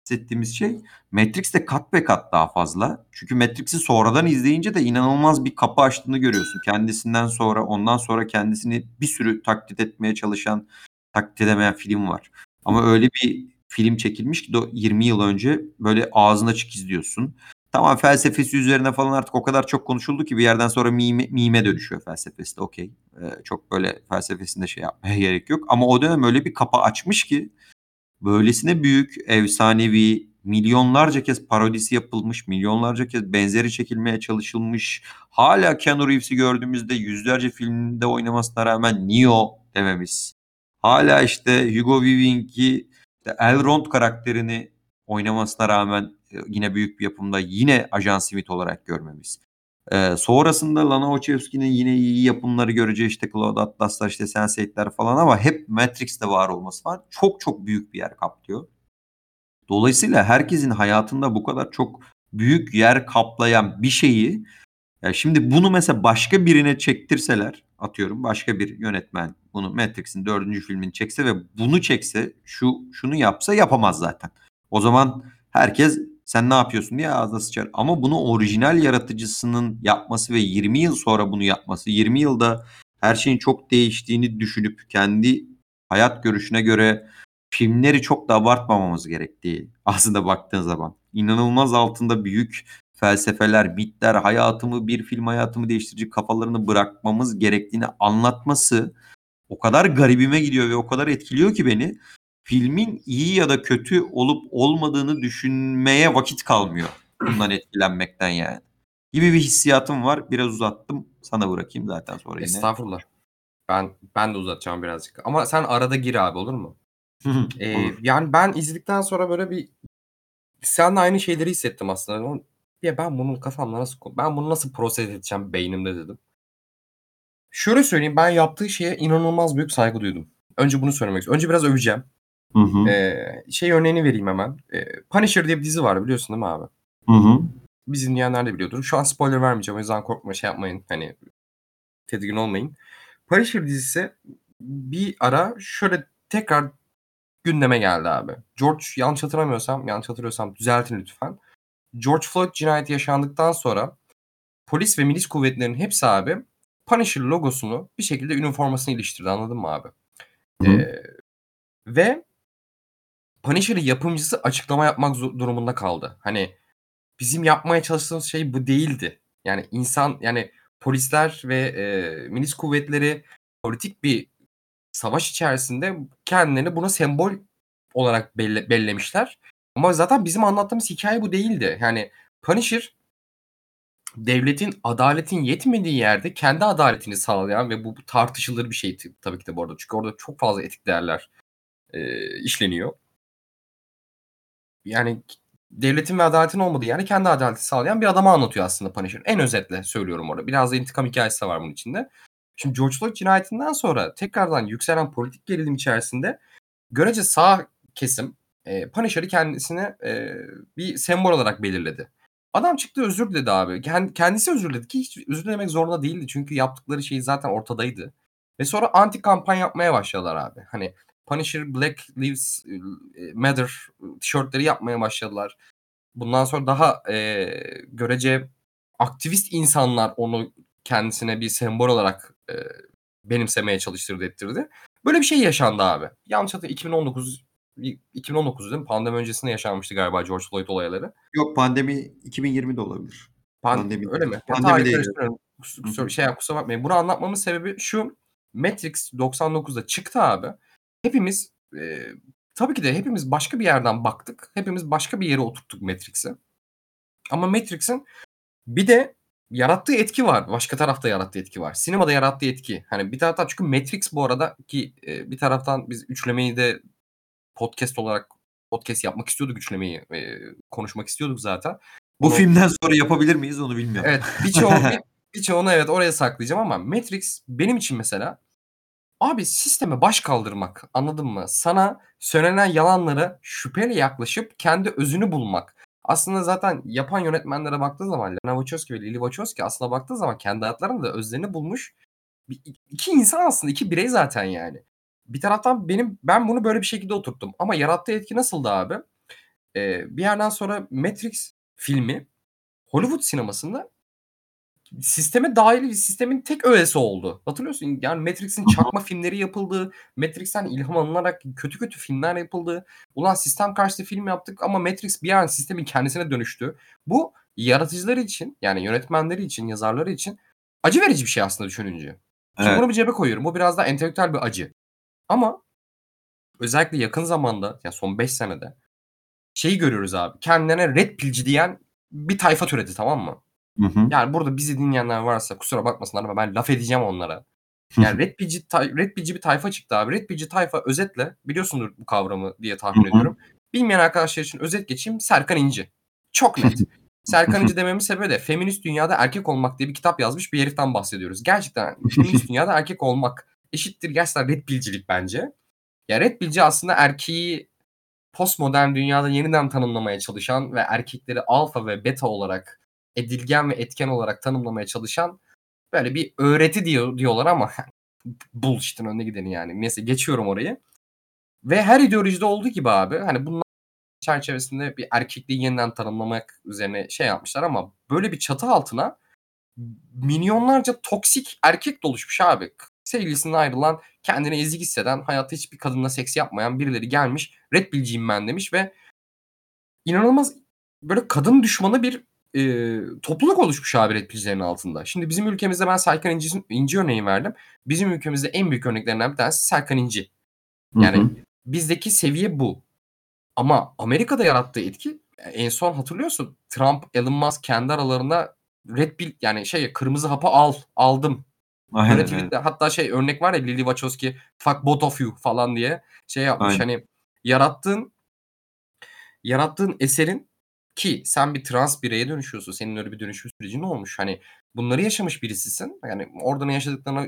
hissettiğimiz şey Matrix'te kat be kat daha fazla. Çünkü Matrix'i sonradan izleyince de inanılmaz bir kapı açtığını görüyorsun. Kendisinden sonra ondan sonra kendisini bir sürü taklit etmeye çalışan taklit edemeyen film var. Ama öyle bir film çekilmiş ki 20 yıl önce böyle ağzına açık izliyorsun. Tamam felsefesi üzerine falan artık o kadar çok konuşuldu ki bir yerden sonra mime, mime dönüşüyor felsefesi de okey. Ee, çok böyle felsefesinde şey yapmaya gerek yok. Ama o dönem öyle bir kapı açmış ki böylesine büyük, efsanevi, milyonlarca kez parodisi yapılmış, milyonlarca kez benzeri çekilmeye çalışılmış. Hala Keanu Reeves'i gördüğümüzde yüzlerce filmde oynamasına rağmen Neo dememiz. Hala işte Hugo Weaving'i işte Elrond karakterini oynamasına rağmen yine büyük bir yapımda yine Ajan Smith olarak görmemiz. Ee, sonrasında Lana Wachowski'nin yine iyi yapımları göreceği işte Cloud Atlas'lar işte Sense8'ler falan ama hep Matrix'te var olması falan çok çok büyük bir yer kaplıyor. Dolayısıyla herkesin hayatında bu kadar çok büyük yer kaplayan bir şeyi ya şimdi bunu mesela başka birine çektirseler atıyorum başka bir yönetmen bunu Matrix'in dördüncü filmini çekse ve bunu çekse şu şunu yapsa yapamaz zaten. O zaman herkes sen ne yapıyorsun diye ağzına sıçar. Ama bunu orijinal yaratıcısının yapması ve 20 yıl sonra bunu yapması, 20 yılda her şeyin çok değiştiğini düşünüp kendi hayat görüşüne göre filmleri çok da abartmamamız gerektiği aslında baktığın zaman. inanılmaz altında büyük felsefeler, mitler, hayatımı bir film hayatımı değiştirici kafalarını bırakmamız gerektiğini anlatması o kadar garibime gidiyor ve o kadar etkiliyor ki beni filmin iyi ya da kötü olup olmadığını düşünmeye vakit kalmıyor bundan etkilenmekten yani. Gibi bir hissiyatım var. Biraz uzattım. Sana bırakayım zaten sonra yine. Estağfurullah. Ben ben de uzatacağım birazcık. Ama sen arada gir abi olur mu? ee, Olur. yani ben izledikten sonra böyle bir sen aynı şeyleri hissettim aslında. Ya ben bunun kafamda nasıl ben bunu nasıl proses edeceğim beynimde dedim. Şöyle söyleyeyim ben yaptığı şeye inanılmaz büyük saygı duydum. Önce bunu söylemek istiyorum. Önce biraz öveceğim. Hı hı. Ee, şey örneğini vereyim hemen. Ee, Punisher diye bir dizi var biliyorsun değil mi abi? Hı hı. Biz dinleyenler de biliyordur. Şu an spoiler vermeyeceğim o yüzden korkma şey yapmayın. Hani tedirgin olmayın. Punisher dizisi bir ara şöyle tekrar gündeme geldi abi. George yanlış hatırlamıyorsam, yanlış hatırlıyorsam düzeltin lütfen. George Floyd cinayeti yaşandıktan sonra polis ve milis kuvvetlerinin hepsi abi Punisher logosunu bir şekilde üniformasına iliştirdi anladın mı abi? Hı. Ee, ve Punisher'ın yapımcısı açıklama yapmak durumunda kaldı. Hani bizim yapmaya çalıştığımız şey bu değildi. Yani insan yani polisler ve e, milis kuvvetleri politik bir savaş içerisinde kendilerini buna sembol olarak belle, bellemişler. Ama zaten bizim anlattığımız hikaye bu değildi. Yani Punisher devletin adaletin yetmediği yerde kendi adaletini sağlayan ve bu tartışılır bir şey tabii ki de bu arada. Çünkü orada çok fazla etik değerler e, işleniyor. Yani devletin ve adaletin olmadığı yani kendi adaleti sağlayan bir adamı anlatıyor aslında Punisher. En özetle söylüyorum orada. Biraz da intikam hikayesi de var bunun içinde. Şimdi George Floyd cinayetinden sonra tekrardan yükselen politik gerilim içerisinde görece sağ kesim e, Punisher'ı kendisine e, bir sembol olarak belirledi. Adam çıktı özür diledi abi. Kendisi özür diledi ki hiç özür dilemek zorunda değildi. Çünkü yaptıkları şey zaten ortadaydı. Ve sonra anti kampanya yapmaya başladılar abi. Hani Punisher Black Lives Matter tişörtleri yapmaya başladılar. Bundan sonra daha e, görece aktivist insanlar onu kendisine bir sembol olarak e, benimsemeye çalıştırdı ettirdi. Böyle bir şey yaşandı abi. Yanlış hatırlamıyorum 2019 2019 değil mi? Pandemi öncesinde yaşanmıştı galiba George Floyd olayları. Yok pandemi 2020'de olabilir. Pan pandemi öyle mi? Pandemi değil. Kus, şey kusura bakmayın. Bunu anlatmamın sebebi şu. Matrix 99'da çıktı abi. Hepimiz e, tabii ki de hepimiz başka bir yerden baktık. Hepimiz başka bir yere oturttuk Matrix'i. Ama Matrix'in bir de yarattığı etki var. Başka tarafta yarattığı etki var. Sinemada yarattığı etki. Hani bir taraftan çünkü Matrix bu arada ki e, bir taraftan biz üçlemeyi de podcast olarak podcast yapmak istiyorduk üçlemeyi. E, konuşmak istiyorduk zaten. Bu Bunu... filmden sonra yapabilir miyiz onu bilmiyorum. Evet birçoğu bir, birçoğunu evet oraya saklayacağım ama Matrix benim için mesela abi sisteme baş kaldırmak anladın mı? Sana söylenen yalanlara şüpheyle yaklaşıp kendi özünü bulmak. Aslında zaten yapan yönetmenlere baktığı zaman Lana Wachowski ve Lily Wachowski aslında baktığı zaman kendi hayatlarında da özlerini bulmuş bir, iki insan aslında iki birey zaten yani. Bir taraftan benim ben bunu böyle bir şekilde oturttum ama yarattığı etki nasıldı abi? Ee, bir yerden sonra Matrix filmi Hollywood sinemasında sisteme dahil bir sistemin tek öğesi oldu. Hatırlıyorsun yani Matrix'in çakma filmleri yapıldı. Matrix'ten ilham alınarak kötü kötü filmler yapıldı. Ulan sistem karşıtı film yaptık ama Matrix bir an sistemin kendisine dönüştü. Bu yaratıcılar için yani yönetmenleri için, yazarları için acı verici bir şey aslında düşününce. Şimdi evet. bunu bir cebe koyuyorum. Bu biraz daha entelektüel bir acı. Ama özellikle yakın zamanda ya son 5 senede şeyi görüyoruz abi. Kendine red pillci diyen bir tayfa türedi tamam mı? Hı hı. Yani burada bizi dinleyenler varsa kusura bakmasınlar ama ben laf edeceğim onlara. Yani Red Pill'ci Red Pill'ci bir tayfa çıktı abi. Red Pill'ci tayfa özetle biliyorsundur bu kavramı diye tahmin ediyorum. Bilmeyen arkadaşlar için özet geçeyim. Serkan İnci. Çok net. Serkan İnci dememin sebebi de Feminist Dünyada Erkek Olmak diye bir kitap yazmış bir heriften bahsediyoruz. Gerçekten Feminist Dünyada Erkek Olmak eşittir gerçekten Red Pill'cilik bence. Ya Red Pill'ci aslında erkeği postmodern dünyada yeniden tanımlamaya çalışan ve erkekleri alfa ve beta olarak edilgen ve etken olarak tanımlamaya çalışan böyle bir öğreti diyor diyorlar ama bullshit'in önüne gideni yani. Neyse geçiyorum orayı. Ve her ideolojide olduğu gibi abi hani bunlar çerçevesinde bir erkekliği yeniden tanımlamak üzerine şey yapmışlar ama böyle bir çatı altına milyonlarca toksik erkek doluşmuş abi. Sevgilisinden ayrılan, kendini ezik hisseden, hayatta hiçbir kadınla seks yapmayan birileri gelmiş. Red Pill'ciyim ben demiş ve inanılmaz böyle kadın düşmanı bir e, topluluk oluşmuş abi Red Pill'lerin altında. Şimdi bizim ülkemizde ben Serkan İnci, İnci örneği verdim. Bizim ülkemizde en büyük örneklerinden bir tanesi Serkan İnci. Yani hı hı. bizdeki seviye bu. Ama Amerika'da yarattığı etki en son hatırlıyorsun Trump, Elon Musk kendi aralarında Red Pill yani şey kırmızı hapı al aldım. Aynen, Böyle tweetler, hatta şey örnek var ya Lily Wachowski fuck both of you falan diye şey yapmış Aynen. hani yarattığın yarattığın eserin ki sen bir trans bireye dönüşüyorsun. Senin öyle bir dönüşüm sürecin olmuş. Hani bunları yaşamış birisisin. Yani orada ne yaşadıklarına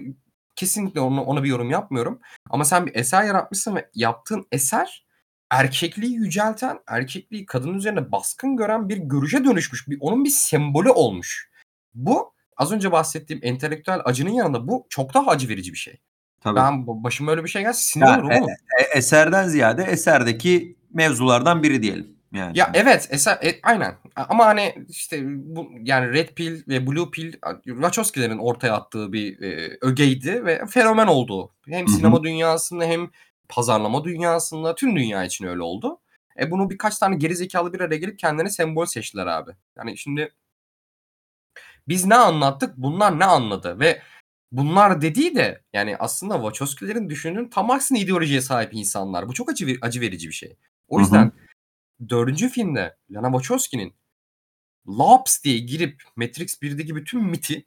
kesinlikle ona, ona bir yorum yapmıyorum. Ama sen bir eser yaratmışsın ve yaptığın eser erkekliği yücelten, erkekliği kadın üzerine baskın gören bir görüşe dönüşmüş. Bir, onun bir sembolü olmuş. Bu az önce bahsettiğim entelektüel acının yanında bu çok daha acı verici bir şey. Tabii. Ben başıma öyle bir şey gelse sinir olurum e e eserden ziyade eserdeki mevzulardan biri diyelim yani. Ya evet, eser e aynen ama hani işte bu yani Red Pill ve Blue Pill Wachowski'lerin ortaya attığı bir, eee, ögeydi ve fenomen oldu. Hem sinema dünyasında hem pazarlama dünyasında tüm dünya için öyle oldu. E, bunu birkaç tane geri zekâlı bir araya gelip kendilerine sembol seçtiler abi. Yani şimdi biz ne anlattık, bunlar ne anladı ve bunlar dediği de yani aslında Wachowski'lerin düşündüğünün tam aksine ideolojiye sahip insanlar. Bu çok acı acı verici bir şey. O Hı hı. 4. filmde Lana Wachowski'nin laps diye girip Matrix 1'deki bütün miti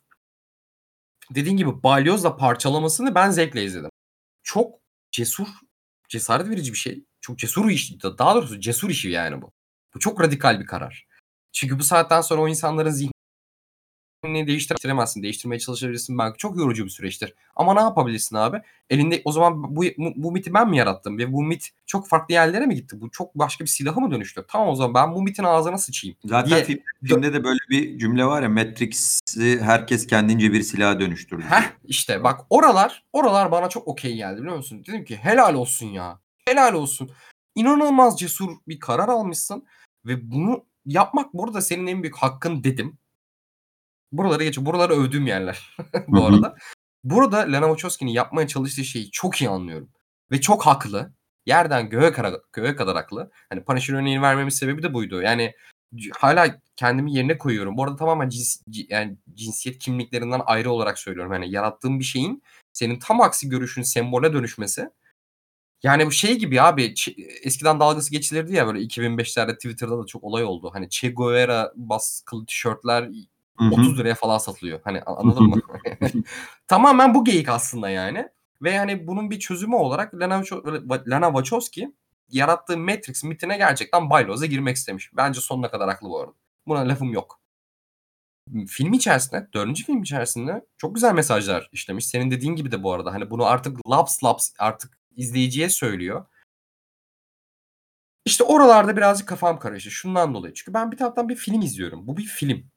dediğin gibi balyozla parçalamasını ben zevkle izledim. Çok cesur, cesaret verici bir şey. Çok cesur iş daha doğrusu cesur işi yani bu. Bu çok radikal bir karar. Çünkü bu saatten sonra o insanların zihnini değiştiremezsin. Değiştirmeye çalışabilirsin belki. Çok yorucu bir süreçtir. Ama ne yapabilirsin abi? Elinde o zaman bu bu bu miti ben mi yarattım ve bu mit çok farklı yerlere mi gitti? Bu çok başka bir silaha mı dönüştü? Tamam o zaman ben bu mitin ağzına sıçayım Zaten diye film dö filmde de böyle bir cümle var ya Matrix'i herkes kendince bir silaha dönüştürdü Heh, işte bak oralar oralar bana çok okay geldi biliyor musun? Dedim ki helal olsun ya. Helal olsun. İnanılmaz cesur bir karar almışsın ve bunu yapmak burada senin en büyük hakkın dedim. Buraları geç buraları övdüğüm yerler bu arada. Burada Lana Wachowski'nin yapmaya çalıştığı şeyi çok iyi anlıyorum ve çok haklı. Yerden göğe kara göğe kadar haklı. Hani Punisher örneğini vermemin sebebi de buydu. Yani hâlâ kendimi yerine koyuyorum. Bu arada tamamen cins ci yani cinsiyet kimliklerinden ayrı olarak söylüyorum. Hani yarattığın bir şeyin senin tam aksi görüşün sembole dönüşmesi. Yani bu şey gibi abi eskiden dalgası geçilirdi ya böyle 2005'lerde Twitter'da da çok olay oldu. Hani Che Guevara baskılı tişörtler Hı hı. $30'ya falan satılıyor. Hani anladın mı? Tamamen bu geyik aslında yani ve yani bunun bir çözümü olarak Wacho Lana Wachowski yarattığı Matrix mitine gerçekten balyozla girmek istemiş. Bence sonuna kadar haklı bu arada. Buna lafım yok. Film içerisinde 4. film içerisinde çok güzel mesajlar işlemiş. Senin dediğin gibi de bu arada hani bunu artık laps laps artık izleyiciye söylüyor. İşte oralarda birazcık kafam karıştı şundan dolayı. Çünkü ben bir taraftan bir film izliyorum. Bu bir film.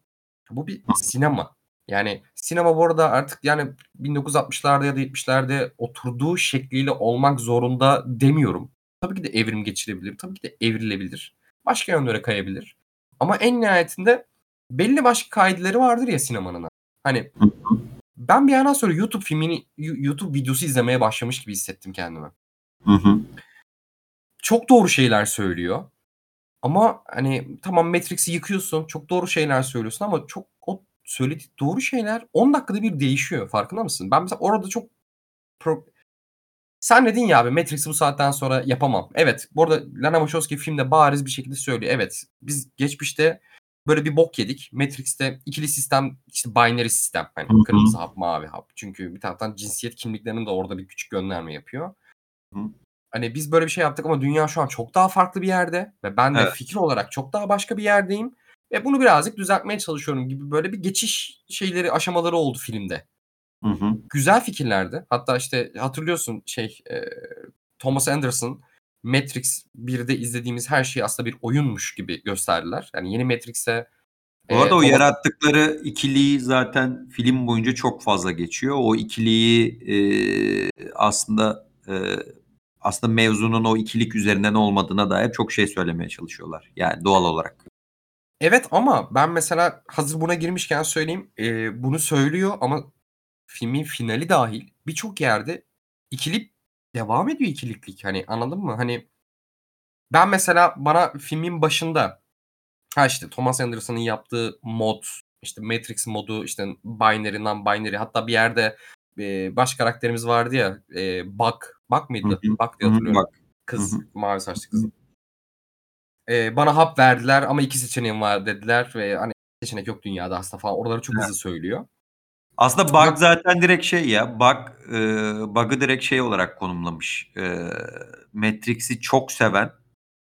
Bu bir sinema. Yani sinema bu arada artık yani 1960'larda ya da 70'lerde oturduğu şekliyle olmak zorunda demiyorum. Tabii ki de evrim geçirebilir. Tabii ki de evrilebilir. Başka yönlere kayabilir. Ama en nihayetinde belli başlı kaideleri vardır ya sinemanın. Hani ben bir yerden sonra YouTube filmini You YouTube videosu izlemeye başlamış gibi hissettim kendimi. Hı hı. Çok doğru şeyler söylüyor. Ama hani tamam Matrix'i yıkıyorsun. Çok doğru şeyler söylüyorsun ama çok o söylediği doğru şeyler 10 dakikada bir değişiyor. Farkında mısın? Ben mesela orada çok pro Sen dedin ya abi Matrix'i bu saatten sonra yapamam. Evet, bu arada Lana Wachowski filmde bariz bir şekilde söylüyor. Evet, biz geçmişte böyle bir bok yedik. Matrix'te ikili sistem, işte binary sistem. Hani Hı hı. kırmızı hap, mavi hap. Çünkü bir taraftan cinsiyet kimliklerinin de orada bir küçük gönderme yapıyor. Hı. Hani biz böyle bir şey yaptık ama dünya şu an çok daha farklı bir yerde ve ben de Evet. fikir olarak çok daha başka bir yerdeyim ve bunu birazcık düzeltmeye çalışıyorum gibi böyle bir geçiş şeyleri, aşamaları oldu filmde. Hı hı. Güzel fikirlerdi. Hatta işte hatırlıyorsun şey, eee, Thomas Anderson Matrix 1'de izlediğimiz her şeyi aslında bir oyunmuş gibi gösterdiler. Yani yeni Matrix'e, Bu arada eee, o yarattıkları ikiliyi zaten film boyunca çok fazla geçiyor. O ikiliyi, eee, aslında, eee, aslında mevzunun o ikilik üzerinden olmadığına dair çok şey söylemeye çalışıyorlar. Yani doğal olarak. Evet ama ben mesela hazır buna girmişken söyleyeyim. Eee, bunu söylüyor ama filmin finali dâhil birçok yerde ikilik devam ediyor ikiliklik. Hani anladın mı? Hani ben mesela bana filmin başında ha, işte Thomas Anderson'ın yaptığı mod, işte Matrix modu, işte binary, non-binary hatta bir yerde, eee, baş karakterimiz vardı ya, eee, Bug, Hı mıydı? hı. Bug Hı diye hatırlıyorum. Bak. Kız, hı. mavi saçlı kızın. Eee, bana hap verdiler ama 2 seçeneğin var dediler ve hani seçenek yok dünyada aslında falan. Oraları çok hızlı söylüyor. Aslında Bug zaten direkt şey ya, Bug, eee, Bug'ı direkt şey olarak konumlamış. Eee, Matrix'i çok seven,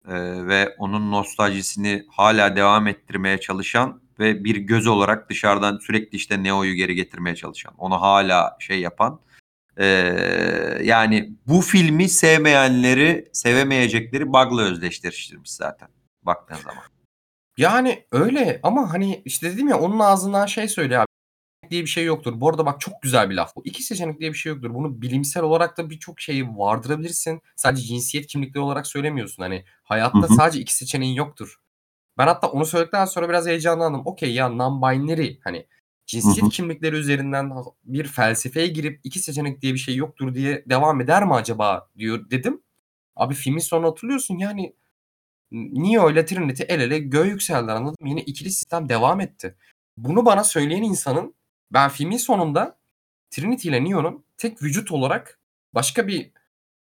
eee, ve onun nostaljisini hâlâ devam ettirmeye çalışan ve bir göz olarak dışarıdan sürekli işte Neo'yu geri getirmeye çalışan, onu hâlâ şey yapan, eee, yani bu filmi sevmeyenleri, sevemeyecekleri Bug'la özdeşleştirmiş zaten baktığın zaman. Yani öyle ama hani işte dedim ya onun ağzından şey söylüyor abi. diye bir şey yoktur. Bu arada bak çok güzel bir laf bu. İki seçenek diye bir şey yoktur. Bunu bilimsel olarak da birçok şeyi vardırabilirsin. Sadece cinsiyet kimlikleri olarak söylemiyorsun. Hani hayatta Hı hı. sadece iki seçeneğin yoktur. Ben hatta onu söyledikten sonra biraz heyecanlandım. Okey ya non-binary hani cinsiyet Hı hı. kimlikleri üzerinden bir felsefeye girip iki seçenek diye bir şey yoktur diye devam eder mi acaba diyor dedim. Abi filmin sonunu hatırlıyorsun yani Neo ile Trinity el ele göğe yükseldiler anladın mı? Yine ikili sistem devam etti. Bunu bana söyleyen insanın ben filmin sonunda Trinity ile Neo'nun tek vücut olarak başka bir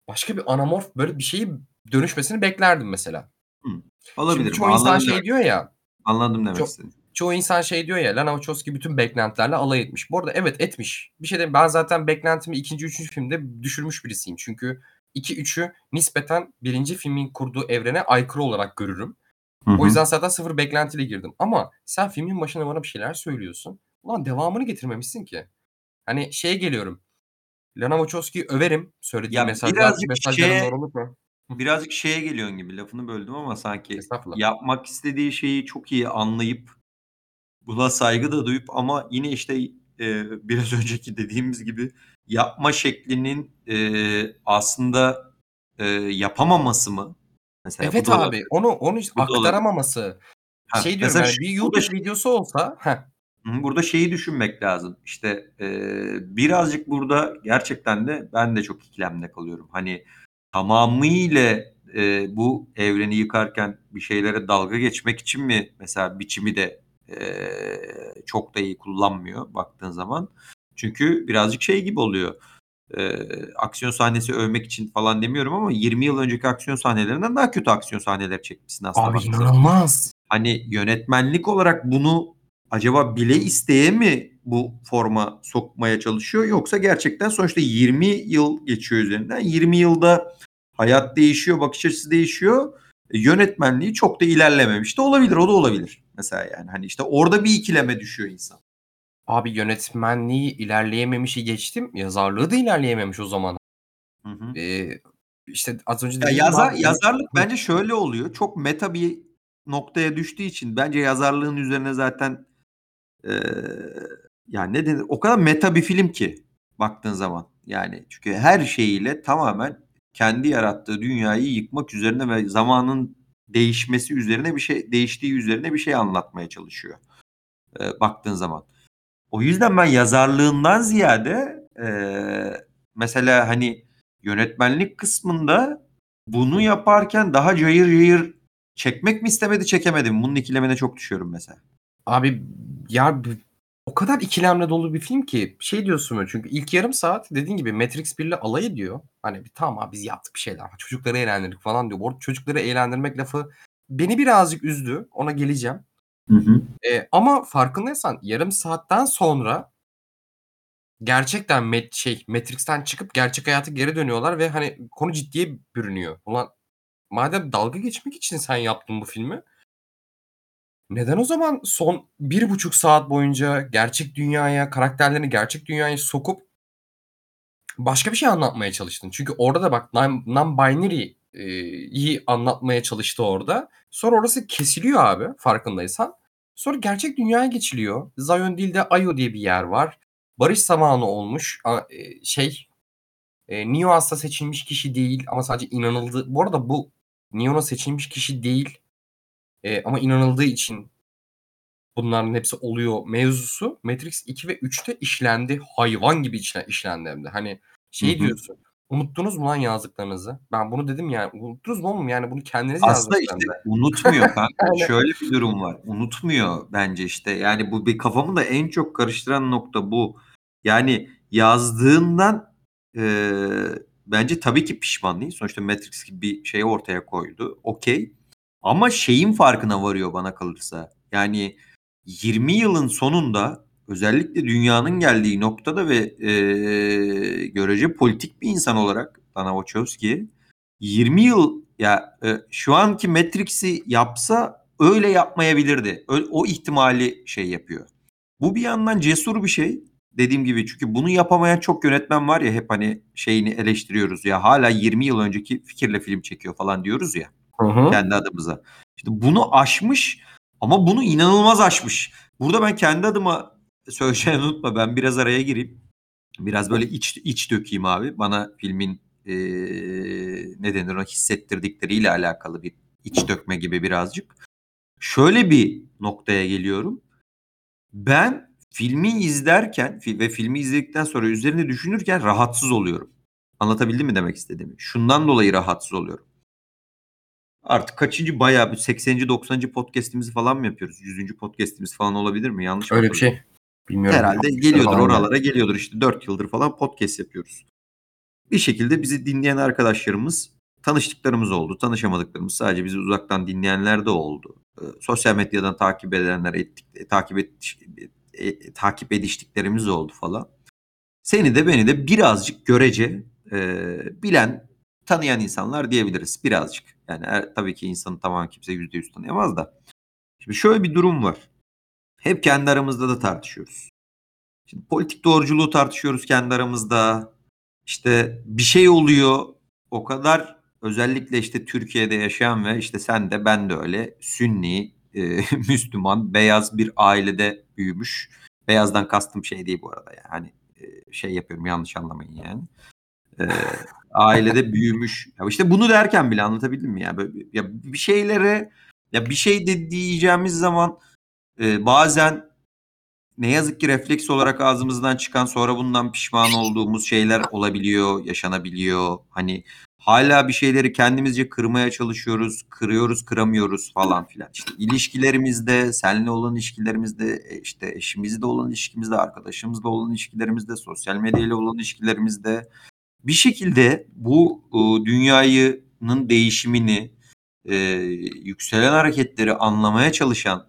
başka bir anamorf böyle bir şeyi dönüşmesini beklerdim mesela. Şimdi Olabilir. çoğu insan Anladım şey diyor ya Anladım demek ço istediğini. Çoğu insan şey diyor ya Lana Wachowski bütün beklentilerle alay etmiş. Bu arada evet etmiş. Bir şey diyeyim ben zaten beklentimi 2. 3. filmde düşürmüş birisiyim. Çünkü 2 3'ü nispeten 1. filmin kurduğu evrene aykırı olarak görürüm. Hı O yüzden zaten sıfır beklentiyle girdim. Ama sen filmin başında bana bir şeyler söylüyorsun. Ulan devamını getirmemişsin ki. Hani şeye geliyorum. Lana Wachowski'yi överim. Söylediği Ya mesajlar birazcık mesajların şeye doğrulukla. Hıh. birazcık şeye geliyorsun gibi, lafını böldüm ama sanki yapmak istediği şeyi çok iyi anlayıp, buna saygı da duyup ama yine işte, eee, biraz önceki dediğimiz gibi yapma şeklinin, eee, aslında, eee, yapamaması mı? Mesela Evet abi. olabilir. Onu onu Bu aktaramaması. Heh, Şey diyorum yani bir burada YouTube şey videosu olsa Heh. Burada şeyi düşünmek lazım. İşte, eee, birazcık burada gerçekten de ben de çok ikilemde kalıyorum. Hani tamamıyla, eee, bu evreni yıkarken bir şeylere dalga geçmek için mi mesela biçimi de, çok da iyi kullanmıyor baktığın zaman. Çünkü birazcık şey gibi oluyor. Eee, aksiyon sahnesi övmek için falan demiyorum ama 20 yıl önceki aksiyon sahnelerinden daha kötü aksiyon sahneleri çekmişsin aslına Abi baktığın zaman. inanılmaz. Hani yönetmenlik olarak bunu acaba bile isteye mi bu forma sokmaya çalışıyor yoksa gerçekten sonuçta 20 yıl geçiyor üzerinden. 20 yılda hayat değişiyor, bakış açısı değişiyor. E, yönetmenliği çok da ilerlememiş de olabilir. O da olabilir mesela yani. Hani işte orada bir ikileme düşüyor insan. Abi yönetmenliği ilerleyememişi geçtim. Yazarlığı da ilerleyememiş o zaman. Hı hı. Eee, işte az önce Ya yazar abi yazarlık Hıh. bence şöyle oluyor. Çok meta bir noktaya düştüğü için bence yazarlığın üzerine zaten, eee, ya ne denir? O kadar meta bir film ki baktığın zaman. Yani çünkü her şeyiyle tamamen kendi yarattığı dünyayı yıkmak üzerine ve zamanın değişmesi üzerine bir şey değiştiği üzerine bir şey anlatmaya çalışıyor, eee, baktığın zaman. O yüzden ben yazarlığından ziyade, eee, mesela, hani, yönetmenlik kısmında bunu yaparken daha cayır cayır çekmek mi istemedi, çekemedi mi? Bunun ikilemine çok düşüyorum mesela. Abi ya o kadar ikilemle dolu bir film ki şey diyorsun böyle çünkü ilk yarım saat dediğin gibi Matrix 1'le alay ediyor. Hani tamam abi biz yaptık bir şeyler. Çocukları eğlendirdik falan diyor. Bu arada çocukları eğlendirmek lafı beni birazcık üzdü. Ona geleceğim. Hı hı. Eee, ama farkındaysan yarım saatten sonra gerçekten met şey Matrix'ten çıkıp gerçek hayata geri dönüyorlar ve hani konu ciddiye bürünüyor. Ulan madem dalga geçmek için sen yaptın bu filmi neden o zaman son 1,5 saat boyunca gerçek dünyaya, karakterlerini gerçek dünyaya sokup başka bir şey anlatmaya çalıştın? Çünkü orada da bak non non-binary yi anlatmaya çalıştı orada. Sonra orası kesiliyor abi farkındaysan. Sonra gerçek dünyaya geçiliyor. Zion'dil'de Io diye bir yer var. Barış zamanı olmuş. A eee, şey, eee, Neo aslında seçilmiş kişi değil ama sadece inanıldığı Bu arada bu Neo'nun seçilmiş kişi değil, eee, ama inanıldığı için bunların hepsi oluyor mevzusu Matrix 2 ve 3'te işlendi. Hayvan gibi işle işlendi hem de. Hani şey diyorsun, "Unuttunuz mu lan yazdıklarınızı?" Ben bunu dedim yani. Unuttunuz mu oğlum? Yani bunu kendiniz Aslında yazdınız işte hem de. unutmuyor kanka. Şöyle bir durum var. Unutmuyor bence işte. Yani bu bir kafamı da en çok karıştıran nokta bu. Yani yazdığından, eee, bence tabii ki pişman değil. Sonuçta Matrix gibi bir şey ortaya koydu. Okay. Ama şeyin farkına varıyor bana kalırsa. Yani 20 yılın sonunda özellikle dünyanın geldiği noktada ve, eee, görece politik bir insan olarak Lana Wachowski 20 yıl ya, eee, şu anki Matrix'i yapsa öyle yapmayabilirdi. Öl o ihtimali şey yapıyor. Bu bir yandan cesur bir şey. Dediğim gibi çünkü bunu yapamayan çok yönetmen var ya hep hani şeyini eleştiriyoruz ya hâlâ 20 yıl önceki fikirle film çekiyor falan diyoruz ya Hı hı. kendi adımıza. İşte bunu aşmış ama bunu inanılmaz aşmış. Burada ben kendi adıma söyleyeceğini unutma. Ben biraz araya gireyim. Biraz böyle iç iç dökeyim abi. Bana filmin e, ne denir ona hissettirdikleriyle alakalı bir iç dökme gibi birazcık. Şöyle bir noktaya geliyorum. Ben filmi izlerken ve filmi izledikten sonra üzerine düşünürken rahatsız oluyorum. Anlatabildim mi demek istediğimi? Şundan dolayı rahatsız oluyorum. Artık kaçıncı bayağı bir 80. 90. podcast'imizi falan mı yapıyoruz? 100. podcast'imiz falan olabilir mi? Yanlış Öyle bir şey. Bilmiyorum. Herhalde geliyordur oralara geliyordur işte 4 yıldır falan podcast yapıyoruz. Bir şekilde bizi dinleyen arkadaşlarımız tanıştıklarımız oldu. Tanışamadıklarımız sadece bizi uzaktan dinleyenler de oldu. Ee, sosyal medyadan takip edenler ettik, e, takip et, e, takip ediştiklerimiz oldu falan. Seni de beni de birazcık görece e, bilen, tanıyan insanlar diyebiliriz. Birazcık. Yani er, tabii ki insanı tamamen kimse yüzde yüz tanıyamaz da. Şimdi şöyle bir durum var. Hep kendi aramızda da tartışıyoruz. Şimdi politik doğruculuğu tartışıyoruz kendi aramızda. İşte bir şey oluyor. O kadar özellikle işte Türkiye'de yaşayan ve işte sen de ben de öyle Sünni, e, Müslüman, beyaz bir ailede büyümüş. Beyazdan kastım şey değil bu arada yani. Hani e, şey yapıyorum yanlış anlamayın yani. Ailede büyümüş. Ya işte bunu derken bile anlatabildim mi ya? Böyle, ya bir şeylere ya bir şey de diyeceğimiz zaman e, bazen ne yazık ki refleks olarak ağzımızdan çıkan sonra bundan pişman olduğumuz şeyler olabiliyor, yaşanabiliyor. Hani hala bir şeyleri kendimizce kırmaya çalışıyoruz, kırıyoruz, kıramıyoruz falan filan. İşte ilişkilerimizde, seninle olan ilişkilerimizde, e, işte eşimizle olan ilişkimizde, arkadaşımızla olan ilişkilerimizde, sosyal medyayla olan ilişkilerimizde bir şekilde bu e, dünyayının değişimini, e, yükselen hareketleri anlamaya çalışan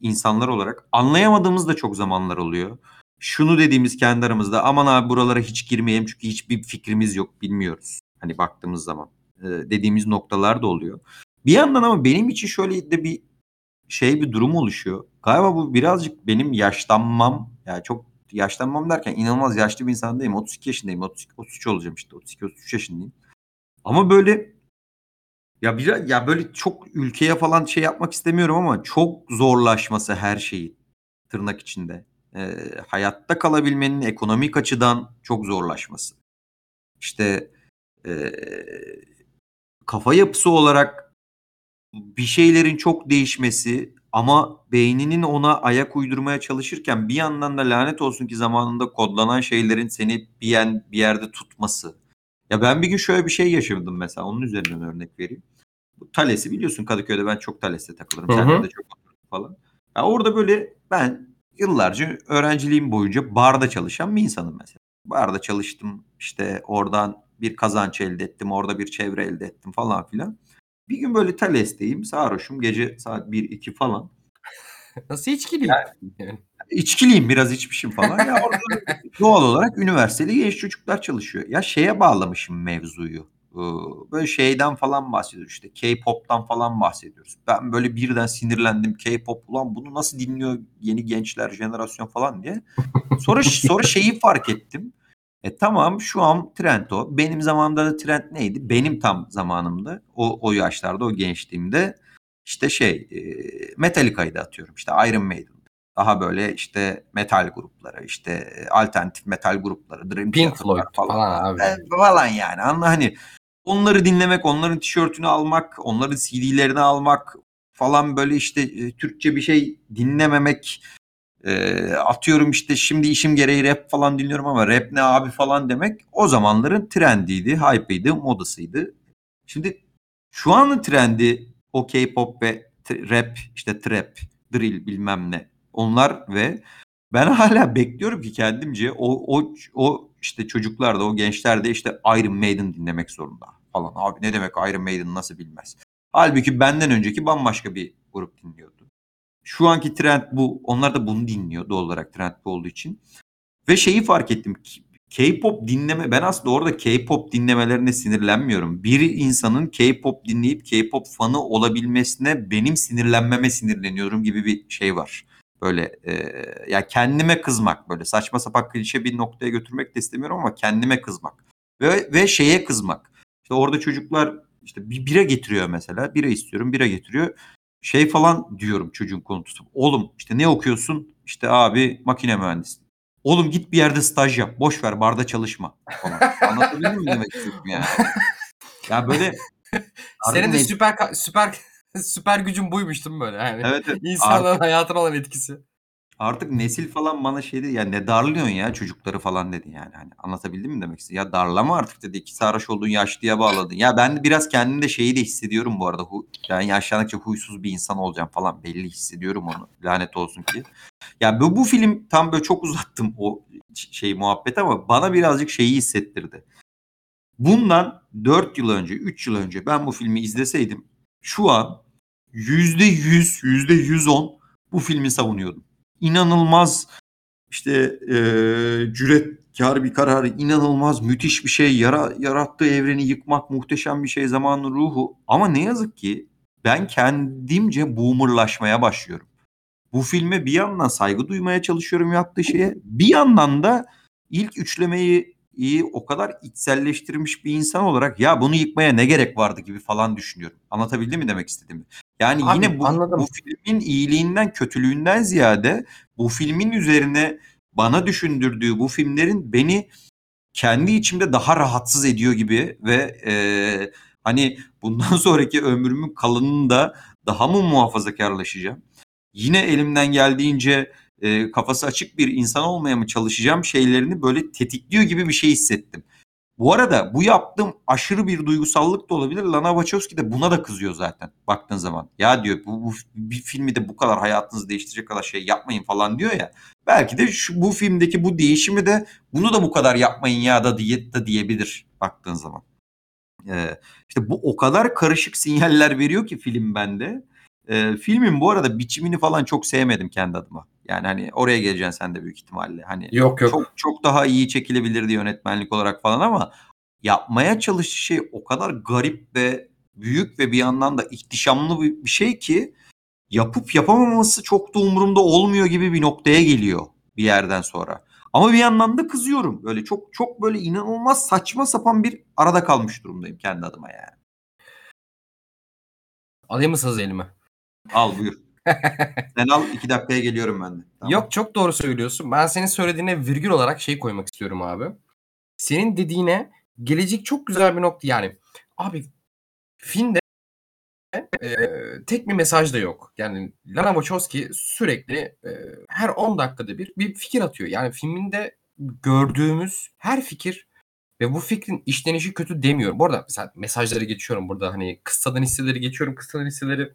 insanlar olarak anlayamadığımız da çok zamanlar oluyor. Şunu dediğimiz kendi aramızda aman abi buralara hiç girmeyelim çünkü hiçbir fikrimiz yok bilmiyoruz. Hani baktığımız zaman e, dediğimiz noktalar da oluyor. Bir yandan ama benim için şöyle de bir şey bir durum oluşuyor. Galiba bu birazcık benim yaşlanmam yani çok yaşlanmam derken inanılmaz yaşlı bir insan değilim. 32 yaşındayım. 32, 33 olacağım işte. 32-33 yaşındayım. Ama böyle ya bir ya böyle çok ülkeye falan şey yapmak istemiyorum ama çok zorlaşması her şeyi tırnak içinde. Ee, hayatta kalabilmenin ekonomik açıdan çok zorlaşması. İşte e, kafa yapısı olarak bir şeylerin çok değişmesi ama beyninin ona ayak uydurmaya çalışırken bir yandan da lanet olsun ki zamanında kodlanan şeylerin seni bir, yen, bir yerde tutması. Ya ben bir gün şöyle bir şey yaşadım mesela onun üzerinden örnek vereyim. Bu Thales'i biliyorsun Kadıköy'de ben çok Thales'te takılırım. Sen de çok falan. Ya orada böyle ben yıllarca öğrenciliğim boyunca barda çalışan bir insanım mesela. Barda çalıştım işte oradan bir kazanç elde ettim. Orada bir çevre elde ettim falan filan. Bir gün böyle Thales'teyim. Sarhoşum. Gece saat 1-2 falan. Nasıl içkiliyim? Yani, içkiliyim biraz içmişim falan. Ya orada doğal olarak üniversiteli genç çocuklar çalışıyor. Ya şeye bağlamışım mevzuyu. Böyle şeyden falan bahsediyoruz işte K-pop'tan falan bahsediyoruz. Ben böyle birden sinirlendim K-pop ulan bunu nasıl dinliyor yeni gençler jenerasyon falan diye. Sonra sonra şeyi fark ettim. E tamam şu an trend o. Benim zamanımda da trend neydi? Benim tam zamanımda o, o yaşlarda o gençliğimde işte şey e, Metallica'yı atıyorum. İşte Iron Maiden. Daha böyle işte metal grupları işte alternatif metal grupları. Dream Pink Floyd falan, falan abi. E, falan yani. Anla hani onları dinlemek, onların tişörtünü almak, onların CD'lerini almak falan böyle işte e, Türkçe bir şey dinlememek e, atıyorum işte şimdi işim gereği rap falan dinliyorum ama rap ne abi falan demek o zamanların trendiydi, hype'ıydı, modasıydı. Şimdi şu anın trendi o K-pop ve rap, işte trap, drill bilmem ne. Onlar ve ben hala bekliyorum ki kendimce o o o işte çocuklar da o gençler de işte Iron Maiden dinlemek zorunda falan. Abi ne demek Iron Maiden nasıl bilmez. Halbuki benden önceki bambaşka bir grup dinliyordu. Şu anki trend bu. Onlar da bunu dinliyor doğal olarak trend bu olduğu için. Ve şeyi fark ettim. K-pop dinleme ben aslında orada K-pop dinlemelerine sinirlenmiyorum. Bir insanın K-pop dinleyip K-pop fanı olabilmesine benim sinirlenmeme sinirleniyorum gibi bir şey var. Böyle e, ya kendime kızmak böyle saçma sapan klişe bir noktaya götürmek de istemiyorum ama kendime kızmak. Ve ve şeye kızmak. İşte orada çocuklar işte bir bira getiriyor mesela. Bira istiyorum, bira getiriyor şey falan diyorum çocuğun konu tutup. Oğlum işte ne okuyorsun? İşte abi makine mühendisi. Oğlum git bir yerde staj yap. Boş ver barda çalışma falan. Anlatabildim mi demek istedim yani? Ya böyle Senin de süper süper süper gücün buymuş değil mi böyle? Yani Evet, evet. insanların hayatına olan etkisi. Artık nesil falan bana şey dedi ya ne darlıyorsun ya çocukları falan dedi yani. Hani anlatabildim mi demek istedim. Ya darlama artık dedi. İki sarhoş olduğun yaşlıya bağladın. Ya ben de biraz kendimde şeyi de hissediyorum bu arada. Hu, ben yaşlandıkça huysuz bir insan olacağım falan. Belli hissediyorum onu. Lanet olsun ki. Ya bu, bu film tam böyle çok uzattım o şey muhabbet ama bana birazcık şeyi hissettirdi. Bundan 4 yıl önce, 3 yıl önce ben bu filmi izleseydim şu an %100, %110 bu filmi savunuyordum. İnanılmaz işte e, cüretkar bir karar, inanılmaz müthiş bir şey, yara, yarattığı evreni yıkmak muhteşem bir şey, zamanın ruhu. Ama ne yazık ki ben kendimce boomerlaşmaya başlıyorum. Bu filme bir yandan saygı duymaya çalışıyorum yaptığı şeye. Bir yandan da ilk üçlemeyi iyi o kadar içselleştirmiş bir insan olarak ya bunu yıkmaya ne gerek vardı gibi falan düşünüyorum. Anlatabildim mi demek istediğimi? Yani Abi, yine bu, anladım. bu filmin iyiliğinden kötülüğünden ziyade bu filmin üzerine bana düşündürdüğü bu filmlerin beni kendi içimde daha rahatsız ediyor gibi ve e, hani bundan sonraki ömrümün kalanında daha mı muhafazakarlaşacağım? Yine elimden geldiğince e, kafası açık bir insan olmaya mı çalışacağım şeylerini böyle tetikliyor gibi bir şey hissettim. Bu arada bu yaptığım aşırı bir duygusallık da olabilir. Lana Wachowski de buna da kızıyor zaten baktığın zaman. Ya diyor bu, bu bir filmi de bu kadar hayatınızı değiştirecek kadar şey yapmayın falan diyor ya. Belki de şu, bu filmdeki bu değişimi de bunu da bu kadar yapmayın ya da diye de diyebilir baktığın zaman. Ee, işte bu o kadar karışık sinyaller veriyor ki film bende. Ee, filmin bu arada biçimini falan çok sevmedim kendi adıma. Yani hani oraya geleceksin sen de büyük ihtimalle. Hani Yok yok. çok çok daha iyi çekilebilirdi yönetmenlik olarak falan ama yapmaya çalıştığı şey o kadar garip ve büyük ve bir yandan da ihtişamlı bir şey ki yapıp yapamaması çok da umurumda olmuyor gibi bir noktaya geliyor bir yerden sonra. Ama bir yandan da kızıyorum. Böyle çok çok böyle inanılmaz saçma sapan bir arada kalmış durumdayım kendi adıma yani. Alayım mı sazı elime? Al buyur. Sen al iki dakikaya geliyorum ben de. Tamam. Yok çok doğru söylüyorsun. Ben senin söylediğine virgül olarak şey koymak istiyorum abi. Senin dediğine gelecek çok güzel bir nokta. Yani abi filmde e, tek bir mesaj da yok. Yani Lana Wachowski sürekli e, her 10 dakikada bir bir fikir atıyor. Yani filminde gördüğümüz her fikir ve bu fikrin işlenişi kötü demiyorum. Bu arada mesela mesajları geçiyorum burada hani kıssadan hisseleri geçiyorum. Kıssadan hisseleri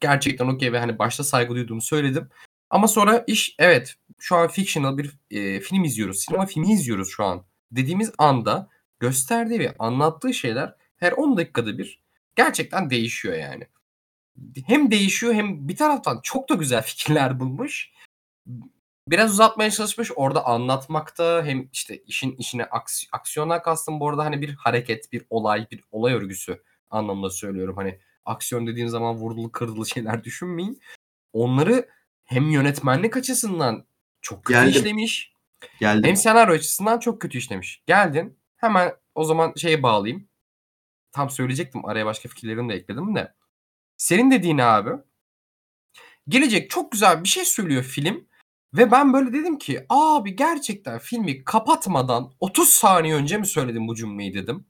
gerçekten okey ve hani başta saygı duyduğumu söyledim. Ama sonra iş evet şu an fictional bir e, film izliyoruz. Sinema filmi izliyoruz şu an. Dediğimiz anda gösterdiği ve anlattığı şeyler her 10 dakikada bir gerçekten değişiyor yani. Hem değişiyor hem bir taraftan çok da güzel fikirler bulmuş. Biraz uzatmaya çalışmış orada anlatmakta hem işte işin işine aks- aksiyona kastım bu arada hani bir hareket, bir olay, bir olay örgüsü anlamında söylüyorum. Hani aksiyon dediğim zaman vurdulu kırdılı şeyler düşünmeyin. Onları hem yönetmenlik açısından çok kötü Geldim. işlemiş Geldim. hem senaryo açısından çok kötü işlemiş. Geldin hemen o zaman şeye bağlayayım. Tam söyleyecektim araya başka fikirlerimi de ekledim de. Senin dediğin abi gelecek çok güzel bir şey söylüyor film ve ben böyle dedim ki abi gerçekten filmi kapatmadan 30 saniye önce mi söyledim bu cümleyi dedim.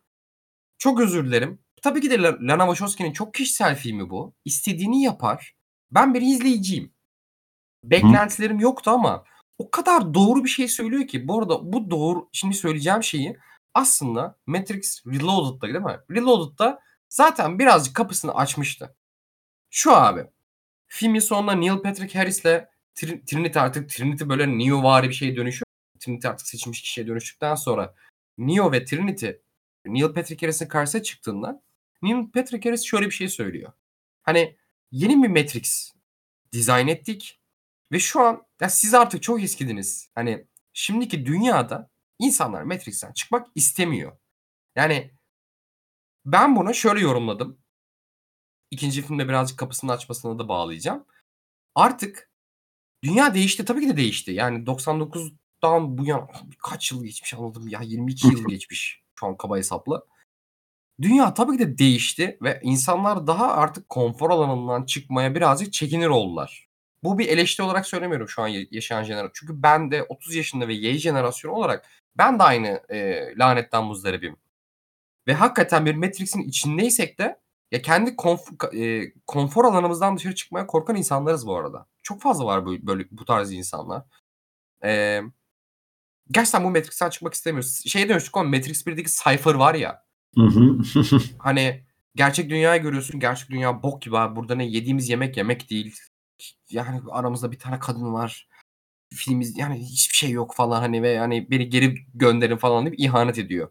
Çok özür dilerim. Tabii ki de La- Lana Wachowski'nin çok kişisel filmi bu. İstediğini yapar. Ben bir izleyiciyim. Beklentilerim yoktu ama o kadar doğru bir şey söylüyor ki. Bu arada bu doğru şimdi söyleyeceğim şeyi aslında Matrix Reloaded'da değil mi? Reloaded'da zaten birazcık kapısını açmıştı. Şu abi. Filmin sonunda Neil Patrick Harris'le Trin- Trinity artık Trinity böyle Neo vari bir şeye dönüşüyor. Trinity artık seçilmiş kişiye dönüştükten sonra Neo ve Trinity Neil Patrick Harris'in karşısına çıktığında Neil Patrick Harris şöyle bir şey söylüyor. Hani yeni bir Matrix dizayn ettik ve şu an ya siz artık çok eskidiniz. Hani şimdiki dünyada insanlar Matrix'ten çıkmak istemiyor. Yani ben bunu şöyle yorumladım. İkinci filmde birazcık kapısını açmasına da bağlayacağım. Artık dünya değişti. Tabii ki de değişti. Yani 99'dan bu yana kaç yıl geçmiş anladım ya 22 yıl geçmiş şu an kaba hesapla. Dünya tabii ki de değişti ve insanlar daha artık konfor alanından çıkmaya birazcık çekinir oldular. Bu bir eleştiri olarak söylemiyorum şu an yaşayan jenerasyon. Çünkü ben de 30 yaşında ve Y jenerasyonu olarak ben de aynı eee, lanetten muzdaribim. Ve hakikaten bir Matrix'in içindeysek de ya kendi konf eee, konfor alanımızdan dışarı çıkmaya korkan insanlarız bu arada. Çok fazla var böyle, böyle bu tarz insanlar. Eee, gerçekten bu Matrix'ten çıkmak istemiyoruz. Şeye dönüştük ama Matrix 1'deki Cypher var ya. Hani gerçek dünyayı görüyorsun. Gerçek dünya bok gibi abi. Burada ne yediğimiz yemek yemek değil. Yani aramızda bir tane kadın var. Filmiz yani hiçbir şey yok falan hani ve hani beni geri gönderin falan deyip ihanet ediyor.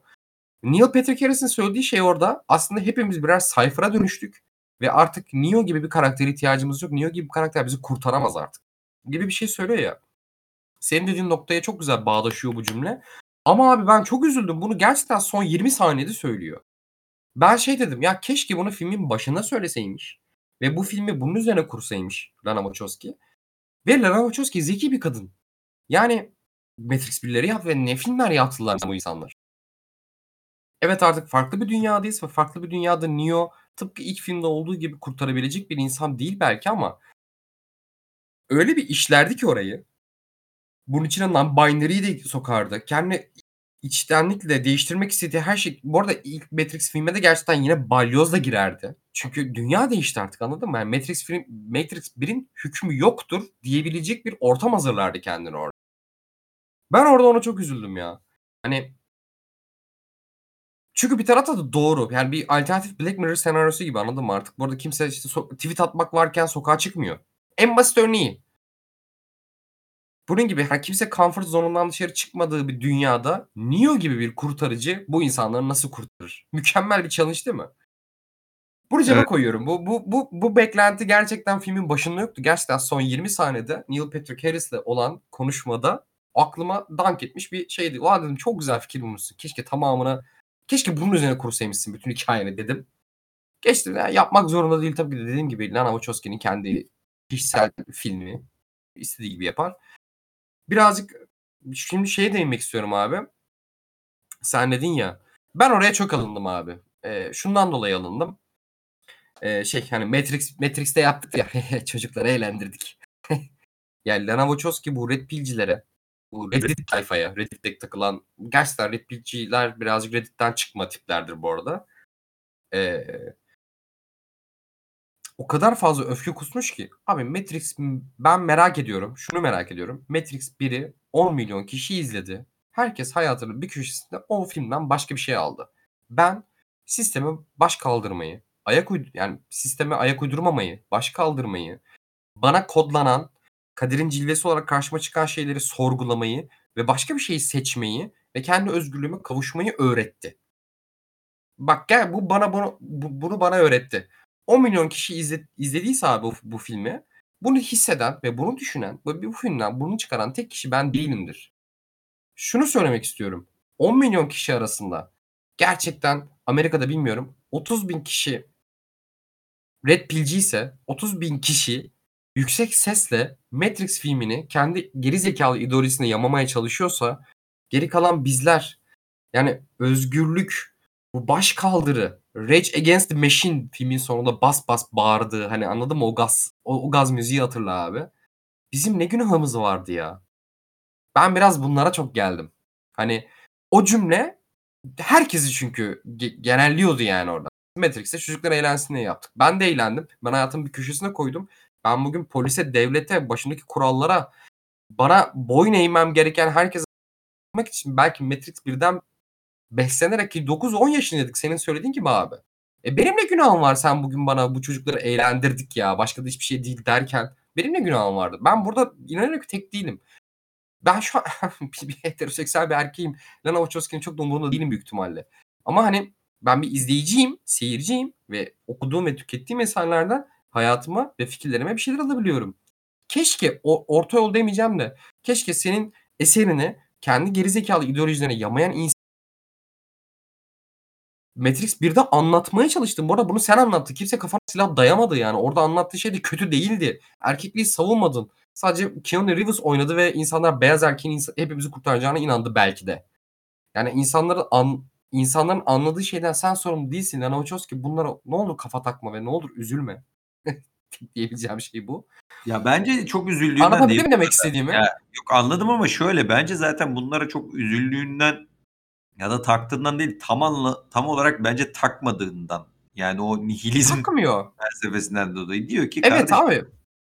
Neil Patrick Harris'in söylediği şey orada aslında hepimiz birer Cypher'a dönüştük ve artık Neo gibi bir karaktere ihtiyacımız yok. Neo gibi bir karakter bizi kurtaramaz artık. Gibi bir şey söylüyor ya. Senin dediğin noktaya çok güzel bağdaşıyor bu cümle. Ama abi ben çok üzüldüm. Bunu gerçekten son 20 saniyede söylüyor. Ben şey dedim ya keşke bunu filmin başında söyleseymiş ve bu filmi bunun üzerine kursaymış Lana Wachowski. Ve Lana Wachowski zeki bir kadın. Yani Matrix 1'leri yap ve ne filmler yaptılar bu insanlar. Evet artık farklı bir dünyadayız ve farklı bir dünyada Neo tıpkı ilk filmde olduğu gibi kurtarabilecek bir insan değil belki ama öyle bir işlerdi ki orayı. Bunun içine non-binary'yi de sokardı. Kendi içtenlikle değiştirmek istediği her şey bu arada ilk Matrix filmine de gerçekten yine balyoz da girerdi. Çünkü dünya değişti artık anladın mı? Yani Matrix film Matrix 1'in hükmü yoktur diyebilecek bir ortam hazırlardı kendini orada. Ben orada ona çok üzüldüm ya. Hani çünkü bir tarafta da doğru. Yani bir alternatif Black Mirror senaryosu gibi anladın mı artık? Bu arada kimse işte so- tweet atmak varken sokağa çıkmıyor. En basit örneği. Bunun gibi hani kimse comfort zone'undan dışarı çıkmadığı bir dünyada Neo gibi bir kurtarıcı bu insanları nasıl kurtarır? Mükemmel bir challenge değil mi? Bunu cebe Evet. koyuyorum. Bu, bu, bu, bu beklenti gerçekten filmin başında yoktu. Gerçekten son 20 saniyede Neil Patrick Harris'le olan konuşmada aklıma dank etmiş bir şeydi. Ulan dedim çok güzel fikir bulmuşsun. Keşke tamamına, keşke bunun üzerine kursaymışsın bütün hikayeni dedim. Geçtim. Yani yapmak zorunda değil tabii ki de dediğim gibi Lana Wachowski'nin kendi kişisel filmi istediği gibi yapar. Birazcık şimdi şeye değinmek istiyorum abi. Sen dedin ya. Ben oraya çok alındım abi. Ee, şundan dolayı alındım. Ee, şey hani Matrix Matrix'te yaptık ya çocukları eğlendirdik. yani Lana Wachowski bu Red Pill'cilere bu Reddit tayfaya, Reddit'te takılan gerçekten Red Pill'ciler birazcık Reddit'ten çıkma tiplerdir bu arada. Ee, o kadar fazla öfke kusmuş ki. Abi Matrix ben merak ediyorum. Şunu merak ediyorum. Matrix 1'i 10 milyon kişi izledi. Herkes hayatının bir köşesinde o filmden başka bir şey aldı. Ben sisteme baş kaldırmayı, ayak uydur yani sisteme ayak uydurmamayı, baş kaldırmayı, bana kodlanan, kaderin cilvesi olarak karşıma çıkan şeyleri sorgulamayı ve başka bir şeyi seçmeyi ve kendi özgürlüğüme kavuşmayı öğretti. Bak gel bu bana bunu, bu, bunu bana öğretti. 10 milyon kişi izle, izlediyse abi bu, bu filmi bunu hisseden ve bunu düşünen ve bu filmden bunu çıkaran tek kişi ben değilimdir. Şunu söylemek istiyorum. 10 milyon kişi arasında gerçekten Amerika'da bilmiyorum 30 bin kişi Red Pill'ci ise 30 bin kişi yüksek sesle Matrix filmini kendi geri zekalı ideolojisine yamamaya çalışıyorsa geri kalan bizler yani özgürlük bu baş kaldırı Rage Against the Machine filmin sonunda bas bas bağırdığı hani anladın mı o gaz o, o gaz müziği hatırla abi. Bizim ne günahımız vardı ya. Ben biraz bunlara çok geldim. Hani o cümle herkesi çünkü ge- genelliyordu yani orada. Matrix'te çocuklar eğlensin diye yaptık. Ben de eğlendim. Ben hayatımın bir köşesine koydum. Ben bugün polise, devlete, başındaki kurallara bana boyun eğmem gereken herkese için belki Matrix birden beslenerek ki 9-10 yaşındaydık senin söylediğin gibi abi. E benim ne günahım var sen bugün bana bu çocukları eğlendirdik ya başka da hiçbir şey değil derken benim ne günahım vardı? Ben burada inanarak tek değilim. Ben şu an bir, bir heteroseksüel bir erkeğim. Lana Wachowski'nin çok da umurunda değilim büyük ihtimalle. Ama hani ben bir izleyiciyim, seyirciyim ve okuduğum ve tükettiğim eserlerden hayatıma ve fikirlerime bir şeyler alabiliyorum. Keşke o, orta yol demeyeceğim de keşke senin eserini kendi gerizekalı ideolojilerine yamayan insan Matrix 1'de anlatmaya çalıştım. Bu arada bunu sen anlattın. Kimse kafana silah dayamadı yani. Orada anlattığı şey de kötü değildi. Erkekliği savunmadın. Sadece Keanu Reeves oynadı ve insanlar beyaz erkeğin ins- hepimizi kurtaracağına inandı belki de. Yani insanların an, insanların anladığı şeyden sen sorumlu değilsin. Lana Wachowski bunlara ne olur kafa takma ve ne olur üzülme. diyebileceğim şey bu. Ya bence çok üzüldüğünden Anlatabildim değil mi demek istediğimi? Ya yok anladım ama şöyle bence zaten bunlara çok üzüldüğünden ya da taktığından değil tam anla, tam olarak bence takmadığından. Yani o nihilizm Takmıyor. felsefesinden dolayı diyor ki Evet kardeşim abi.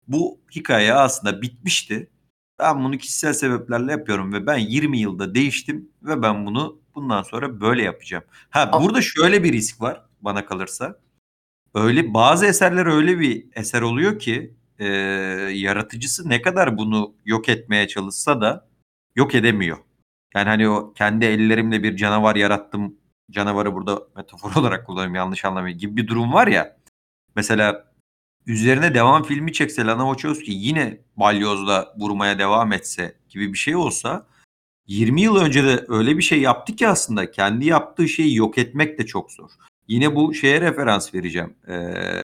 bu hikaye aslında bitmişti. Ben bunu kişisel sebeplerle yapıyorum ve ben 20 yılda değiştim ve ben bunu bundan sonra böyle yapacağım. Ha A- burada şöyle bir risk var bana kalırsa. Öyle bazı eserler öyle bir eser oluyor ki e, yaratıcısı ne kadar bunu yok etmeye çalışsa da yok edemiyor. Yani hani o kendi ellerimle bir canavar yarattım. Canavarı burada metafor olarak kullanıyorum yanlış anlamayın gibi bir durum var ya. Mesela üzerine devam filmi çekse Lana Wachowski yine balyozla vurmaya devam etse gibi bir şey olsa 20 yıl önce de öyle bir şey yaptı ki aslında kendi yaptığı şeyi yok etmek de çok zor. Yine bu şeye referans vereceğim. Ee,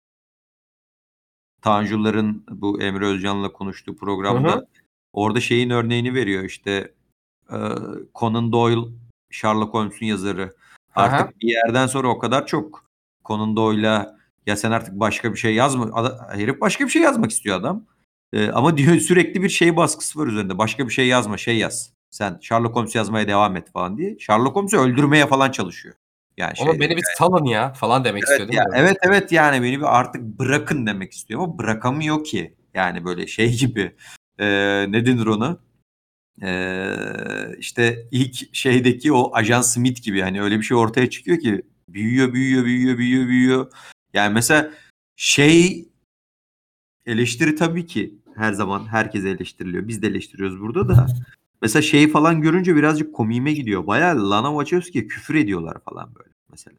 Tanju'ların bu Emre Özcan'la konuştuğu programda Hı hı. orada şeyin örneğini veriyor işte Conan Doyle Sherlock Holmes'un yazarı. Aha. Artık bir yerden sonra o kadar çok Conan Doyle'a ya sen artık başka bir şey yazma. Herif başka bir şey yazmak istiyor adam. Ee, ama diyor sürekli bir şey baskısı var üzerinde. Başka bir şey yazma, şey yaz. Sen Sherlock Holmes yazmaya devam et falan diye. Sherlock Holmes'u öldürmeye falan çalışıyor. Yani Ama beni bir salın ya falan demek istiyor evet, değil ya, mi? evet evet yani beni bir artık bırakın demek istiyor ama bırakamıyor ki. Yani böyle şey gibi. Ee, ne denir ona? Ee, işte ilk şeydeki o Ajan Smith gibi hani öyle bir şey ortaya çıkıyor ki büyüyor büyüyor büyüyor büyüyor büyüyor. Yani mesela şey eleştiri tabii ki her zaman herkes eleştiriliyor. Biz de eleştiriyoruz burada da. Mesela şeyi falan görünce birazcık komiğime gidiyor. Bayağı Lana Wachowski'ye küfür ediyorlar falan böyle mesela.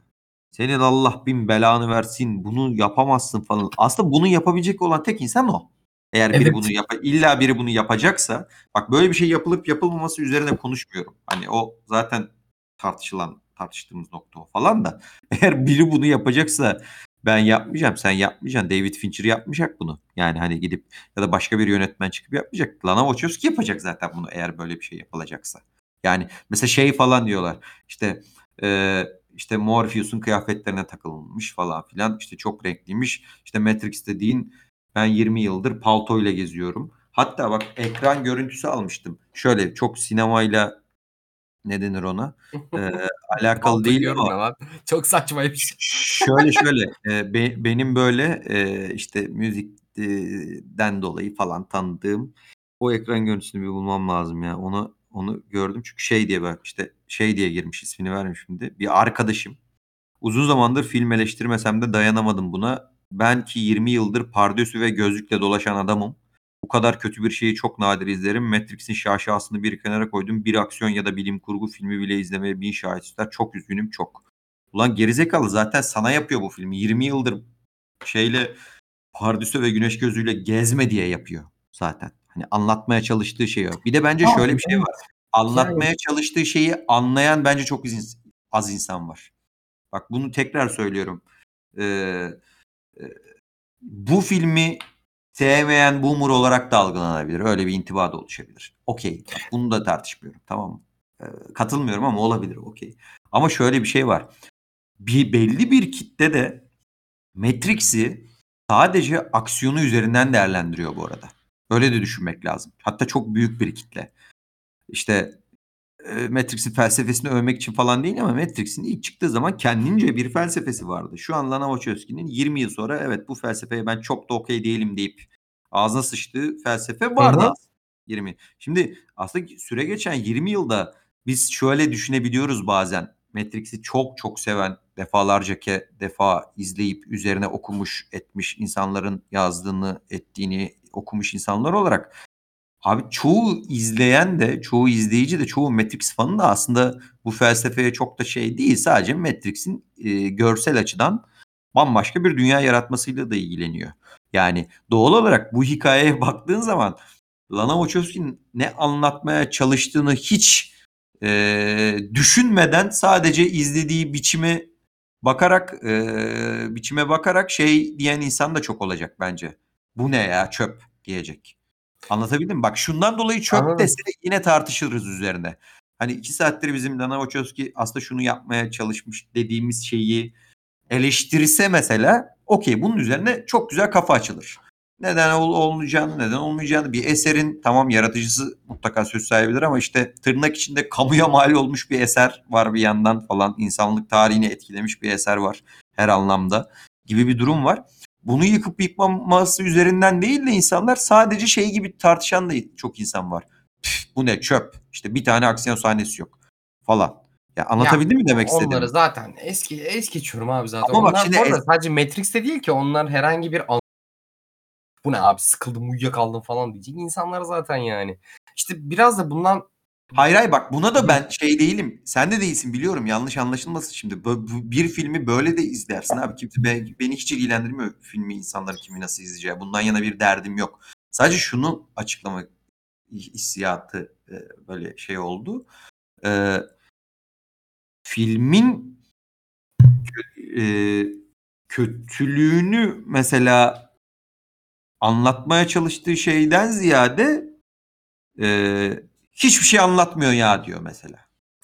Senin Allah bin belanı versin. Bunu yapamazsın falan. Aslında bunu yapabilecek olan tek insan o. Eğer biri Evet. bunu yap illa biri bunu yapacaksa bak böyle bir şey yapılıp yapılmaması üzerine konuşmuyorum. Hani o zaten tartışılan tartıştığımız nokta o falan da eğer biri bunu yapacaksa ben yapmayacağım sen yapmayacaksın. David Fincher yapmayacak bunu. Yani hani gidip ya da başka bir yönetmen çıkıp yapmayacak. Lana Wachowski yapacak zaten bunu eğer böyle bir şey yapılacaksa. Yani mesela şey falan diyorlar. İşte e, işte Morpheus'un kıyafetlerine takılmış falan filan. İşte çok renkliymiş. İşte Matrix dediğin ben 20 yıldır paltoyla geziyorum. Hatta bak ekran görüntüsü almıştım. Şöyle çok sinemayla ne denir ona? Ee, alakalı Palto değil ama lan? Çok saçmaymış. şöyle şöyle e, be- benim böyle e, işte müzikten dolayı falan tanıdığım o ekran görüntüsünü bir bulmam lazım ya. Onu onu gördüm çünkü şey diye bak işte şey diye girmiş ismini vermiş şimdi. Bir arkadaşım uzun zamandır film eleştirmesem de dayanamadım buna. Ben ki 20 yıldır pardösü ve gözlükle dolaşan adamım. Bu kadar kötü bir şeyi çok nadir izlerim. Matrix'in şaşasını bir kenara koydum. Bir aksiyon ya da bilim kurgu filmi bile izlemeye bin şahit ister. Çok üzgünüm çok. Ulan gerizekalı zaten sana yapıyor bu filmi. 20 yıldır şeyle pardüsü ve güneş gözüyle gezme diye yapıyor zaten. Hani anlatmaya çalıştığı şey o. Bir de bence Abi, şöyle bir şey var. Anlatmaya çalıştığı şeyi anlayan bence çok az, insan var. Bak bunu tekrar söylüyorum. Ee, bu filmi sevmeyen boomer olarak da algılanabilir. Öyle bir intiba da oluşabilir. Okey. Bunu da tartışmıyorum. Tamam mı? Ee, katılmıyorum ama olabilir. Okey. Ama şöyle bir şey var. Bir belli bir kitle de Matrix'i sadece aksiyonu üzerinden değerlendiriyor bu arada. Öyle de düşünmek lazım. Hatta çok büyük bir kitle. İşte e, Matrix'in felsefesini övmek için falan değil ama Matrix'in ilk çıktığı zaman kendince bir felsefesi vardı. Şu an Lana Wachowski'nin 20 yıl sonra evet bu felsefeye ben çok da okey değilim deyip ağzına sıçtığı felsefe vardı Hı hı. aslında. 20. Şimdi aslında süre geçen 20 yılda biz şöyle düşünebiliyoruz bazen. Matrix'i çok çok seven, defalarca ke defa izleyip üzerine okumuş etmiş insanların yazdığını, ettiğini okumuş insanlar olarak Abi çoğu izleyen de, çoğu izleyici de, çoğu Matrix fanı da aslında bu felsefeye çok da şey değil. Sadece Matrix'in e, görsel açıdan bambaşka bir dünya yaratmasıyla da ilgileniyor. Yani doğal olarak bu hikayeye baktığın zaman Lana Wachowski'nin ne anlatmaya çalıştığını hiç e, düşünmeden sadece izlediği biçime bakarak e, biçime bakarak şey diyen insan da çok olacak bence. Bu ne ya çöp diyecek. Anlatabildim mi? Bak şundan dolayı çöp Anladım. dese yine tartışırız üzerine. Hani iki saattir bizim Lana Wachowski aslında şunu yapmaya çalışmış dediğimiz şeyi eleştirirse mesela okey bunun üzerine çok güzel kafa açılır. Neden ol, olmayacağını, neden olmayacağını bir eserin tamam yaratıcısı mutlaka söz sahibidir ama işte tırnak içinde kamuya mal olmuş bir eser var bir yandan falan. insanlık tarihini etkilemiş bir eser var her anlamda gibi bir durum var. Bunu yıkıp yıkmaması üzerinden değil de insanlar sadece şey gibi tartışan da çok insan var. Püf, bu ne çöp. İşte bir tane aksiyon sahnesi yok falan. Ya anlatabildim mi demek istedim? Onları zaten eski es geçiyorum abi zaten. Ama bak onlar şimdi es- sadece Matrix'te değil ki onlar herhangi bir an- bu ne abi sıkıldım uyuyakaldım falan diyecek insanlar zaten yani. İşte biraz da bundan Hayır hayır bak buna da ben şey değilim. Sen de değilsin biliyorum. Yanlış anlaşılmasın şimdi. Bu- bu- Bir filmi böyle de izlersin abi. Kimse be- beni hiç ilgilendirmiyor filmi insanlar kimi nasıl izleyeceği. Bundan yana bir derdim yok. Sadece şunu açıklamak hissiyatı e, böyle şey oldu. E, filmin kö- e, kötülüğünü mesela anlatmaya çalıştığı şeyden ziyade e, hiçbir şey anlatmıyor ya diyor mesela.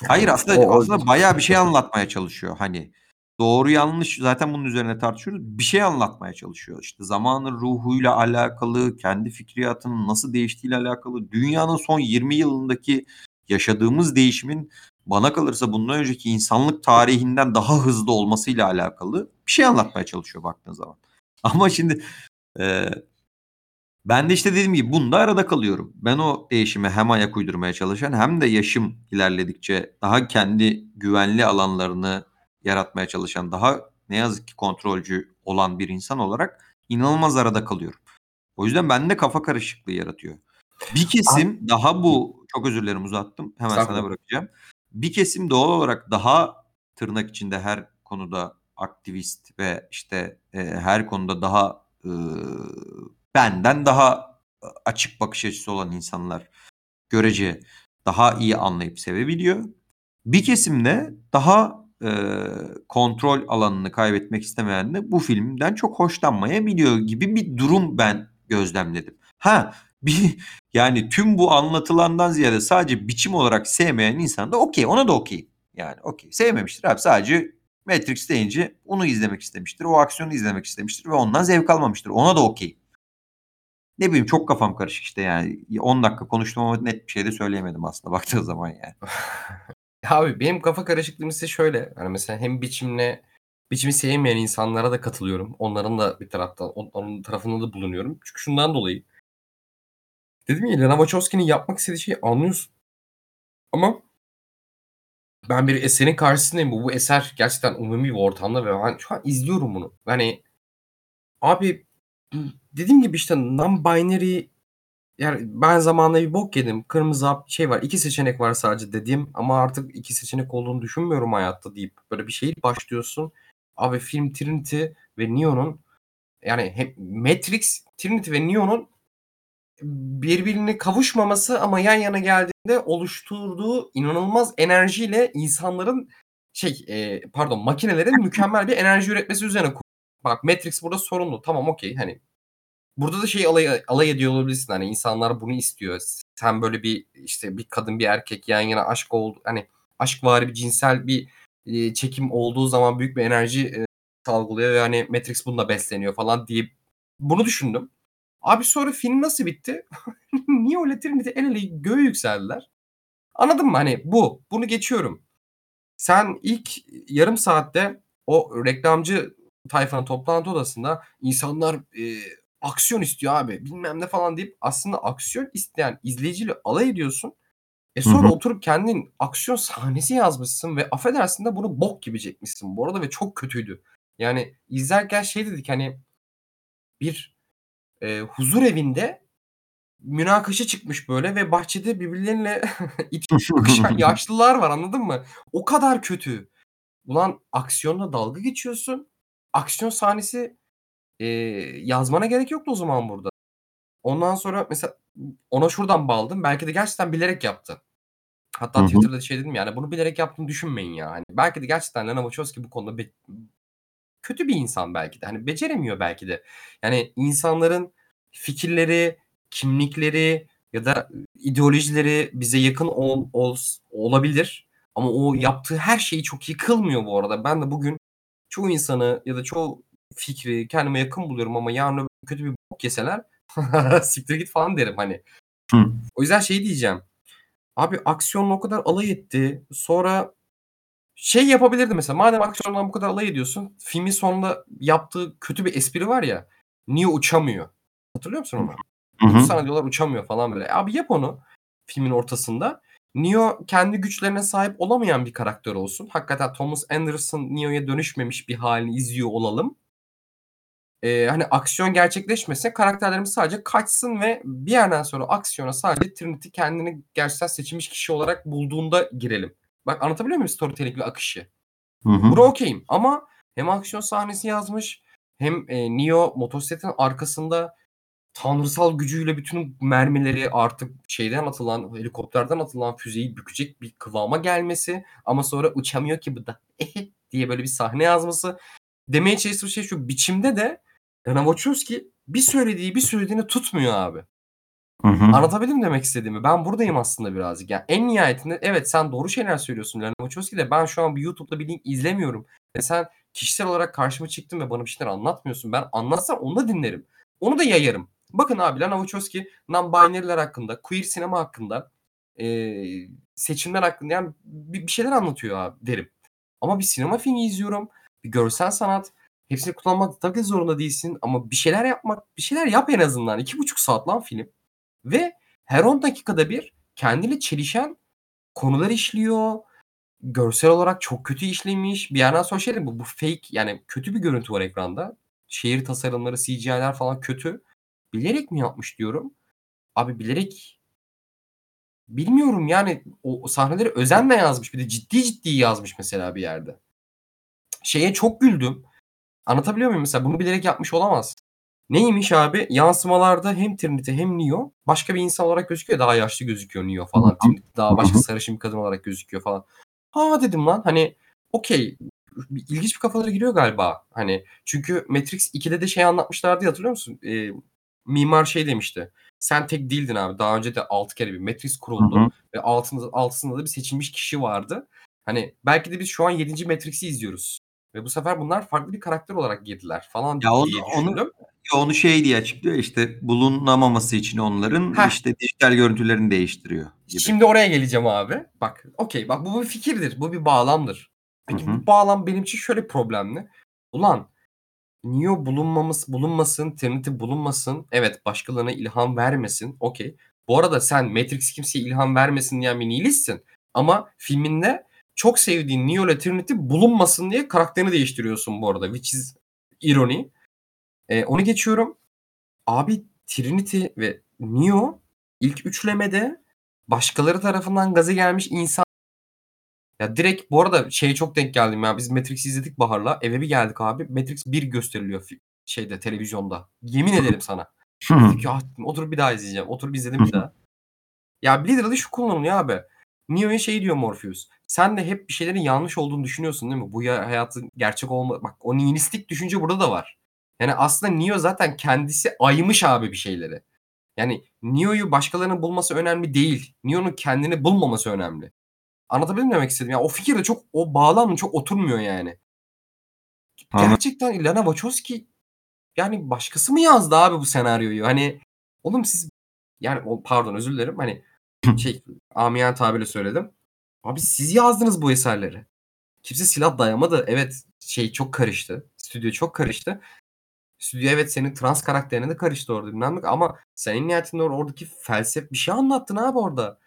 Hayır aslında O- aslında bayağı bir şey anlatmaya çalışıyor. Hani doğru yanlış zaten bunun üzerine tartışıyoruz. Bir şey anlatmaya çalışıyor. İşte zamanın ruhuyla alakalı, kendi fikriyatının nasıl değiştiğiyle alakalı, dünyanın son 20 yılındaki yaşadığımız değişimin bana kalırsa bundan önceki insanlık tarihinden daha hızlı olmasıyla alakalı bir şey anlatmaya çalışıyor baktığın zaman. Ama şimdi e, ben de işte dediğim gibi bunda arada kalıyorum. Ben o değişime hem ayak uydurmaya çalışan hem de yaşım ilerledikçe daha kendi güvenli alanlarını yaratmaya çalışan, daha ne yazık ki kontrolcü olan bir insan olarak inanılmaz arada kalıyorum. O yüzden bende kafa karışıklığı yaratıyor. Bir kesim daha bu çok özür dilerim uzattım. Hemen sana bırakacağım. Bir kesim doğal olarak daha tırnak içinde her konuda aktivist ve işte e, her konuda daha e, benden daha açık bakış açısı olan insanlar görece daha iyi anlayıp sevebiliyor. Bir kesim de daha e, kontrol alanını kaybetmek istemeyen de bu filmden çok hoşlanmayabiliyor gibi bir durum ben gözlemledim. Ha bir yani tüm bu anlatılandan ziyade sadece biçim olarak sevmeyen insan da okey ona da okey. Yani okey sevmemiştir abi sadece Matrix deyince onu izlemek istemiştir. O aksiyonu izlemek istemiştir ve ondan zevk almamıştır. Ona da okey. Ne bileyim çok kafam karışık işte yani. 10 dakika konuştum ama net bir şey de söyleyemedim aslında baktığı zaman yani. Abi benim kafa karışıklığım ise şöyle. Hani mesela hem biçimle biçimi sevmeyen insanlara da katılıyorum. Onların da bir taraftan onların tarafında da bulunuyorum. Çünkü şundan dolayı. Dedim ya Lana Wachowski'nin yapmak istediği şeyi anlıyorsun. Ama ben bir eserin karşısındayım. Bu, bu eser gerçekten umumi bir ortamda ve ben şu an izliyorum bunu. Hani abi dediğim gibi işte non-binary yani ben zamanında bir bok yedim. Kırmızı hap şey var. iki seçenek var sadece dediğim ama artık iki seçenek olduğunu düşünmüyorum hayatta deyip böyle bir şey başlıyorsun. Abi film Trinity ve Neo'nun yani hem Matrix, Trinity ve Neo'nun birbirine kavuşmaması ama yan yana geldiğinde oluşturduğu inanılmaz enerjiyle insanların şey e, pardon makinelerin mükemmel bir enerji üretmesi üzerine Bak Matrix burada sorumlu. Tamam okey hani burada da şey alay, alay ediyor olabilirsin hani insanlar bunu istiyor. Sen böyle bir işte bir kadın bir erkek yan yana aşk oldu hani aşk vari bir cinsel bir e, çekim olduğu zaman büyük bir enerji e, salgılıyor ve hani Matrix bununla besleniyor falan diye bunu düşündüm. Abi sonra film nasıl bitti? Niye öyle Trinity el ele göğe yükseldiler? Anladın mı? Hani bu. Bunu geçiyorum. Sen ilk yarım saatte o reklamcı tayfanın toplantı odasında insanlar e, aksiyon istiyor abi bilmem ne falan deyip aslında aksiyon isteyen izleyiciyle alay ediyorsun. E sonra Hı hı. oturup kendin aksiyon sahnesi yazmışsın ve affedersin de bunu bok gibi çekmişsin bu arada ve çok kötüydü. Yani izlerken şey dedik hani bir e, huzur evinde münakaşa çıkmış böyle ve bahçede birbirleriyle itişip kakışan yaşlılar var anladın mı? O kadar kötü. Ulan aksiyonla dalga geçiyorsun. Aksiyon sahnesi e, yazmana gerek yoktu o zaman burada. Ondan sonra mesela ona şuradan bağladım. Belki de gerçekten bilerek yaptı. Hatta Hı hı. Twitter'da şey dedim yani bunu bilerek yaptığını düşünmeyin ya. Hani belki de gerçekten Lana Wachowski bu konuda be- kötü bir insan belki de. Hani beceremiyor belki de. Yani insanların fikirleri, kimlikleri ya da ideolojileri bize yakın ol, ol- olabilir. Ama o yaptığı her şeyi çok iyi kılmıyor bu arada. Ben de bugün çoğu insanı ya da çoğu fikri kendime yakın buluyorum ama yarın kötü bir bok yeseler siktir git falan derim hani. Hı. O yüzden şey diyeceğim. Abi aksiyonla o kadar alay etti. Sonra şey yapabilirdi mesela. Madem aksiyondan bu kadar alay ediyorsun. Filmin sonunda yaptığı kötü bir espri var ya. Neo uçamıyor. Hatırlıyor musun onu? Hı hı. Sana diyorlar uçamıyor falan böyle. Abi yap onu filmin ortasında. Neo kendi güçlerine sahip olamayan bir karakter olsun. Hakikaten Thomas Anderson Neo'ya dönüşmemiş bir halini izliyor olalım. Ee, hani aksiyon gerçekleşmese karakterlerimiz sadece kaçsın ve bir yerden sonra aksiyona sadece Trinity kendini gerçekten seçilmiş kişi olarak bulduğunda girelim. Bak anlatabiliyor muyum storytelling ve akışı? Hı hı. Buna okeyim ama hem aksiyon sahnesi yazmış hem e, Neo motosikletin arkasında tanrısal gücüyle bütün mermileri artık şeyden atılan helikopterden atılan füzeyi bükecek bir kıvama gelmesi ama sonra uçamıyor ki bu da diye böyle bir sahne yazması. Demeye çalıştığı şey şu biçimde de Lana Wachowski bir söylediği bir söylediğini tutmuyor abi. Hı hı. Anlatabildim demek istediğimi? Ben buradayım aslında birazcık. Yani en nihayetinde evet sen doğru şeyler söylüyorsun Lana Wachowski de ben şu an bir YouTube'da bir link izlemiyorum. Ve sen kişisel olarak karşıma çıktın ve bana bir şeyler anlatmıyorsun. Ben anlatsan onu da dinlerim. Onu da yayarım. Bakın abi Lana Wachowski non-binary'ler hakkında, queer sinema hakkında, eee, seçimler hakkında yani bir, bir şeyler anlatıyor abi derim. Ama bir sinema filmi izliyorum. Bir görsel sanat. Hepsini kullanmak tabii zorunda değilsin ama bir şeyler yapmak, bir şeyler yap en azından. İki buçuk saat lan film. Ve her 10 dakikada bir kendiyle çelişen konular işliyor. Görsel olarak çok kötü işlemiş. Bir yerden sonra şey bu, bu fake yani kötü bir görüntü var ekranda. Şehir tasarımları, CGI'ler falan kötü. Bilerek mi yapmış diyorum. Abi bilerek bilmiyorum yani o, o sahneleri özenle yazmış. Bir de ciddi ciddi yazmış mesela bir yerde. Şeye çok güldüm. Anlatabiliyor muyum? Mesela bunu bilerek yapmış olamaz. Neymiş abi? Yansımalarda hem Trinity hem Neo başka bir insan olarak gözüküyor. Daha yaşlı gözüküyor Neo falan. Trinity daha başka sarışın bir kadın olarak gözüküyor falan. Ha dedim lan hani okey ilginç bir kafalara giriyor galiba. Hani çünkü Matrix 2'de de şey anlatmışlardı hatırlıyor musun? Ee, mimar şey demişti. Sen tek değildin abi. Daha önce de 6 kere bir Matrix kuruldu. Hı hı. Ve altında, altısında da bir seçilmiş kişi vardı. Hani belki de biz şu an 7. Matrix'i izliyoruz. Ve bu sefer bunlar farklı bir karakter olarak girdiler falan Ya onu, diye onu, düşündüm. ya onu şey diye açıklıyor işte bulunamaması için onların Heh. işte dijital görüntülerini değiştiriyor gibi. Şimdi oraya geleceğim abi. Bak okey bak bu bir fikirdir. Bu bir bağlamdır. Peki Hı hı. bu bağlam benim için şöyle problemli. Ulan Neo bulunmamız, bulunmasın, Trinity bulunmasın. Evet başkalarına ilham vermesin. Okey. Bu arada sen Matrix kimseye ilham vermesin diyen bir nihilistsin. Ama filminde çok sevdiğin Neo ile Trinity bulunmasın diye karakterini değiştiriyorsun bu arada. Which is irony. Ee, onu geçiyorum. Abi Trinity ve Neo ilk üçlemede başkaları tarafından gaza gelmiş insan. Ya direkt bu arada şeye çok denk geldim ya. Biz Matrix izledik Bahar'la. Eve bir geldik abi. Matrix 1 gösteriliyor fi- şeyde televizyonda. Yemin ederim sana. Dedik ki ah, oturup bir daha izleyeceğim. Oturup izledim bir daha. Ya Blizzard'da şu kullanılıyor abi. Neo'ya şey diyor Morpheus. Sen de hep bir şeylerin yanlış olduğunu düşünüyorsun değil mi? Bu ya hayatın gerçek olma... Bak o nihilistik düşünce burada da var. Yani aslında Neo zaten kendisi aymış abi bir şeyleri. Yani Neo'yu başkalarının bulması önemli değil. Neo'nun kendini bulmaması önemli. Anlatabildim mi demek istedim? Ya o fikir de çok o bağlamla çok oturmuyor yani. Anladım. Gerçekten Lana Wachowski yani başkası mı yazdı abi bu senaryoyu? Hani oğlum siz yani pardon özür dilerim. Hani şey amiyen tabirle söyledim. Abi siz yazdınız bu eserleri. Kimse silah dayamadı. Evet şey çok karıştı. Stüdyo çok karıştı. Stüdyo evet senin trans karakterine de karıştı orada bilmem ama sen en nihayetinde or- oradaki felsefe bir şey anlattın abi orada.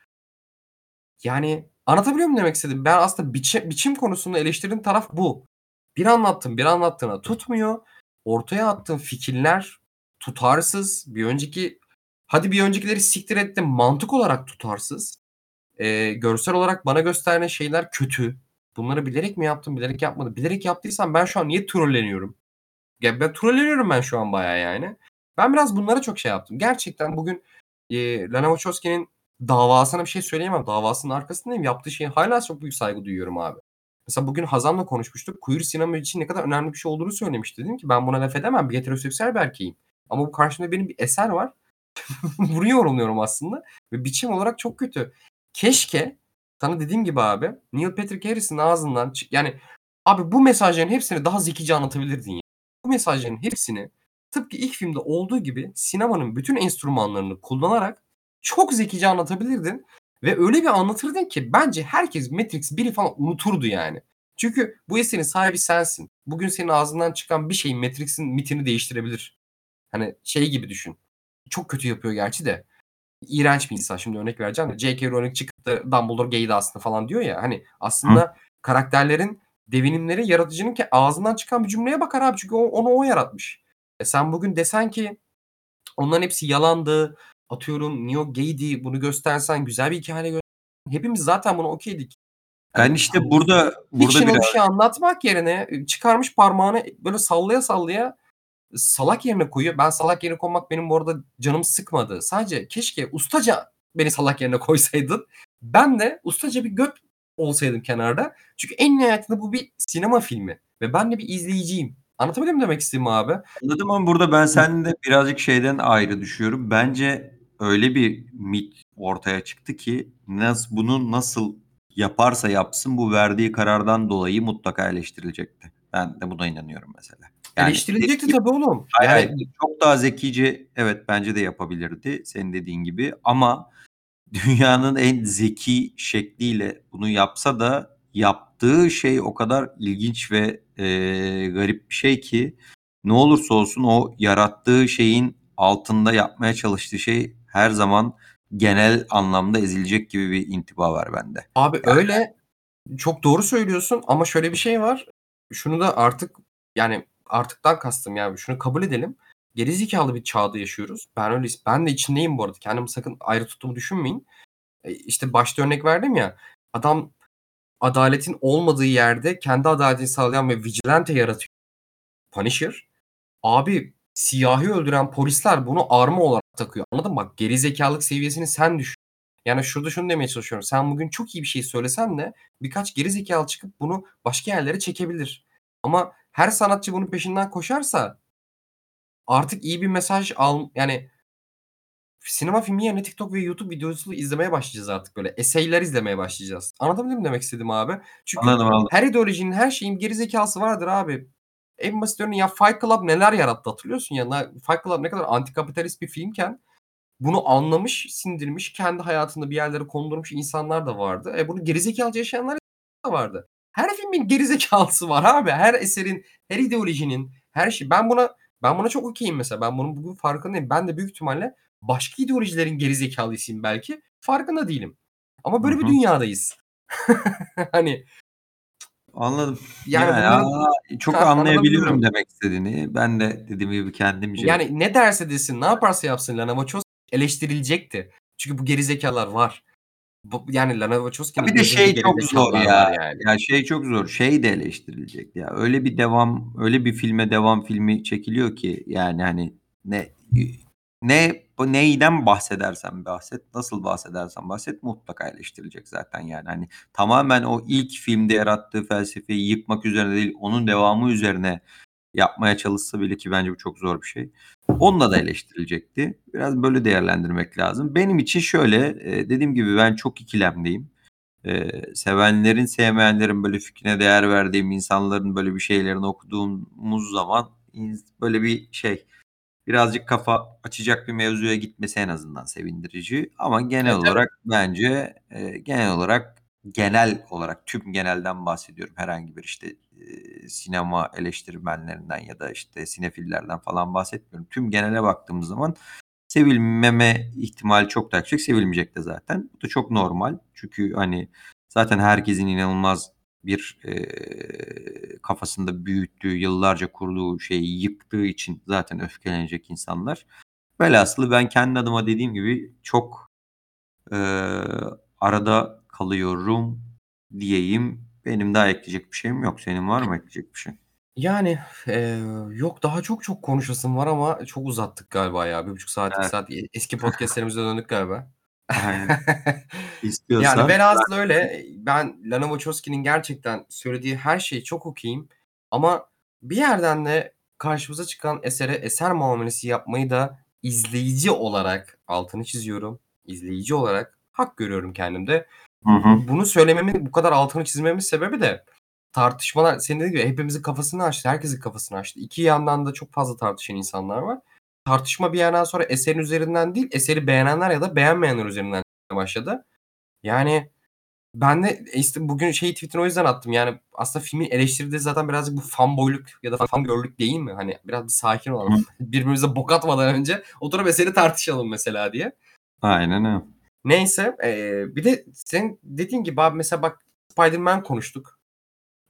Yani anlatabiliyor muyum demek istedim? Ben aslında biçim, biçim konusunda eleştirdiğim taraf bu. Bir anlattım, bir anlattığına tutmuyor. Ortaya attığın fikirler tutarsız. Bir önceki hadi bir öncekileri siktir ettim mantık olarak tutarsız. Ee, görsel olarak bana gösterilen şeyler kötü. Bunları bilerek mi yaptım, bilerek yapmadım. Bilerek yaptıysam ben şu an niye trolleniyorum? Ya ben trolleniyorum ben şu an bayağı yani. Ben biraz bunlara çok şey yaptım. Gerçekten bugün e, Lana Wachowski'nin davasına bir şey söyleyemem. Davasının arkasındayım. Yaptığı şeye hala çok büyük saygı duyuyorum abi. Mesela bugün Hazan'la konuşmuştuk. Queer sinema için ne kadar önemli bir şey olduğunu söylemişti. Dedim ki ben buna laf edemem. Bir heteroseksüel bir erkeğim. Ama bu karşımda benim bir eser var. Bunu yorumluyorum aslında. Ve biçim olarak çok kötü. Keşke sana dediğim gibi abi Neil Patrick Harris'in ağzından yani Abi bu mesajların hepsini daha zekice anlatabilirdin ya. Bu mesajların hepsini tıpkı ilk filmde olduğu gibi sinemanın bütün enstrümanlarını kullanarak çok zekice anlatabilirdin ve öyle bir anlatırdın ki bence herkes Matrix 1'i falan unuturdu yani. Çünkü bu eserin sahibi sensin. Bugün senin ağzından çıkan bir şey Matrix'in mitini değiştirebilir. Hani şey gibi düşün. Çok kötü yapıyor gerçi de. İğrenç bir insan şimdi örnek vereceğim de. J.K. Rowling çıkıp da Dumbledore gaydi aslında falan diyor ya. Hani aslında Hı. karakterlerin devinimleri yaratıcının ki ağzından çıkan bir cümleye bakar abi. Çünkü onu o yaratmış. E sen bugün desen ki onların hepsi yalandı. Atıyorum Neo gaydi. Bunu göstersen güzel bir hikaye göstersen. Hepimiz zaten bunu okeydik. Ben işte burada burada biraz... bir şey anlatmak yerine çıkarmış parmağını böyle sallaya sallaya salak yerine koyuyor. Ben salak yerine koymak benim bu arada canım sıkmadı. Sadece keşke ustaca beni salak yerine koysaydın. Ben de ustaca bir göt olsaydım kenarda. Çünkü en nihayetinde bu bir sinema filmi. Ve ben de bir izleyiciyim. Anlatabildim mi demek istediğimi abi? Anladım ama burada ben seninle birazcık şeyden ayrı düşüyorum. Bence öyle bir mit ortaya çıktı ki nasıl bunu nasıl yaparsa yapsın bu verdiği karardan dolayı mutlaka eleştirilecekti. Ben de buna inanıyorum mesela. Yani Eleştirilecekti tabii oğlum. Hayır, yani... çok daha zekice evet bence de yapabilirdi senin dediğin gibi ama dünyanın en zeki şekliyle bunu yapsa da yaptığı şey o kadar ilginç ve e, garip bir şey ki ne olursa olsun o yarattığı şeyin altında yapmaya çalıştığı şey her zaman genel anlamda ezilecek gibi bir intiba var bende. Abi yani. öyle çok doğru söylüyorsun ama şöyle bir şey var. Şunu da artık yani artıktan kastım yani şunu kabul edelim. Gerizekalı bir çağda yaşıyoruz. Ben öyle ben de içindeyim bu arada. Kendimi sakın ayrı tuttuğumu düşünmeyin. E, işte başta örnek verdim ya. Adam adaletin olmadığı yerde kendi adaletini sağlayan ve vigilante yaratıyor. Punisher. Abi siyahi öldüren polisler bunu arma olarak takıyor. Anladın mı? Bak geri seviyesini sen düşün. Yani şurada şunu demeye çalışıyorum. Sen bugün çok iyi bir şey söylesen de birkaç geri zekalı çıkıp bunu başka yerlere çekebilir. Ama her sanatçı bunun peşinden koşarsa artık iyi bir mesaj al yani sinema filmi yerine TikTok ve YouTube videosu izlemeye başlayacağız artık böyle. Eseyler izlemeye başlayacağız. Anlatabildim mi demek istedim abi? Çünkü anladım, anladım. her ideolojinin, her şeyin geri zekası vardır abi. En basit örneği ya Fight Club neler yarattı hatırlıyorsun ya. Fight Club ne kadar antikapitalist bir filmken bunu anlamış, sindirmiş, kendi hayatında bir yerlere kondurmuş insanlar da vardı. E bunu gerizekalıca yaşayanlar da vardı. Her filmin gerizekalısı var abi. Her eserin, her ideolojinin, her şey. Ben buna ben buna çok okeyim mesela. Ben bunun bugün farkındayım. Ben de büyük ihtimalle başka ideolojilerin gerizekalısıyım belki. Farkında değilim. Ama böyle Hı-hı. bir dünyadayız. hani Anladım. Yani, yani aa, çok anlayabiliyorum demek istediğini. Ben de dediğim gibi kendimce. Yani ne derse desin, ne yaparsa yapsın Lana Wachowski eleştirilecekti. Çünkü bu gerizekalar var. Bu, yani Lana Wachowski'nin bir de şey çok zor ya. Yani. ya şey çok zor. Şey de eleştirilecek ya. Öyle bir devam, öyle bir filme devam filmi çekiliyor ki yani hani ne ne neyden bahsedersen bahset, nasıl bahsedersen bahset mutlaka eleştirilecek zaten yani. Hani tamamen o ilk filmde yarattığı felsefeyi yıkmak üzerine değil, onun devamı üzerine yapmaya çalışsa bile ki bence bu çok zor bir şey. Onunla da eleştirilecekti. Biraz böyle değerlendirmek lazım. Benim için şöyle, e, dediğim gibi ben çok ikilemdeyim. E, sevenlerin, sevmeyenlerin böyle fikrine değer verdiğim insanların böyle bir şeylerini okuduğumuz zaman böyle bir şey birazcık kafa açacak bir mevzuya gitmesi en azından sevindirici. Ama genel evet, olarak evet. bence e, genel olarak genel olarak tüm genelden bahsediyorum. Herhangi bir işte e, sinema eleştirmenlerinden ya da işte sinefillerden falan bahsetmiyorum. Tüm genele baktığımız zaman sevilmeme ihtimali çok da yüksek. Sevilmeyecek de zaten. Bu da çok normal. Çünkü hani zaten herkesin inanılmaz bir e, kafasında büyüttüğü, yıllarca kurduğu şeyi yıktığı için zaten öfkelenecek insanlar. Velhasılı ben kendi adıma dediğim gibi çok e, arada kalıyorum diyeyim. Benim daha ekleyecek bir şeyim yok. Senin var mı ekleyecek bir şey? Yani, eee, yok daha çok çok konuşasım var ama çok uzattık galiba ya. 1,5 saat, 2 Evet. saat. eski podcast'lerimize döndük galiba. Aynen. Yani velhasıl öyle. Ben Lana Wachowski'nin gerçekten söylediği her şeyi çok okeyim ama bir yerden de karşımıza çıkan esere eser muamelesi yapmayı da izleyici olarak, altını çiziyorum, izleyici olarak hak görüyorum kendimde. Hı hı. Bunu söylememin, bu kadar altını çizmemin sebebi de tartışmalar senin dediğin gibi hepimizin kafasını açtı. Herkesin kafasını açtı. İki yandan da çok fazla tartışan insanlar var. Tartışma bir yerden sonra eserin üzerinden değil, eseri beğenenler ya da beğenmeyenler üzerinden başladı. Yani ben de işte bugün şey tweetini o yüzden attım. Yani aslında filmin eleştirdiği zaten birazcık bu fanboyluk ya da fangirlük değil mi? Hani biraz bir sakin olalım. Birbirimize bok atmadan önce oturup eseri tartışalım mesela diye. Aynen öyle. Neyse e, bir de sen dediğin gibi abi mesela bak Spider-Man konuştuk.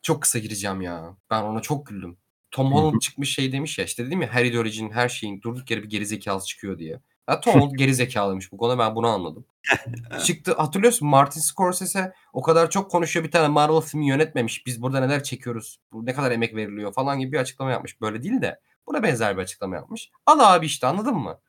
Çok kısa gireceğim ya. Ben ona çok güldüm. Tom Holland çıkmış şey demiş ya işte dedim ya her ideolojinin her şeyin durduk yere bir gerizekalı çıkıyor diye. Ya Tom Holland gerizekalıymış bu konuda ben bunu anladım. Çıktı hatırlıyorsun Martin Scorsese o kadar çok konuşuyor bir tane Marvel filmi yönetmemiş. Biz burada neler çekiyoruz. Bu ne kadar emek veriliyor falan gibi bir açıklama yapmış. Böyle değil de buna benzer bir açıklama yapmış. Al abi işte anladın mı?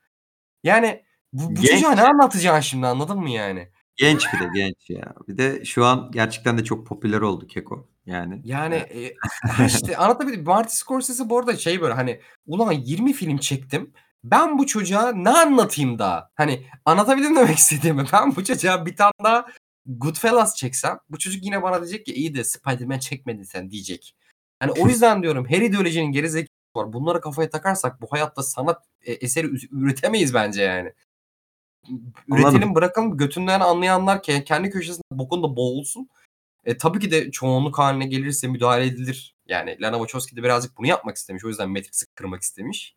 Yani bu, bu Genç. çocuğa ne anlatacaksın şimdi anladın mı yani? Genç bir de genç ya. Bir de şu an gerçekten de çok popüler oldu Keko. Yani Yani e, işte anlatabildim. Martin Scorsese bu arada şey böyle hani ulan 20 film çektim. Ben bu çocuğa ne anlatayım daha? Hani anlatabildim demek istediğimi. Ben bu çocuğa bir tane daha Goodfellas çeksem bu çocuk yine bana diyecek ki iyi de Spider-Man çekmedin sen diyecek. Hani o yüzden diyorum her ideolojinin geri var. Bunları kafaya takarsak bu hayatta sanat e, eseri üretemeyiz bence yani. Üretelim Anladım. bırakalım götünden anlayanlar kendi köşesinde bokunda boğulsun. E, tabii ki de çoğunluk haline gelirse müdahale edilir. Yani Lana Wachowski de birazcık bunu yapmak istemiş. O yüzden Matrix'i kırmak istemiş.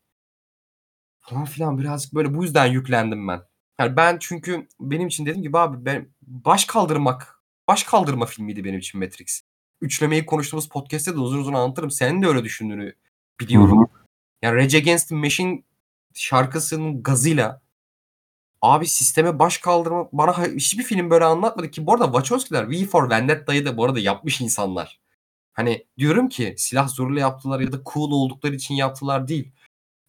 Falan filan birazcık böyle bu yüzden yüklendim ben. Yani ben çünkü benim için dediğim gibi abi ben baş kaldırmak, baş kaldırma filmiydi benim için Matrix. Üçlemeyi konuştuğumuz podcast'te de uzun uzun anlatırım. Senin de öyle düşündüğünü biliyorum. Hı hı. Yani Rage Against the Machine şarkısının gazıyla abi sisteme baş kaldırma bana hiçbir film böyle anlatmadı ki. Bu arada Wachowski'ler V for Vendetta'yı da bu arada yapmış insanlar. Hani diyorum ki silah zoruyla yaptılar ya da cool oldukları için yaptılar değil.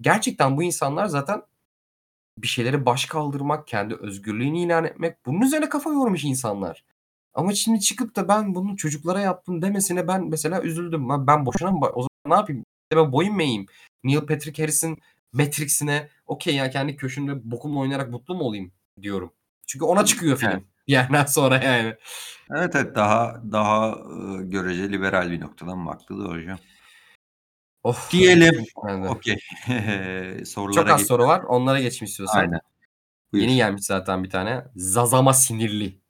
Gerçekten bu insanlar zaten bir şeyleri baş kaldırmak, kendi özgürlüğünü ilan etmek bunun üzerine kafa yormuş insanlar. Ama şimdi çıkıp da ben bunu çocuklara yaptım demesine ben mesela üzüldüm. Ben, ben boşuna mı? O zaman ne yapayım? Ben boyun mu eğeyim? Neil Patrick Harris'in Matrix'ine okey ya kendi köşümde bokumla oynayarak mutlu mu olayım diyorum. Çünkü ona çıkıyor film. Evet. Bir yerden sonra yani. Evet evet daha daha görece liberal bir noktadan baktı da hocam. Of. Diyelim. Okey. Sorulara Çok az geç- soru var. Onlara geçmiş istiyorsan. Aynen. Buyur. Yeni gelmiş zaten bir tane. Zazama sinirli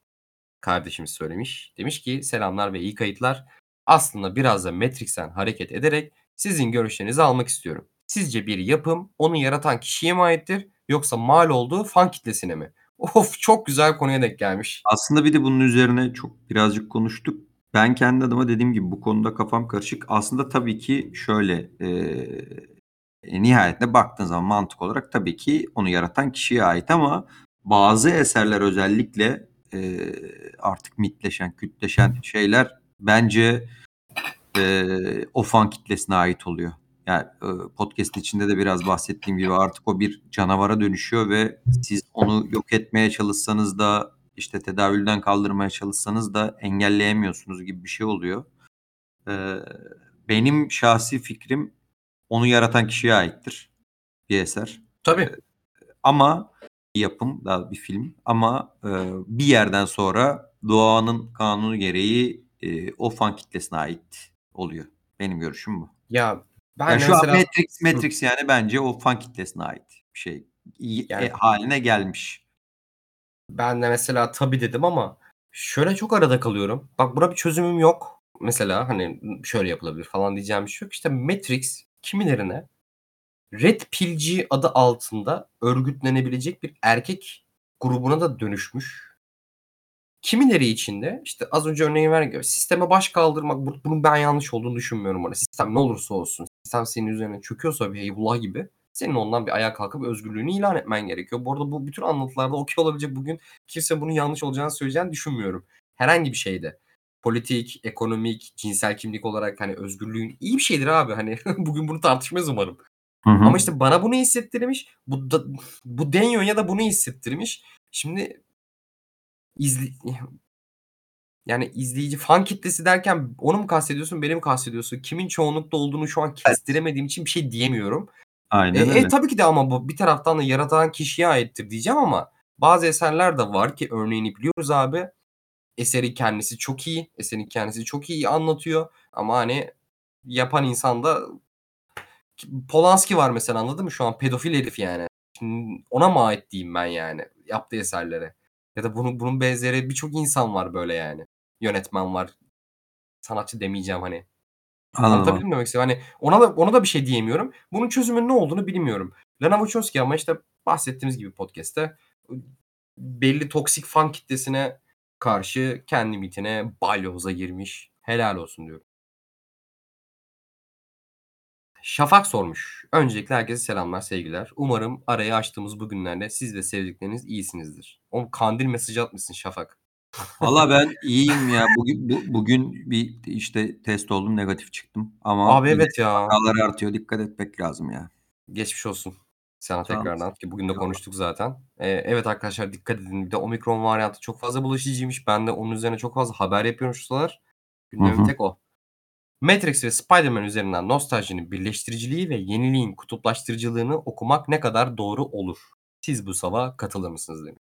kardeşimiz söylemiş. Demiş ki selamlar ve iyi kayıtlar. Aslında biraz da Matrix'ten hareket ederek sizin görüşlerinizi almak istiyorum. Sizce bir yapım onu yaratan kişiye mi aittir yoksa mal olduğu fan kitlesine mi? Of çok güzel konuya denk gelmiş. Aslında bir de bunun üzerine çok birazcık konuştuk. Ben kendi adıma dediğim gibi bu konuda kafam karışık. Aslında tabii ki şöyle e, nihayetinde baktığın zaman mantık olarak tabii ki onu yaratan kişiye ait ama bazı eserler özellikle e, artık mitleşen, kütleşen şeyler bence e, o fan kitlesine ait oluyor. Yani e, podcast içinde de biraz bahsettiğim gibi artık o bir canavara dönüşüyor ve siz onu yok etmeye çalışsanız da işte tedavülden kaldırmaya çalışsanız da engelleyemiyorsunuz gibi bir şey oluyor. E, benim şahsi fikrim onu yaratan kişiye aittir bir eser. Tabii. Ama bir yapım, daha bir film ama e, bir yerden sonra doğanın kanunu gereği e, o fan kitlesine ait oluyor. Benim görüşüm bu. Ya ben Yani şu mesela an Matrix, Matrix yani bence o fan kitlesine ait bir şey İyi- Yani- e, haline gelmiş. ben de mesela tabii dedim ama şöyle çok arada kalıyorum. Bak buna bir çözümüm yok. Mesela hani şöyle yapılabilir falan diyeceğim bir şey yok. İşte Matrix kimilerine Red Pill'ci adı altında örgütlenebilecek bir erkek grubuna da dönüşmüş. Kimileri için de işte az önce örneği verdiğim gibi sisteme baş kaldırmak bu- bunun ben yanlış olduğunu düşünmüyorum. Hani sistem ne olursa olsun sistem senin üzerine çöküyorsa bir Eyvallah gibi senin ondan bir ayağa kalkıp özgürlüğünü ilan etmen gerekiyor. Bu arada bu bütün anlatılarda okey olabilecek bugün kimse bunun yanlış olacağını söyleyeceğini düşünmüyorum. Herhangi bir şeyde. Politik, ekonomik, cinsel kimlik olarak hani özgürlüğün iyi bir şeydir abi. Hani bugün bunu tartışmayız umarım. Ama işte bana bunu hissettirmiş. Bu da, bu Denyo ya da bunu hissettirmiş. Şimdi izli yani izleyici fan kitlesi derken onu mu kastediyorsun, beni mi kastediyorsun? Kimin çoğunlukta olduğunu şu an kestiremediğim için bir şey diyemiyorum. E, Aynen e, öyle. tabii ki de ama bu bir taraftan da yaratan kişiye aittir diyeceğim ama bazı eserler de var ki örneğini biliyoruz abi. eseri kendisi çok iyi. Eserin kendisi çok iyi anlatıyor ama hani yapan insan da Polanski var mesela anladın mı? Şu an pedofil herif yani. Şimdi ona mı ait diyeyim ben yani yaptığı eserlere? Ya da bunun bunun benzeri birçok insan var böyle yani. Yönetmen var. Sanatçı demeyeceğim hani. Anlatabildim demek istiyorum? Hani ona da ona da bir şey diyemiyorum. Bunun çözümünün ne olduğunu bilmiyorum. Lana Wachowski ama işte bahsettiğimiz gibi podcast'te belli toksik fan kitlesine karşı kendi mitine balyoza girmiş. Helal olsun diyorum. Şafak sormuş. Öncelikle herkese selamlar, sevgiler. Umarım arayı açtığımız bu günlerde siz ve sevdikleriniz iyisinizdir. Oğlum kandil mesajı atmışsın Şafak. Valla ben iyiyim ya. Bugün, bu, bugün bir işte test oldum negatif çıktım. Ama Abi evet ya. vakalar artıyor. Dikkat etmek lazım ya. Geçmiş olsun sana Sağ tekrardan ki bugün de konuştuk zaten. Ee, evet arkadaşlar dikkat edin. Bir de omikron varyantı çok fazla bulaşıcıymış. Ben de onun üzerine çok fazla haber yapıyorum şu sıralar. Hı. tek o. Matrix ve Spider-Man üzerinden nostaljinin birleştiriciliği ve yeniliğin kutuplaştırıcılığını okumak ne kadar doğru olur? Siz bu sava katılır mısınız demiş.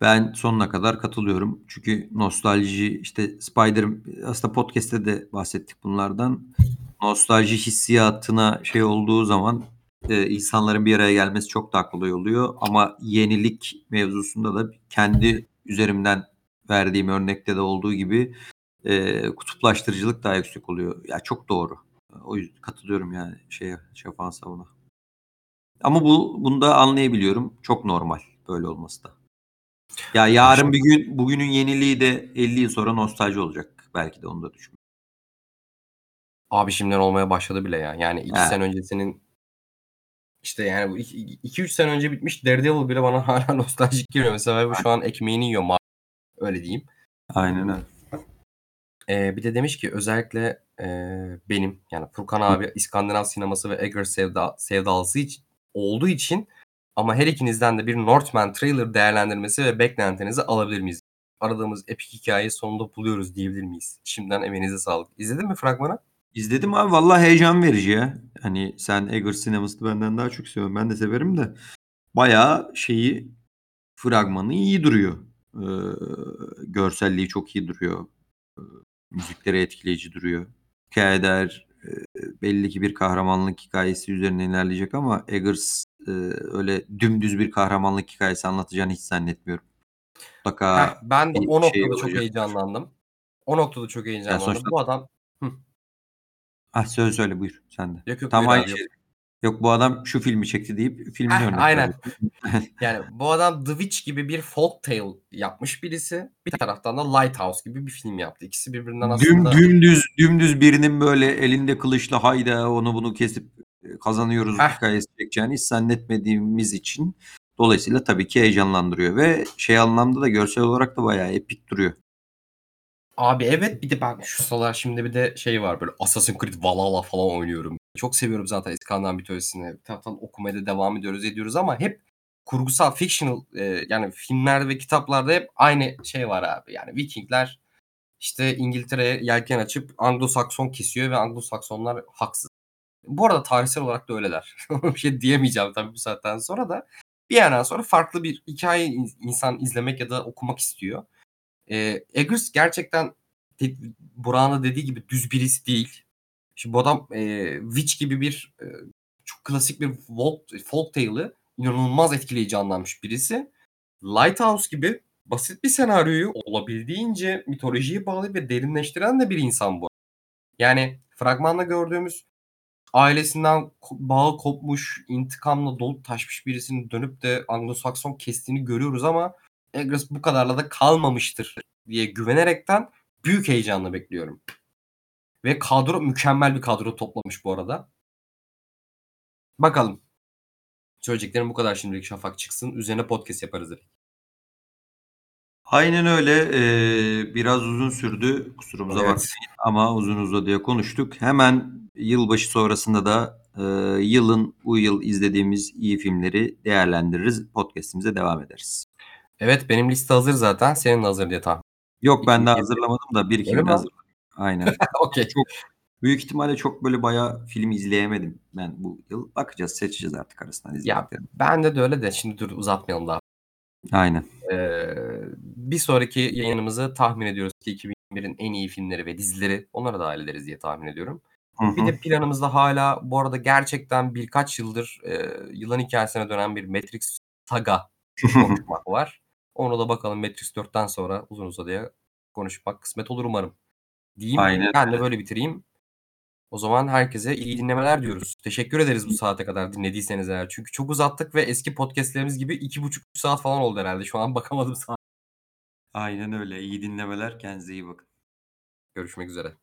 Ben sonuna kadar katılıyorum. Çünkü nostalji işte Spider aslında podcast'te de bahsettik bunlardan. Nostalji hissiyatına şey olduğu zaman e, insanların bir araya gelmesi çok daha kolay oluyor. Ama yenilik mevzusunda da kendi üzerimden verdiğim örnekte de olduğu gibi e, kutuplaştırıcılık daha yüksek oluyor. Ya çok doğru. O yüzden katılıyorum yani şeye Şafak'ın savuna. Ama bu bunu da anlayabiliyorum. Çok normal böyle olması da. Ya yarın bir gün bugünün yeniliği de 50 yıl sonra nostalji olacak. Belki de onu da düşün. Abi şimdiden olmaya başladı bile ya. Yani 2 Evet. sene öncesinin işte yani bu 2-3 sene önce bitmiş Daredevil bile bana hala nostaljik geliyor. Mesela bu şu an ekmeğini yiyor. Öyle diyeyim. Aynen öyle. Ee, bir de demiş ki özellikle e, benim yani Furkan abi İskandinav sineması ve Eggers sevda, sevdalısı için, olduğu için ama her ikinizden de bir Northman trailer değerlendirmesi ve beklentinizi alabilir miyiz? Aradığımız epik hikayeyi sonunda buluyoruz diyebilir miyiz? Şimdiden emeğinize sağlık. İzledin mi fragmanı? İzledim abi vallahi heyecan verici ya. Hani sen Eggers sinemasını benden daha çok seviyorsun. Ben de severim de. Bayağı şeyi fragmanı iyi duruyor. Ee, görselliği çok iyi duruyor. Müzikleri etkileyici duruyor. Hikayeler e, belli ki bir kahramanlık hikayesi üzerine ilerleyecek ama Eggers e, öyle dümdüz bir kahramanlık hikayesi anlatacağını hiç zannetmiyorum. Mutlaka Heh, ben de o şey noktada çok olacak. heyecanlandım. O noktada çok heyecanlandım. sonuçta- Bu adam Ah söyle söyle buyur sen de. yok yok Tam aynı şey. Yok bu adam şu filmi çekti deyip filmini Heh, örnek aynen. Yani bu adam The Witch gibi bir folk tale yapmış birisi. Bir taraftan da Lighthouse gibi bir film yaptı. İkisi birbirinden Düm, aslında dümdüz dümdüz birinin böyle elinde kılıçla hayda onu bunu kesip e, kazanıyoruz Heh. hikayesi çekeceğini hiç zannetmediğimiz için dolayısıyla tabii ki heyecanlandırıyor ve şey anlamda da görsel olarak da bayağı epik duruyor. Abi evet bir de ben şu sıralar şimdi bir de şey var böyle Assassin's Creed Valhalla falan oynuyorum. Çok seviyorum zaten İskandinav mitolojisini. Bir taraftan okumaya da devam ediyoruz ediyoruz ama hep kurgusal fictional e, yani filmlerde ve kitaplarda hep aynı şey var abi. Yani Vikingler işte İngiltere'ye yelken açıp Anglo-Sakson kesiyor ve Anglo-Saksonlar haksız. Bu arada tarihsel olarak da öyleler. bir şey diyemeyeceğim tabii bu saatten sonra da. Bir yerden sonra farklı bir hikaye in- insan izlemek ya da okumak istiyor. E, Eggers gerçekten Burak'ın da dediği gibi düz birisi değil. Şimdi bu adam e, Witch gibi bir e, çok klasik bir folk, folk tale'ı inanılmaz etkileyici anlamış birisi. Lighthouse gibi basit bir senaryoyu olabildiğince mitolojiye bağlayıp ve derinleştiren de bir insan bu. Yani fragmanda gördüğümüz ailesinden bağı kopmuş, intikamla dolup taşmış birisinin dönüp de Anglo-Sakson kestiğini görüyoruz ama Eggers bu kadarla da kalmamıştır diye güvenerekten büyük heyecanla bekliyorum. Ve kadro mükemmel bir kadro toplamış bu arada. Bakalım. Söyleyeceklerim bu kadar şimdilik Şafak çıksın. Üzerine podcast yaparız. Aynen öyle. Ee, biraz uzun sürdü. Kusurumuza Evet. bakmayın ama uzun uzadıya konuştuk. Hemen yılbaşı sonrasında da e, yılın bu yıl izlediğimiz iyi filmleri değerlendiririz. Podcast'imize devam ederiz. Evet benim liste hazır zaten. Senin de hazır diye tahmin. Yok ben daha hazırlamadım da bir iki hazırladım. Aynen. Okey. çok büyük ihtimalle çok böyle bayağı film izleyemedim ben bu yıl. Bakacağız, seçeceğiz artık arasından Ya izlediklerimi. bende de öyle de şimdi dur uzatmayalım daha. Aynen. Ee, bir sonraki yayınımızı tahmin ediyoruz ki 2021'in en iyi filmleri ve dizileri onlara dahil ederiz diye tahmin ediyorum. Hı Bir hı. de planımızda hala bu arada gerçekten birkaç yıldır, eee, yılan hikâyesine dönen bir Matrix saga konuşmak var. Onu da bakalım Matrix 4'ten sonra uzun uzadıya konuşmak kısmet olur umarım. Diyeyim, Aynen ben de öyle. böyle bitireyim. O zaman herkese iyi dinlemeler diyoruz. Teşekkür ederiz bu saate kadar dinlediyseniz eğer. Çünkü çok uzattık ve eski podcast'lerimiz gibi 2,5-3 saat falan oldu herhâlde. Şu an bakamadım saate. Aynen öyle. İyi dinlemeler. Kendinize iyi bakın. Görüşmek üzere.